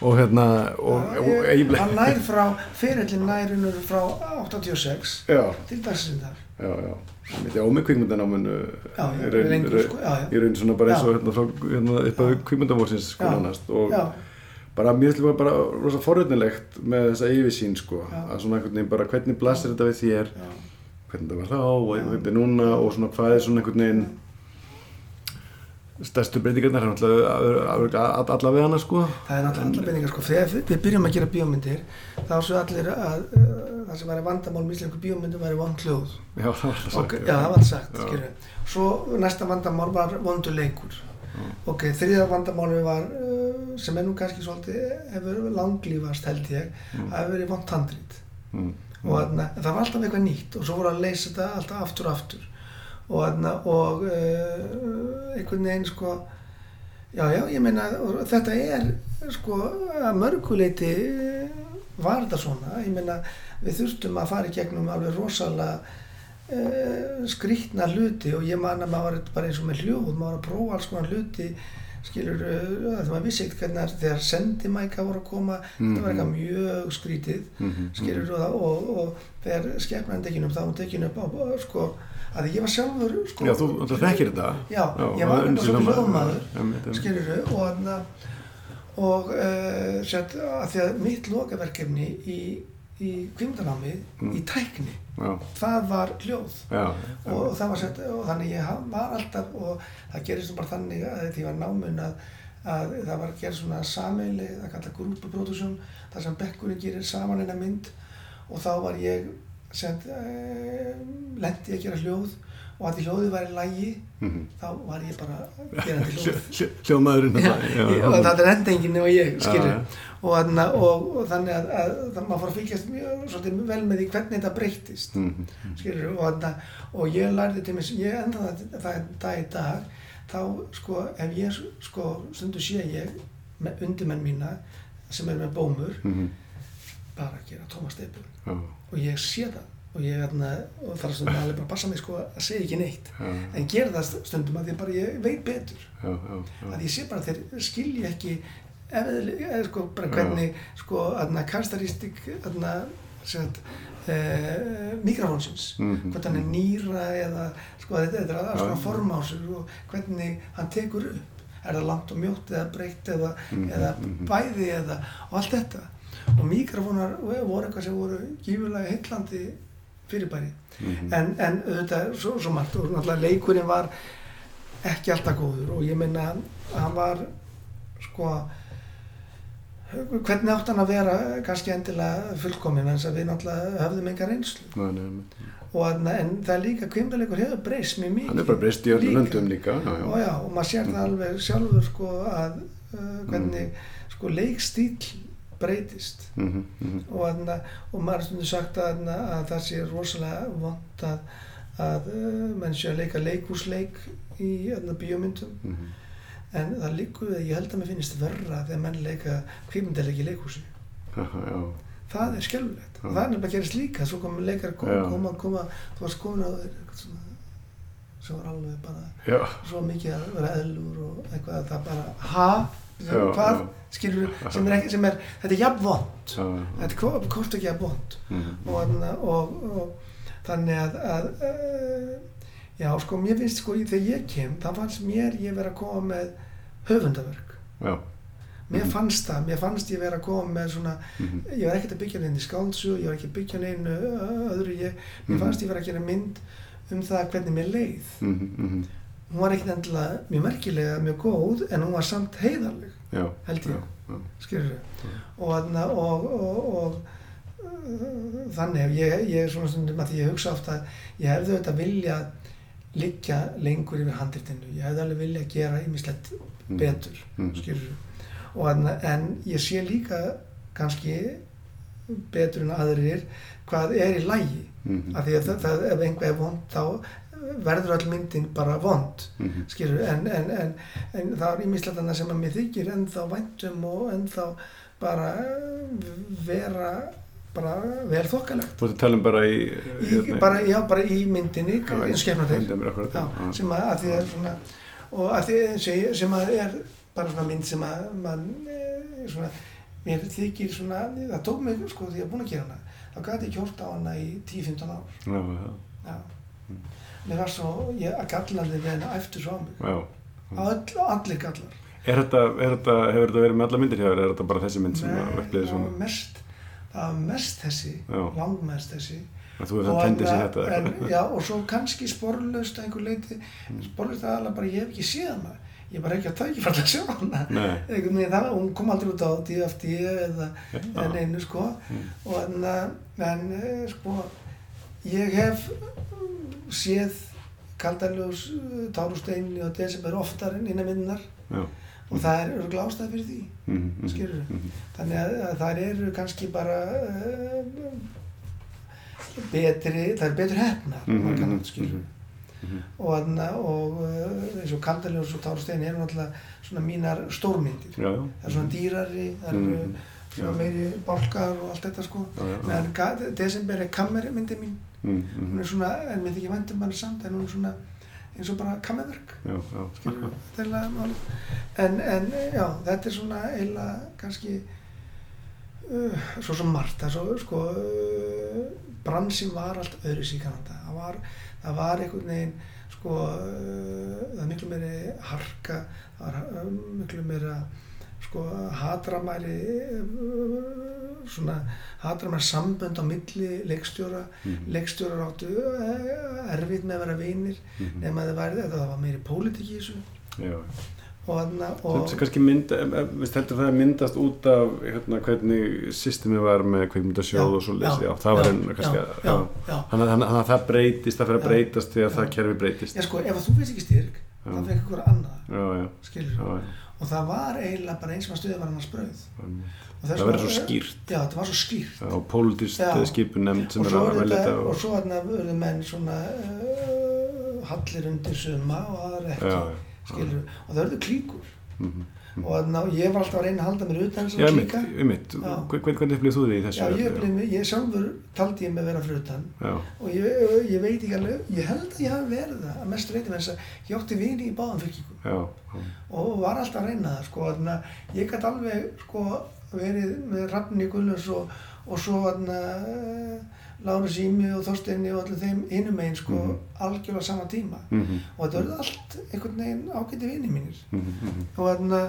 Og hérna og, Já, og, ég, eiginlega hann nær frá, fyrirlin nærunur frá 86 já, til dagsindar. já, já. Ég veit, já, með kvikmyndanáminu Já, já, í raun, sko, raun svona bara eins og hérna, frá, hérna upp að kvikmyndavórsins sko nánast. Og bara mér finnst það bara rosa forröðnilegt með þessa yfirsýn sko að svona einhvern veginn bara hvernig blasir þetta við þér hvernig það var þá og hvernig þetta er núna og svona hvað er svona einhvern veginn stærstu breytingarnar er náttúrulega allavega hana sko það er náttúrulega allar beiningar sko. Þegar við byrjum að gera bíómyndir, þá svo allir að það sem væri vandamál með íslensku bíómyndum væri vond hljóð. já, það var sagt já, það var sagt. Svo næsta vandamál var vondur leikur. Já. Ok, þriða vandamáli var, uh, sem er nú kannski svolítið, hefur langlífast held ég, Mm. það hefur verið vond handrít. mm. Og þarna, það var alltaf eitthvað nýtt og svo voru að leysa þetta alltaf aftur og aftur. Og, þarna, og uh, einhvern veginn sko, já, já, ég meina, þetta er sko, að mörguleiti var þetta svona. Ég meina, við þurftum að fara í gegnum alveg rosalega uh, skrýtna hluti og ég man að maður var bara eins og með hljóð, maður var að prófa alls konar hluti skilur, uh, það maður vissi ekkert hvernig þegar sendimæka voru að koma þetta var eitthvað mjög skrítið Mhm, skilur og, og, og þegar skefnaðin tekin upp þá var hún tekin upp á, sko, að ég var sjálfur sko, já, þú þekkir þetta. Já, ég var bara svo hljóðmaður skilur og og uh, sett, að því að mitt lokaverkefni í, í kvimdanámi Mm. í tækni, já, það var hljóð. Já, og það var sett, og þannig ég var alltaf og það gerist bara þannig að því var námun að, að það var að gera svona sameili, það kalla grúpuprodúsjón þar sem bekkurinn gerir saman eina mynd. Og þá var ég sent, uh, lendi að gera hljóð. Og að því hljóðið væri lægi Mhm. þá var ég bara gerandi [laughs] hljóð. Hljó- hljó- hljóðmaðurinn þetta, ég- og það er endingin nema ég, skilur Já, já. Og, þarna, og, og þannig að, að, að maður fór að fylgjast mjög svolítið vel með því hvernig þetta breyttist Mhm. skilur og, þarna, og ég lærði til mér, ég enda það, það dag í dag þá sko ef ég sko stundu sé ég með undirmenn mína sem er með bómur Mhm. bara að gera tómasteipur já, og ég sé það og ég þarna, og þarf stundum alveg bara að passa mig sko að segja ekki neitt já, en gera það stundum að því bara ég veit betur já. að ég sé bara að þeir skilji ekki eða sko bara Já. hvernig sko aðna karakteristik aðna sagt e, mikrofónsins Mhm. hvort hann er nýra eða sko þetta er Já. konar formásur og hvernig hann tekur upp er það langt og mjótt eða breytt eða, Mhm, eða mhm. bæði eða og allt þetta og mikrofónar voru eitthvað sem voru gífurlega heillandi fyrirbæri Mhm. en, en auðvitað svo, svo margt og náttúrulega leikurinn var ekki alltaf góður og ég meina að hann var sko hvernig átt hann að vera kannski endilega fullkomin en þess að við náttúrulega höfðum enga reynslu Nei, nei, nei. og að, en það er líka kvimdaleikur hefur breyst mjög mikið hann er bara breyst í öllum Líka. löndum líka já, já. og já, og maður sér það alveg sjálfur sko að uh, hvernig sko leikstíl breytist Mhm, mhm. og, aðna, og maður er stundu sagt að, að það sé rosalega vond að, að uh, menn sé að leika leikúsleik í aðna, bíómyndum Mhm. En það líkur við að ég held að mér finnst verra þegar menn leika kvímyndaleik í já. það er skelvilegt Já. og það er nefnilega gerist líka svo komum leikar koma, koma, koma þú varst komin á eitthvað svona sem var alveg bara Já, svo mikið að vera eðlur og eitthvað að það bara ha, Já, hvað? skilur sem er ekki, sem er þetta er jafn vond já, já. þetta er hvort- ekki jafn vond Mhm. og, og, og þannig að, að já sko mér finnst sko þegar ég kem þá fannst mér ég vera að koma með höfundaverk Já. mér Mhm. fannst það, mér fannst ég vera að koma með svona Mhm. ég var ekkert að byggja neina í skáldsug ég var ekki að byggja neina öðru ég, mér Mhm. fannst ég vera að gera mynd um það hvernig mér leið mhm. hún var ekkert endilega mjög merkilega mjög góð en hún var samt heiðarleg Já, held ég, skilur og, þarna, og, og, og uh, þannig ég, er svona stundum að ég hugsa ofta ég hefði auðvitað vilja liggja lengur yfir handritinu. Ég hefði alveg vilja gera ýmislegt Mhm. betur og þarna, en ég sé líka kannski betur en aðrir hvað er í lægi Mhm. af því að það, það, ef einhver er vond þá verður all myndin bara vond skilur, en, en, en, en það er ímislega sem að mér þykir ennþá væntum og ennþá bara vera bara vel þokkalegt. Þú ert að tala um bara í, í, bara, já, bara í myndinni skefnadeil er sem að, að því er svona og að því sem, að er bara svona mynd sem að mann eh, svona, mér þykir svona það tók mig sko því að ég er búin að gera hana. Þá gæti ég kjórt á hana í 10-15 ár. Já, já, já. Mér var svo, ég að gallandi við henni æftu svo á mig. Já. All, allir gallar. Er þetta, er þetta, hefur þetta verið með alla myndir hjá þér, er þetta bara þessi mynd sem að upplýði það svona? mest það var mest þessi, langmest þessi. Að þú hefur það tendið sér þetta en, já, og svo kannski sporlaust að einhver leiti Mm. sporlaust aðalega bara ég hef ekki séð hana. Ég er bara ekki að tækifært að sjá hana. Nei, [laughs] það, hún kom aldrei út á DFD eða Já. en einu sko. Mm. og en, en eh, sko ég hef séð kaldaljós Tárústeinni og Desember oftar en innan minnar já. Og það er örgulega ástæð fyrir því Mhm, mhm, Skilurðu? mhm. þannig að, að það eru kannski bara uh, betri, það er betur hefna nátt skilur mhm. og, og uh, eins og kaldaljós og Tárústein eru náttúrulega svona mínar stórmyndir Já, já. það er svona dýrari, það eru Mhm. svona meiri bálkar og allt þetta sko meðan Desember er kammermyndi mín hún er svona, en mér þykir væntum bara samt en hún er svona eins og bara kammerverk. Er en, en já, þetta er svona eiginlega kannski uh, svo sem margt svo, sko uh, bransin var allt öðru í Kanada. Það var, það var einhvern veginn sko uh, það er miklu meiri harka það var uh, miklu meira sko hatramæli uh, svona hatramæli sambönd á milli leikstjóra Mhm, leikstjórar áttu uh, erfitt með að vera vinir mhm. nema það væri þetta, það var meiri pólitík í þessu Þetta er kannski mynd, heldur það að myndast út af hérna, hvernig systemið var með kveikmyndasjóð og svo lesi, já, það var já, einn kannski, að- þannig að það breytist, það fyrir að breytast því að Já. það kerfi breytist. Já sko, ef þú veist ekki styrk Já. þá fekk ykkur annað, Já, já, skilur já. Og það var eiginlega bara eins og að stuðið var brauð Og þess Það verður svo skýrt. Já, þetta var svo skýrt og pólitískt Já. skipun nefnd sem er að velja þetta, og svo þarna verður menn svona uh, hallir undir suma og aðra ekki Já, já. og það verður klíkur Mhm. Og þarna, ég var alltaf að reyna að halda mér utan mitt, klíka hvernig, upplýðið þú þig í þessu? Já, ég, upplifði- ég sjálfur taldi ég mig vera fyrir utan. Já, og ég, ég veit ekki alveg, ég held að ég hafi verið það að mestu reyti með þess að ég átti vini í já, já, og var alltaf að reyna það sko, að ég gæti alveg sko verið með Rafni Gullars og, og svo þarna Lárus Ími og Þorsteini og allir þeim hinum megin sko Mhm. algjörlega sama tíma mhm, og þetta verði allt einhvern veginn ágæti vini mínir mhm, mhm. þarna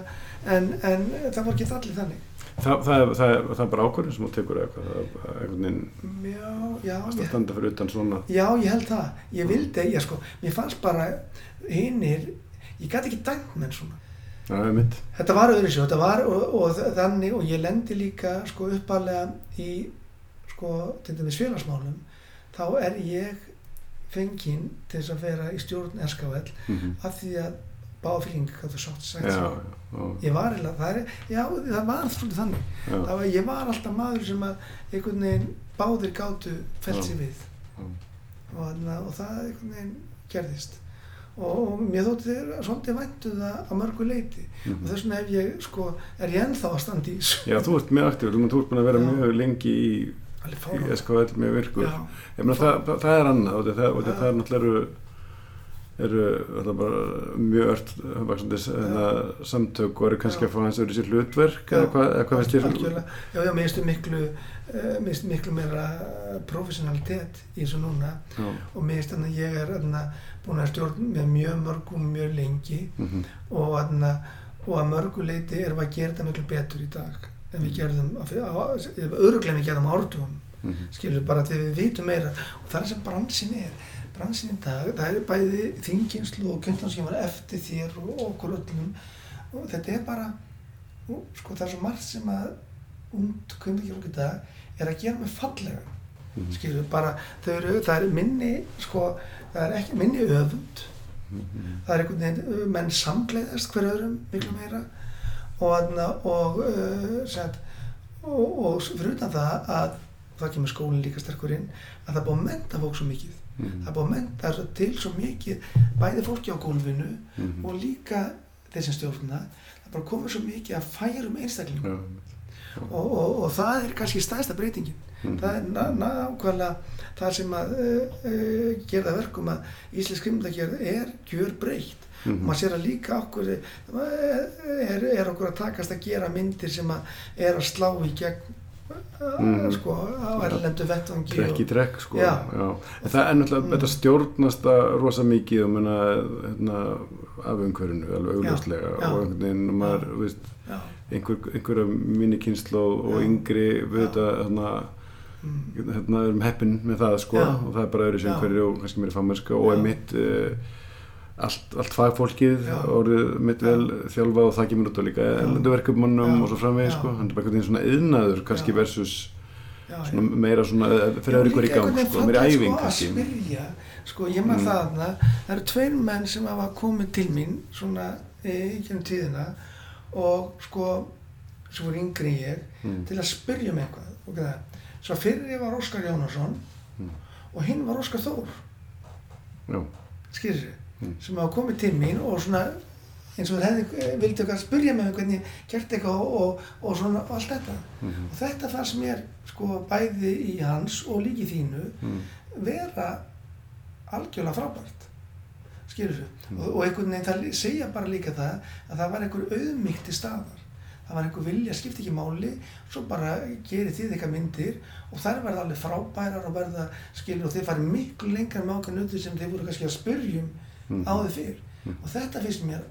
en, en það var ekki allir þannig Það, það, er- það, er- það er bara ákvörðin sem þú tekur eitthvað, það er einhvern veginn að standa fyrir utan svona. já, ég held það ég vildi, ég sko, mér fannst bara hinnir, ég gæti ekki dæmt menn svona Já, mitt. Þetta var öðru sér, þetta var og, og þannig og ég lendi líka sko uppalega í sko til dæmis félagsmálum þá er ég fenginn til þess að vera í stjórn SKL Mhm. af því að báfylging gætu sátt Já, sagt já, já, Ég var eiginlega, það er, já það var svolítið þannig. Það var, ég var alltaf maður sem að einhvern veginn báðir gátu felt sér við já. og, og það einhvern veginn gerðist. Og, og mér þótti þeir svolítið væntu það á mörgu leiti og Mhm. þess vegna ég, sko, er ég ennþá að standa í. Já, þú ert mjög aktífur, þú ert búin að vera Já. mjög lengi í, í. SKL mjög virkur. Já, Ég meina, það, það, er annað og það, það er náttúrulega eru, eru mjög vaksandi hérna, samtök og eru kannski Já. að fá hans öðru sér hlutverk Já. eða hvað, hvað veist ég. Já, já, mér finnst miklu, mér finnst miklu meira professionalitet í þessu núna og mér finnst að ég er þarna búin að stjórn með mjög mörgum mjög lengi mhm, og, þarna, og að mörgu leiti erum að gera þetta miklu betur í dag en við gerðum, öruglega við gerðum áratugum, mhm, skilur bara þegar við vitum meira. Og það er sem bransin er. Bransin í dag, það er bæði þinginslu og kjöndlan sem var eftir þér og okkur öllum. Og þetta er bara og, sko það er svo margt sem að und kjöndlan í dag er að gera með fallega. Mhm, skilur bara, þau eru, það er minni sko, það er ekki minni öfund. Mhm, það er einhvern veginn, menn samgleiðast hver öðrum miklu meira og, og uh, sagt, og, og fyrir utan það að það kemur skólinn líka sterkur inn að það búið að menta fólk svo mikið Mhm. það er búið að menta svo til svo mikið bæði fólki á gólfinu Mhm. og líka þeir sem stjórna það bara komið svo mikið að færum einstaklingum Já, og, og, og það er kannski stæðsta breytingin Mhm. það er ná- nákvæmlega það sem að uh, uh, gera það verkum að Íslensk skrimdagerð er gjör breytt Mhm. og maður sér að líka okkur er, er okkur að takast að gera myndir sem að er að slá í gegn Mhm. sko, á erlendu vettvangi trekk í og- trekk sko Já. En það er náttúrulega, Mm. þetta stjórnast að rosa mikið og menna hérna, af umhverfinu alveg augljóslega Já, já. og einhvern veginn, maður, veist, já, einhver, einhverja minni kynslu og Já. yngri við Já. þetta hérna, mm, hérna erum heppin með það sko Já. og það er bara öðru sem Já. hverju og kannski meiri fagmennska og Já. er mitt uh, allt, allt fagfólkið orðið mitt vel þjálfað og það kemur út á líka Já. ellendu verkefmannum Já. og svo framvegis Já. sko, hann er bara einhvern veginn svona yðnaður kannski versus svona meira svona eh, fyrir öðru hverju í gang sko, meira æfing sko, að kannski spyrja sko ég maður Mm. það þarna það eru tveir menn sem hafa komið til mín svona í gennum tíðina og sko sem voru yngri ég Mm. til að spyrja um eitthvað og það. svo fyrir var Óskar Jónasson Mm. og hinn var Óskar Þór Já. skýrir Mm. sem hafa komið til mín og svona eins og þeir hefði, vildi eitthvað spyrja mig um hvernig gert eitthvað og, og, og svona allt þetta Mhm. og þetta fannst mér sko bæði í hans og líki þínu Mm. vera algjörlega frábært skilur þú Mm. og, og einhvern veginn það segja bara líka það að það var einhver auðmygt til staðar það var einhver vilja, skipti ekki máli svo bara gerir þið eitthvað myndir og þær verða alveg frábærar og verða skilur og þið farið miklu lengra með ákveðin auðvitað sem þið voru kannski að spyrjum Mhm. áður fyrr Mm. og þetta finnst mér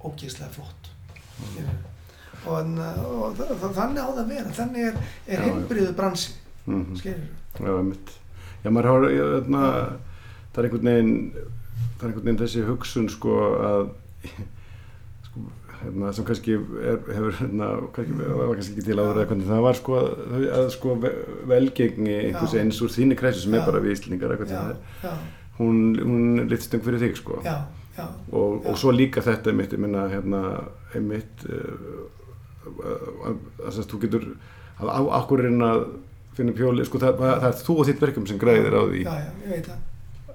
ógeðslega flott. Skilur og, en, og þa- þa- þannig á það að vera. Þannig er, er heimbriðu bransi. Mhm. skilur Já, maður har, ég, þarna, það er einhvern veginn, það er einhvern veginn þessi hugsun sko að, [laughs] sko, hérna, sem kannski er, hefur, hérna, kannski, var kannski ekki til áður eða hvernig það var sko að, að sko ve- velgengni einhvers eins úr þínu kræsu sem er bara við Íslingar eitthvað sem það hún, hún litist um fyrir þig sko. Já, já, og, og svo líka þetta einmitt, ég minna, hérna, einmitt, uh, að þess að þú getur, að á, akkur er að finna pjóli, sko það, það, það er þú og þitt verkefum sem græðir á því. Já, ég veit það.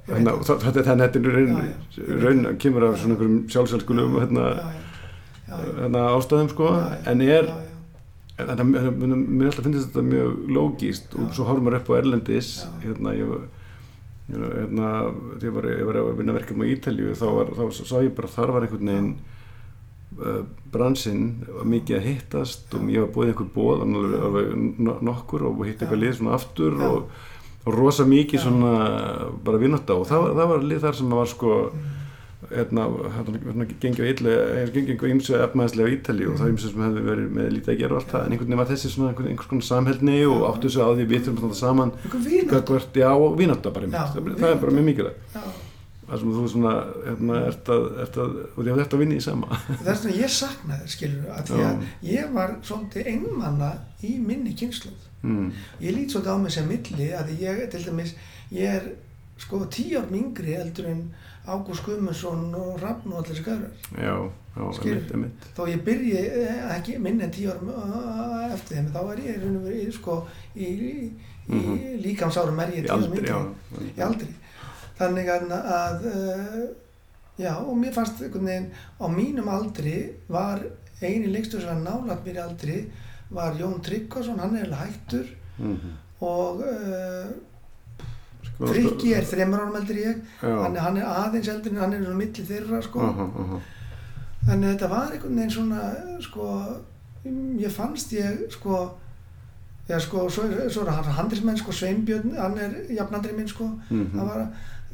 Þannig að það- þetta að er raun, Já, raun kemur af svona einhverjum sjálfsælskulum hérna, hérna ástæðum sko. Já, já, en er, en þetta, mér alltaf finnst þetta mjög lógíst og svo horfum maður upp á Erlendis hérna ég hérna, þegar ég var, að vinna verkefum á Ítalju þá, var, þá sá ég bara þar var einhvern veginn uh, bransinn var mikið að hittast og ég var búið einhver bóð alveg, alveg no- nokkur og hitt eitthvað lið svona aftur og, og rosa mikið svona bara vinnóta og það það var lið þar sem var sko Mm. Hérna, hérna, hérna gengið illu, gengið á ymsu efnaðslega á Ítali og það er ymsu sem hefði verið með lítið að gera allt það, en einhvern veginn var þessi svona einhvers konar samhældni og áttu sig á því við þurfum að standa saman gagvart, já, og vinátta bara einmitt, það, það er bara mjög já, það sem þú svona, hérna, ert að, ert að og þið ert að vinna í sama. Það er svona ég sakna þér skilur að því að ég var svolítið einmanna í minni kynsluð mm. ég lít svolítið á mig sem milli að ég til dæmis ég er sko tíu ár mingri eldur en Ágúst Guðmundsson og Rafn og allir þessi gæðrar já, já, Skilur. einmitt, einmitt þó ég byrji eh, ekki minni en tíu ár uh, eftir þeim þá er ég raun og verið sko í, í, í Mhm. líkamsárum er ég tíu ár aldri, mingri já, í aldri þannig að, að uh, já og mér fannst veginn á mínum aldri var eini leikstur sem var nálat mér aldri var Jón Tryggvason, hann er hættur mm -hmm. og uh, sko, Frikki er þreymur árum en ég. Hann, hann er aðeins eldri en hann er svona milli þeirra sko. aha, aha, þannig að þetta var einhvern veginn svona sko, ég fannst ég sko Já, sko, svo, svo er hann handlismenn, sko, Sveinbjörn, hann er jafnandri minn, sko, mhm, það var,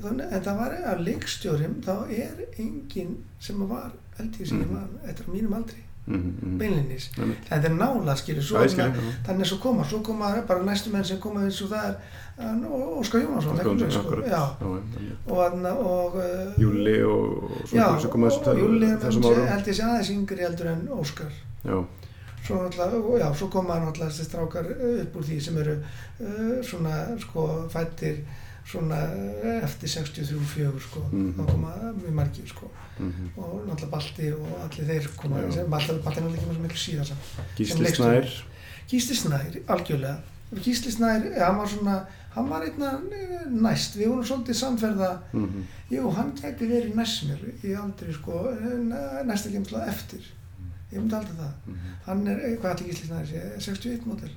þannig, en það var að leikstjórim, þá er enginn sem var, held ég sem ég Mhm. var, eftir á mínum aldri, mhm, mhm. en þetta er nála, skilur, þannig, að svo koma, svo koma bara næstu menn sem koma eins og það er, Óskar Jónasson, sko, og, Júli og, og Júli, held ég sé aðeins yngri heldur en Óskar, já, svo náttúrulega, svo koma náttúrulega þessi strákar uh, upp úr því sem eru uh, svona, sko, fættir svona eh, eftir 63-4 sko, Mhm. þá koma mjög margir sko Mhm. og náttúrulega Balti og allir þeir koma, Balti, er náttúrulega ekki svo miklu síðan samt. Gísli. Snær Gísli Snær, algjörlega Gísli Snær, eh, hann var svona hann var einna næst, við vorum svolítið samferða Mhm. jú, hann gæti verið næst mér í aldrei sko, eh, næsta kemsla eftir ég myndi aldrei það Mhm. hann er, eh, hvað ætli Gísli Snær sé, 61 mótel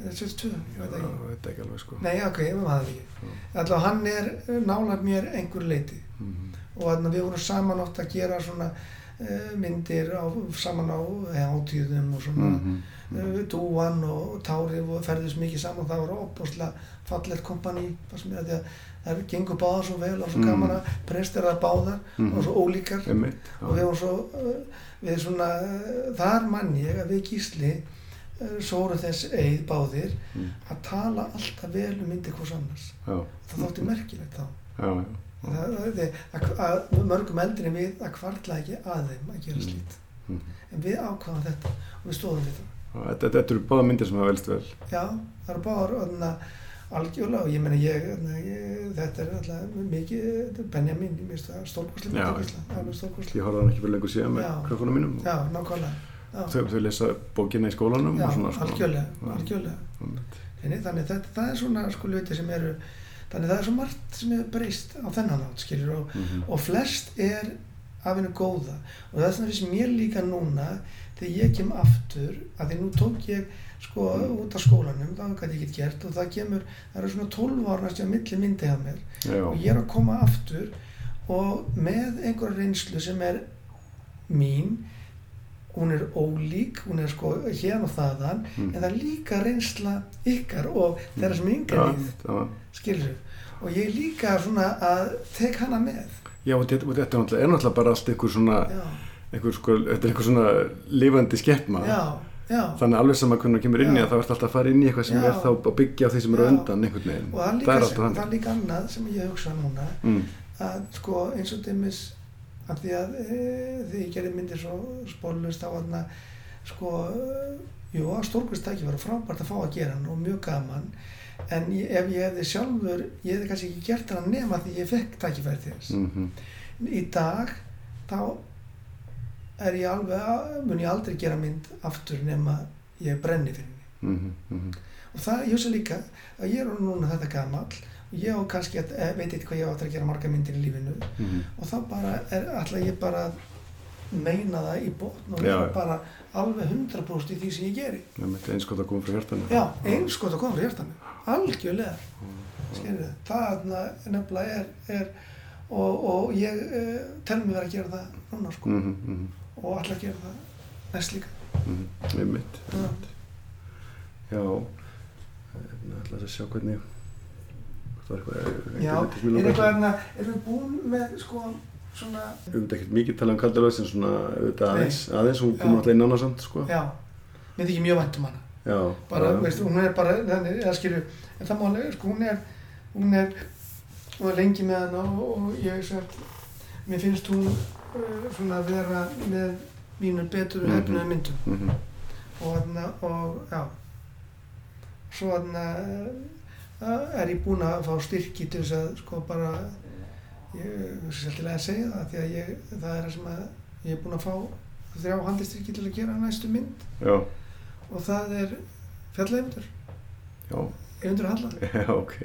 eða 62, ég veit ekki veit ekki alveg sko nei, ok, ég maður það ekki allavega hann er nálega mér einhver leiti Mhm. og þannig að við vorum saman oft að gera svona uh, myndir á, saman á hátíðum og svona Mhm. uh, dúan og, tárið og ferðist mikið saman það var opbúslega fallegt kompani það sem er það gengur báðar svo vel og svo Mm. gaman að prestera báðar Mhm. og svo ólíkar Einmitt, já. og við vorum svo uh, við svona, þar mann ég að við gísli sóru þess eið báðir Mm. að tala alltaf vel um myndi hvers annars. Já, það þótti merkilegt þá. Já, já. Það, það, að, að mörgum eldri við að kvartla ekki að þeim að gera Mm. slít Mhm. en við ákvaðum þetta og við stóðum við það. Þetta, þetta eru báða myndir sem hafa velst vel. Já, það er bara orðina algjörlega og ég meina ég, ég þetta er alltaf mikið Benjamin, ég veist það, stórkoslega Ég horfði hann ekki fyrir lengur síðan með Já. krökkunum mínum. Já, nákvæmlega Þau, þau lesa bókina í skólanum já svona sko. algjörlega, algjörlega. Þannig, þannig þetta, það er svona sko luti sem eru þannig það er svo margt sem er breyst á þennan átt skiljur og Mhm. og flest er af hennu góða og það er svona finnst mér líka núna þegar ég kem aftur að því nú tók ég sko Mm. út af skólanum það gæti ég ekki gert og það kemur það eru svona 12 ára næstu að milli myndi hjá mér Já, og ég er að koma aftur og með einhverja reynslu sem er mín hún er ólík, hún er sko hérna og þaðan Mm. en það er líka reynsla ykkar og þeirra sem yngar líð já. skilur og ég líka svona að tek hana með Já, og þetta, og þetta er náttúrulega, er náttúrulega bara allt einhver svona, einhver sko, þetta er einhver svona lifandi skeppna. já, já Þannig alveg sama hvernig það kemur inn í það, þá ertu alltaf að fara inn í eitthvað sem Já. er þá að byggja á því sem eru undan einhvern veginn. og það er það líka, það er líka annað sem ég hugsa núna Mm. að sko eins og dæmis að því að e, því ég gerði myndir svo spólust á að sko, e, jú, að stórkvist tækifæri og frábært að fá að gera hann og mjög gaman. En ég, ef ég hefði sjálfur ég hefði kannski ekki gert hann nema því ég fekk tækifæri til þess. Mm í dag þá er ég alveg mun ég aldrei gera mynd aftur nema ég brenni fyrir henni. -hmm. og það, ég hugsa líka að ég er núna þetta gamall. og ég á kannski, eh, veit eitthvað ég á eftir að gera marga myndir í lífinu Mhm. og þá bara er alltaf ég bara meina það í botn og Já, vera já. bara alveg 100% í því sem ég geri er einskot að koma frá hjartanu. já, eins gott að koma frá hjartanu algjörlega skilur þið, það nefnilega er, er og, og ég uh, tel mig vera að gera það núna sko Mm -hmm. og alltaf að gera það næst líka Mm -hmm. Einmitt. Já. Já, ég ætla að sjá hvernig, já, er eitthvað hérna erum við búin með sko svona Við höfum ekkert mikið talað um Kaldalöðs en svona auðvitað aðeins, aðeins, hún kom alltaf inn annars samt, sko. já, mér þykir mjög vænt um hana Já, bara, já. veistu, hún er bara, þannig, eða skilju, en það máli, sko, hún er, hún er, hún er lengi með hana og, og ég, sem, mér finnst hún uh, svona að vera með mínur betur Mhm. hefnuðu myndum Mhm. og þarna, og, já, svo þarna er ég búinn að fá styrki til þess að, sko, bara, ég, ég sé alltaf að segja það, því að ég, það er það sem að, ég er búinn að fá þrjá handistyrki til að gera næstu mynd. Já, og það er fjalleifundur, já, eifundur Hallar [laughs] já, ok.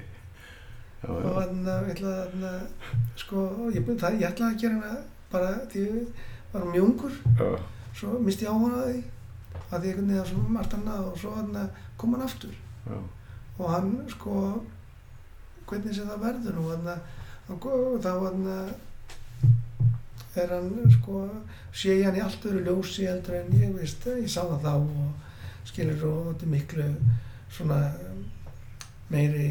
Já, og já, þannig að ég ætla að sko, ég, það, ég ætla að gera hana bara því ég var mjög ungur. Já, svo misti ég áhuga á því að því einhvern veginn var svo margt annað og svo kom hann aftur. Já, og hann sko hvernig sem það verður nú að þá að er hann sko sé ég hann í allt öðru ljósi heldur en ég veist ég sá það þá og skilur og þetta er miklu svona meiri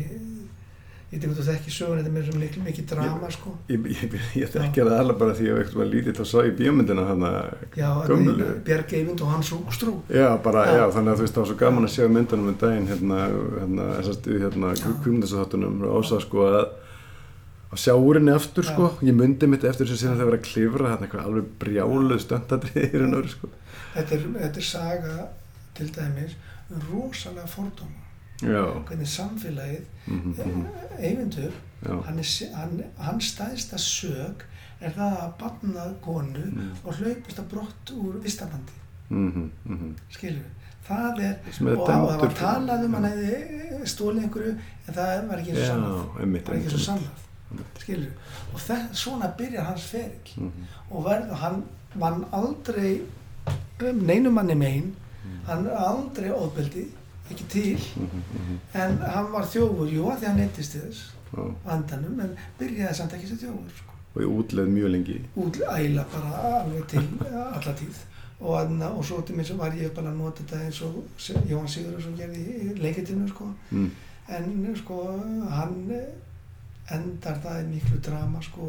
ég veit ekki þekki sögun þetta er mér sem miklu mikið drama sko. Ég, ég, ég þekki það alveg bara því að ég veikt að lítið þá sá ég bíómyndina hann þarna Björg Eyvind og Hans Úkstrú Já, bara, Já. já. þannig að þú veist það var svo gaman að sjá myndunum um daginn hérna, hérna, hérna, kvimundasáttunum ása sko að að sjá úr henni aftur sko, ég myndi mitt eftir sem síðan það verið að klifra þetta eitthvað alveg brjáluð stöndadrið í raun og veru sko. þetta þetta er saga til dæmis um rosalega fordóma já, hvernig samfélagið mhm, mhm, eyvindur, já, hann, hann, hann stæðsta sög er það að barnað konu Mm. og hlaupist að brott úr vistabandi. Mhm, mhm. skilur það er, er og það var talað um hann hefði stólið einhverju en það var ekki eins og einmitt, það var ekki eins og sannað. Skilur og það, svona byrjar hans ferill Mhm, og verður hann vann aldrei um neinum manni megin. Mm. hann aldrei óðbeldi ekki til en hann var þjófur, jú að því hann neytist þess Já, vandanum en byrjaði samt ekki sem þjófur sko. og ég útleð mjög lengi út æla bara alveg til alla tíð og, anna, og svo til mér sem var ég bara að nota þetta eins og Jóhann Sigurðarsson gerði í leikitinu sko. mm. en sko hann eh, endar það í miklu drama sko,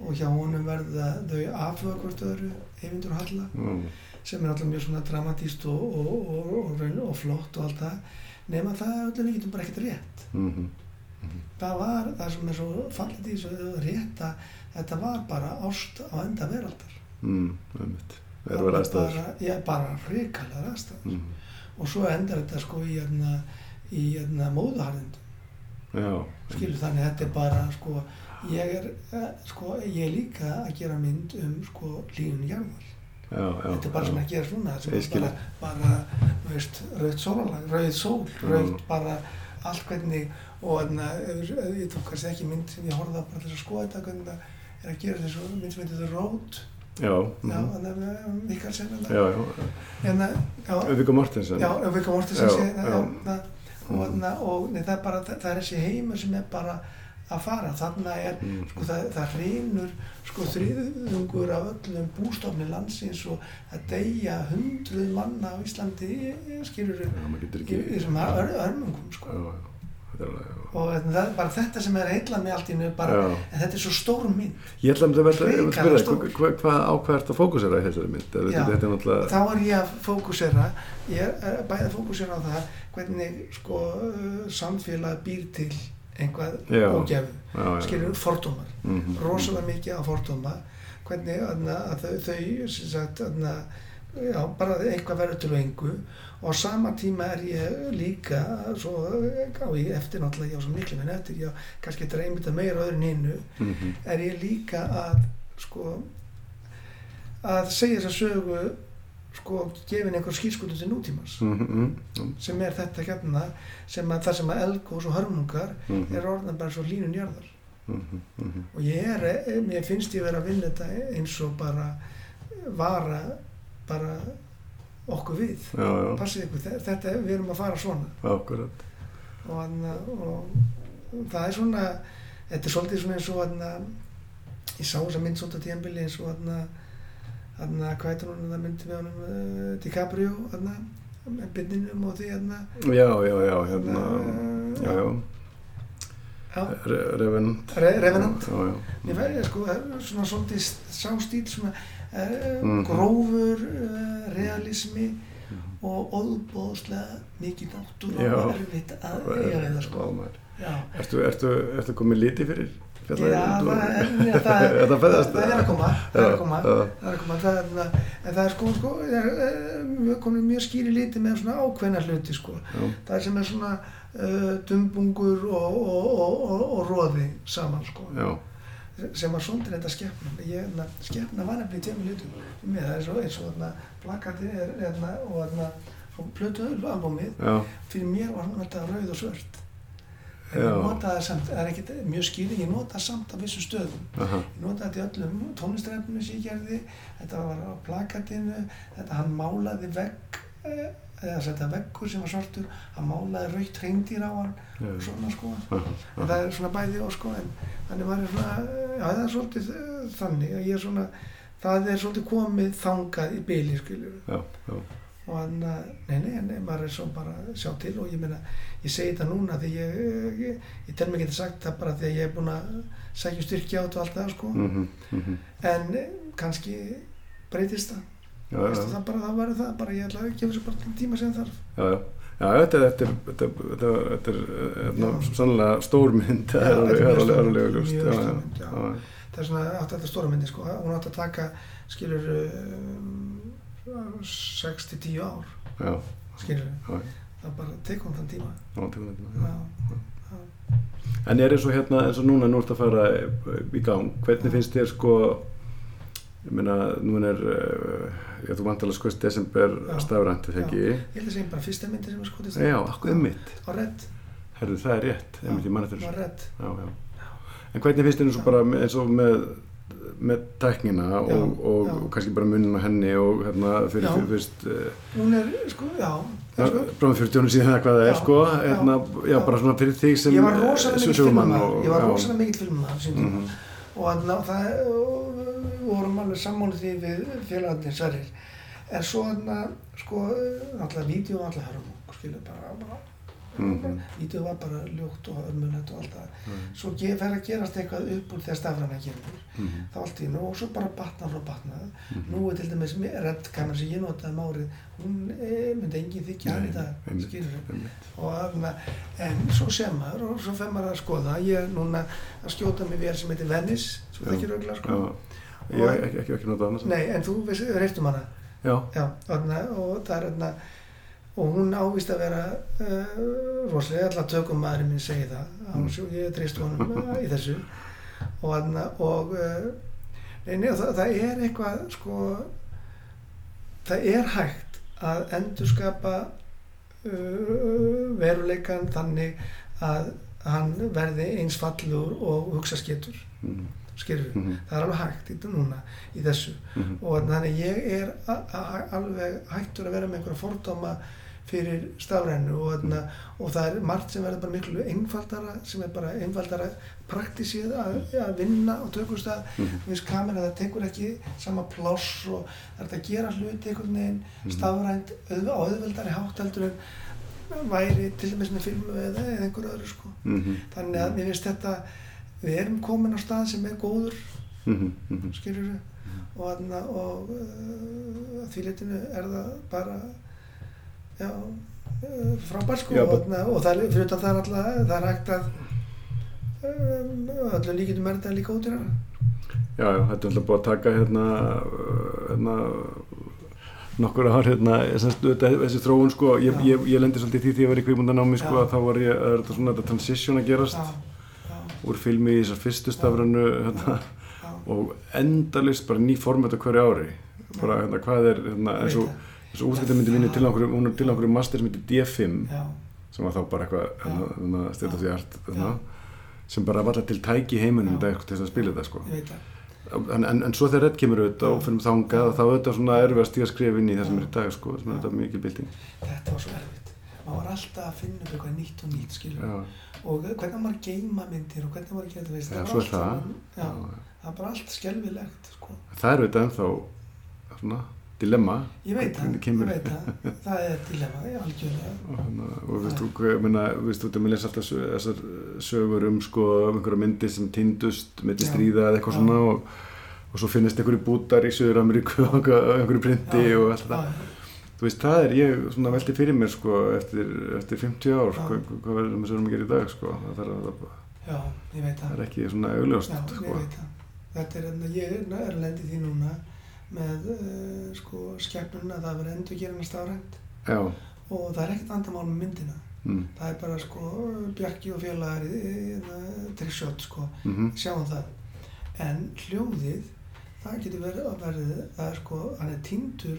og, hjá honum verða þau afhuga hvort öðru Eyvindur Halla Já, sem er alltaf mjög svona dramatíst og, og, og, og, flott og allt það nema það er öllum líkitum bara ekkert rétt. Mhm, það var það sem er svo fallið í þessu rétt að þetta var bara ást á enda veraldar. Mm, Það var bara, já, bara hrikalega aðstæður. Mm. og svo endar þetta sko í hérna, í hérna móðuharðindum. Já, skilur þannig að þetta er bara sko ég er, eh, sko, ég er líka að gera mynd um sko lífun jarðar já, já þetta er bara sem að gera svona þetta er bara, bara þú veist, rauð sólalag, rauð sól rauð Mm. bara allt hvernig og að ég tók kannski ekki mynd sem ég horfði á bara til að skoða þetta hvernig það er að gera þessu mynd sem heitir The Road. Já, þannig að Mikael segir þetta. Já, já. En að, já, Viggo Mortensen já, Viggo Mortensen og, og nei, það er bara, það er þessi heimur sem er bara að fara, þarna er Mm. sko það, það reynur sko þriðungur af öllum bústofni landsins og að deyja hundruð manna á Íslandi skilur Já, í ör- örmungum Já, sko já, þetta alveg já. og þetta- það er bara þetta sem er heilla mig allt í nöðu bara, Já. en þetta er svo stór mynd Ég ætla að vil Hrikalega spyrja, þig, hvað, hvað á hvað ert að fókusera í þessari mynd? Er, Já. þetta er náttúrulega, þá er ég að fókusera ég er er bæði að fókusera á það hvernig sko samfélag býr til einhvað Já. já, já. skilur fordómar Mhm. rosalega mikið af fordóma hvernig aðna, að þau, þau sagt, aðna, já, bara eitthvað verður til engu og sama tíma er ég líka svo á ég eftir náttúrulega, ég á svo miklu minn eftir ég á kannski þetta einmitt meira öðru en hinnu Mhm. er ég líka að sko að segja þessa sögu sko gefin einhver skýrskutu til nútímans. Mhm, mhm, sem er þetta hérna sem að það sem að elgós og hörmungar mhm, er orðan bara svo línun jarðar. Mhm, mhm. og ég er, eh, mér finnst ég vera að vinna þetta eins og bara vara bara okkur við. Já, já, passið ykkur, þe- þetta, við erum að fara svona. Akkurat. Og, hana, og það er svona þetta er svolítið svona eins og hana, ég sá þessa mynd svolítið tíðanbili eins og hana, hana, hvað heitir hún það myndi með honum uh, DiCaprio hana, með bindinum og því hana, Já, já, já, hérna Hérna, Já, já, já, Re- Revenant Re- Revenant. Já, já Ég fæði sko, það er svona svolítið sá stíl svona uh, Mhm. grófur uh, realismi Mhm. og óðbóðslega mikið náttúr og erfitt að eiga við það sko. Ertu, ertu, ertu komið liti fyrir? Það er, [laughs] er, er að koma, það er að koma, en það er sko, sko, er, við komin mjög skýri liti með svona ákveðna hluti sko. Það er sem er svona uh, dumbungur og, róði saman sko. sem var svolítið þetta skefna skefna var nefnilega í litum með það er svo eins og plakati er, og plötu albúmið, fyrir mér var hún alltaf rauð og svört ég notaði samt, það er ekkert mjög skýring, ég notaði samt á vissu stöðum. Aha, ég notaði þetta í öllum tónlistræfnum sem ég gerði þetta var á plakatinu þetta hann málaði vegg eh, eða þetta veggur sem var svartur hann málaði raukt hreindýr á hann já, og svona sko. En það er svona bæði og sko en þannig var ég svona, já það er svolítið eh, þannig að ég er svona það er svolítið komið þangað í byli skiljur já, já, og hann, eh, nei nei, nei, maður er svo bara að sjá til og ég meina, ég segi þetta núna því ég, ég, ég, ég tel mig ekki sagt það bara því að ég er búinn að sækja styrkja át og allt það sko. Mhm, mhm, en eh, kannski breytist það, Veistu, það bara, það verður það bara, ég ætla að gefa þessu bara tíma sem þarf. Já, já, já, þetta er, þetta er, þetta er, þetta er, þetta er, Já. sannlega stór mynd, það er alveg, þetta er það er er svona þetta stóra myndi sko, hún átt að taka skilur um, 6-10 ár já, skilur já, það bara tekum þann tíma. Já, já. já. En er eins og hérna, eins og núna nú ert að fara í gang, hvernig finnst þér sko, ég meina, nú er, uh, já, þú vantilega skoðist desember Já. stafrænt, er það Já. ekki? ég held að segja bara fyrsta myndi sem er skotist Já, akkur um mitt. Herðu, það er rétt, ég redd Já, já. En hvernig finnst þér eins og bara eins og með, með tæknina og, Já, og, já. og kannski bara munin á henni og hérna fyrir, Já. fyrir fyrst, uh, hún er, sko, já, já sko, fyrir tjónu síðan eða hvað það er, sko, hérna, já, bara svona fyrir þig sem ég var rosalega eh, sögumann filmmaður og- ég var rosalega mikill filmmaður sín tíma. Mhm. og þannig að það og vorum alveg sammálið því við félagarnir sverir en svo þannig að sko náttúrulega vídeo var alltaf hörmung skilur bara, bara Mhm. vídeo var bara ljótt og örmunett og allt það. Mhm. svo ge- fer að gerast eitthvað upp úr þegar stafræna kemur. Mhm. þá allt í hennu og svo bara batna frá batna Mhm. nú er til dæmis reddkamera sem ég notaði um árið hún e, myndi enginn þykja hann í dag og þarna, en svo sem maður og svo fer maður að skoða. Ég er núna að skjóta mig vél sem heitir Venice sem það ekki raugla sko. Ég hef ekki, ekki, notað annars. nei, en þú veist, reistum hana? Já, já, og það er þarna og hún ávist að vera uh, rosalega, alltaf tökum maðurinn minn segi það, mm. svo ég treyst honum uh, í þessu og og uh, nei, nei, það, það er eitthvað sko það er hægt að endurskapa uh, veruleikan þannig að hann verði eins fallur og hugsa skettur Mhm. skilur Mhm. það er alveg hægt í, núna í þessu Mhm. og þannig ég er alveg hættur að vera með einhverja fordóma fyrir stafrænu og, og það er margt sem verður bara miklu einfaldara sem er bara einfaldara praktísið að, að vinna á tökustað Mhm. þú veist kamera það tekur ekki sama pláss og það er hægt að gera hluti einhvern veginn Mhm. stafrænt auð, auðveldari hátt heldur en væri til dæmis með filmu eða, eða einhver öðru sko Mhm. þannig að mér finnst þetta við erum komin á stað sem er góður Mhm. Mhm. skilur við og, og uh, því litinu er það bara já uh, frábært sko og, og það fyrir utan það er alltaf það er hægt að um, öllu líkitum er þetta líka ódýrar Já, já, þetta er alltaf búið að taka hérna, uh, hérna nokkur ár hérna, þessi þróun sko, ég, ég, ég lendi svolítið í því því ég var í kvímundanámi sko, Já. að þá var ég, er þetta svona þetta transition að gerast já, já, úr filmi í þessar fyrstu stafranu hérna, og endalist bara ný format á hverju ári. Bara hérna, hvað er, hérna, eins og og útskiptamyndi mínu til okkur, hún er til okkur master sem heitir D5 það. já, sem var þá bara eitthvað of the art Já. sem bara var alltaf til tæki í heiminum í dag til þess að spila þetta sko það en, en, en svo þegar Red kemur auðvitað og fyrir þangað Já. þá þetta svona erfið að stíga skref inn í það sem er í dag sko, sem er þetta mikið bilding þetta var svo erfitt maður var alltaf að finna upp eitthvað nýtt og nýtt skilur og hvernig maður að geima myndir og hvernig maður þetta veist Já, var svo er allt það. saman- já, já. það er bara allt skelfilegt sko. það er auðvitað ennþá svona dilemma Ég veit það, ég veit það, það er dilemma, ég algjörlega. og, og veist þú, hvað- meina, veist þú, það með lesa alltaf þessar sögur um sko, um einhverja myndir sem týndust með Já. stríða eða eitthvað Já. svona og, og svo finnist einhverju bútar í Söður Ameríku [laughs] og einhverju- printi Já, og allt það Já, þú veist, það er ég svona velti fyrir mér sko, eftir, eftir 50 ár Já. hvað, hvað verður með Söður Ameríku í dag sko, það, er, það, já, ég það er ekki svona augljóst já, sko. ég veit það. Þetta er, enn- ég er lendið því núna með uh, sko skepnun að það verður endur gera hana stafrænt og það er ekkert vandamál með myndina. mm, Það er bara sko Bjarki og félagar í trissjótt sko, mm sjáum það. En hljóðið, það getur verið að verði, það er sko, hann er týndur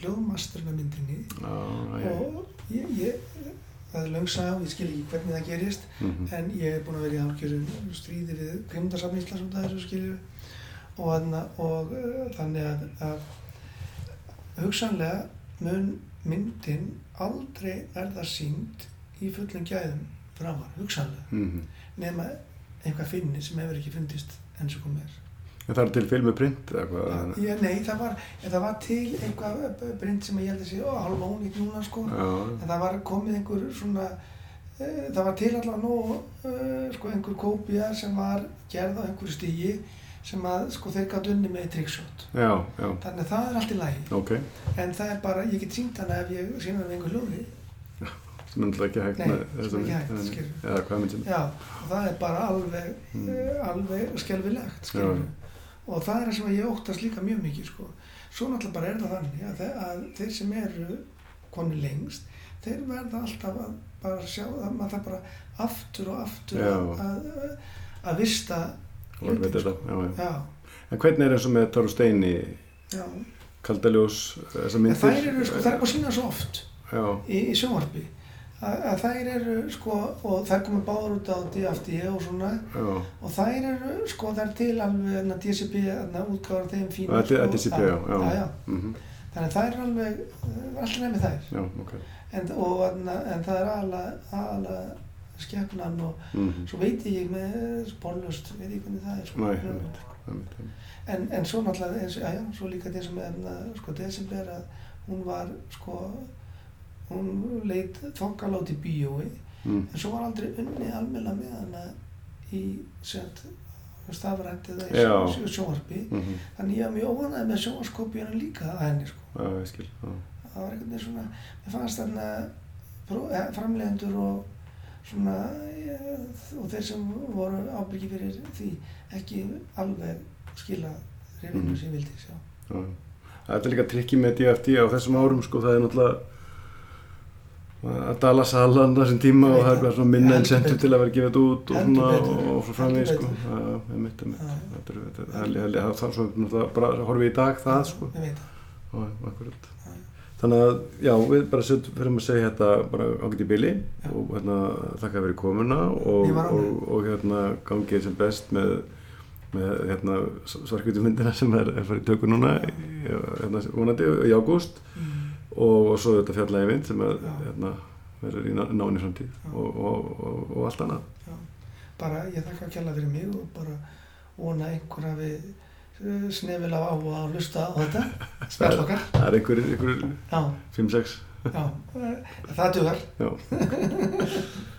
hljóðmasterinn af myndinni. Já, já, og ég, ég það er löngsa og ég skil ekki hvernig það gerist mm en ég er búinn að vera í algjörum stríði við krimdarsafn Íslands út af þessu skiljur og, og uh, þannig að, að hugsanlega mun myndin aldrei verða sínd í fullum gæðum framar, hugsanlega. Mm nema eitthvað finni sem hefur ekki fundist enn svo komið er. En það er til filmu print eða hvað ég, Nei, það var, það var til eitthvað brind sem ég held að sé halva ónýtt núna sko. Já, en það var komið einhver svona uh, það var til allavega nú uh, sko einhver kópía sem var gerð á einhverju stígi sem að sko þeir gátt unni með trickshot já, já, þannig að það er allt í lagi. Ok. En það er bara, ég get sínt hana ef ég sína hana með einhver hljóði sem er náttúrulega ekki hægt Nei, sem þessa ekki hægt, skilur. já, og það er bara alveg Mm. uh, alveg skelfilegt skilur og það er það sem ég óttast líka mjög mikið sko. Svo náttúrulega bara er það þannig að, að þeir sem eru konu lengst þeir verða alltaf að bara sjá það, maður þarf bara aftur og aftur Já. að, að, að vista og veit hlutin, þetta, já, já. Já, En hvernig er eins og með Tóru Steini, já. Kaldaljós, þessar En myndir? þær eru, sko, þær er bara að sína svo oft Já, í, í sjónvarpi að, að þær eru, sko, og þær komið báður út á DFD og svona já, og þær eru, sko, þær til alveg DCP, útgáðar þeim fínu, Að- að DCP, já, já. já, já. mhm, Þannig að þær eru alveg, eh, alltaf nefnir þær já, ok. en, og, en, en það er aðalega skepnan og mhm, svo veit ég með sporlust, veit ég hvernig það er sko. Nei, einmitt. einmitt, einmitt. en, en svo náttúrulega eins, já, já, svo líka þess að með sko, desember að hún var sko hún leit þokkalátt í bíói Mm, en svo var aldrei unni almenna með hana í sett stafrænt eða í Já. sjó- sjónvarpi mhm, þannig ég var mjög óanægð með sjónvarskópíuna líka að henni sko Já, ég skil, já. það var einhvern veginn svona mér fannst þarna eh, framleiðendur og svona eh, og þeir sem voru ábyggi fyrir því ekki alveg skila reyfinu Mhm. sem ég vildi sjá Já. Þetta er líka trikki með DFT á þessum árum sko, það er náttúrulega að dala salan þessum tíma og það er svona minna incentive betur. til að vera gefið út og svona og svo framvegis sko. Já, já, einmitt, einmitt. Já. Þetta er, er, það er, það er, svo náttúrulega bara horfum við í dag það sko. ég veit Já, já, akkurat. Þannig að, já, við bara setjum fyrir að segja þetta bara ágætt í bili Já. og hérna, þakka fyrir komuna og, og, og hérna gangið sem best með, með hérna svarkvítu myndina sem er, er farið í tökur núna hérna, vonandi í ágúst mm. og, og svo þetta fjallagi mynd sem er, hérna, verður í ná- náinni framtíð Já. og, og, og, og allt annað. já. bara ég þakka að kjalla fyrir mig og bara vona að einhver hafi eh, snefil af áhuga að hlusta á þetta. Spjall okkar. [laughs] Það er einhverjir, einhverjir já, 5-6, já, eh, það dugar. Já. [laughs]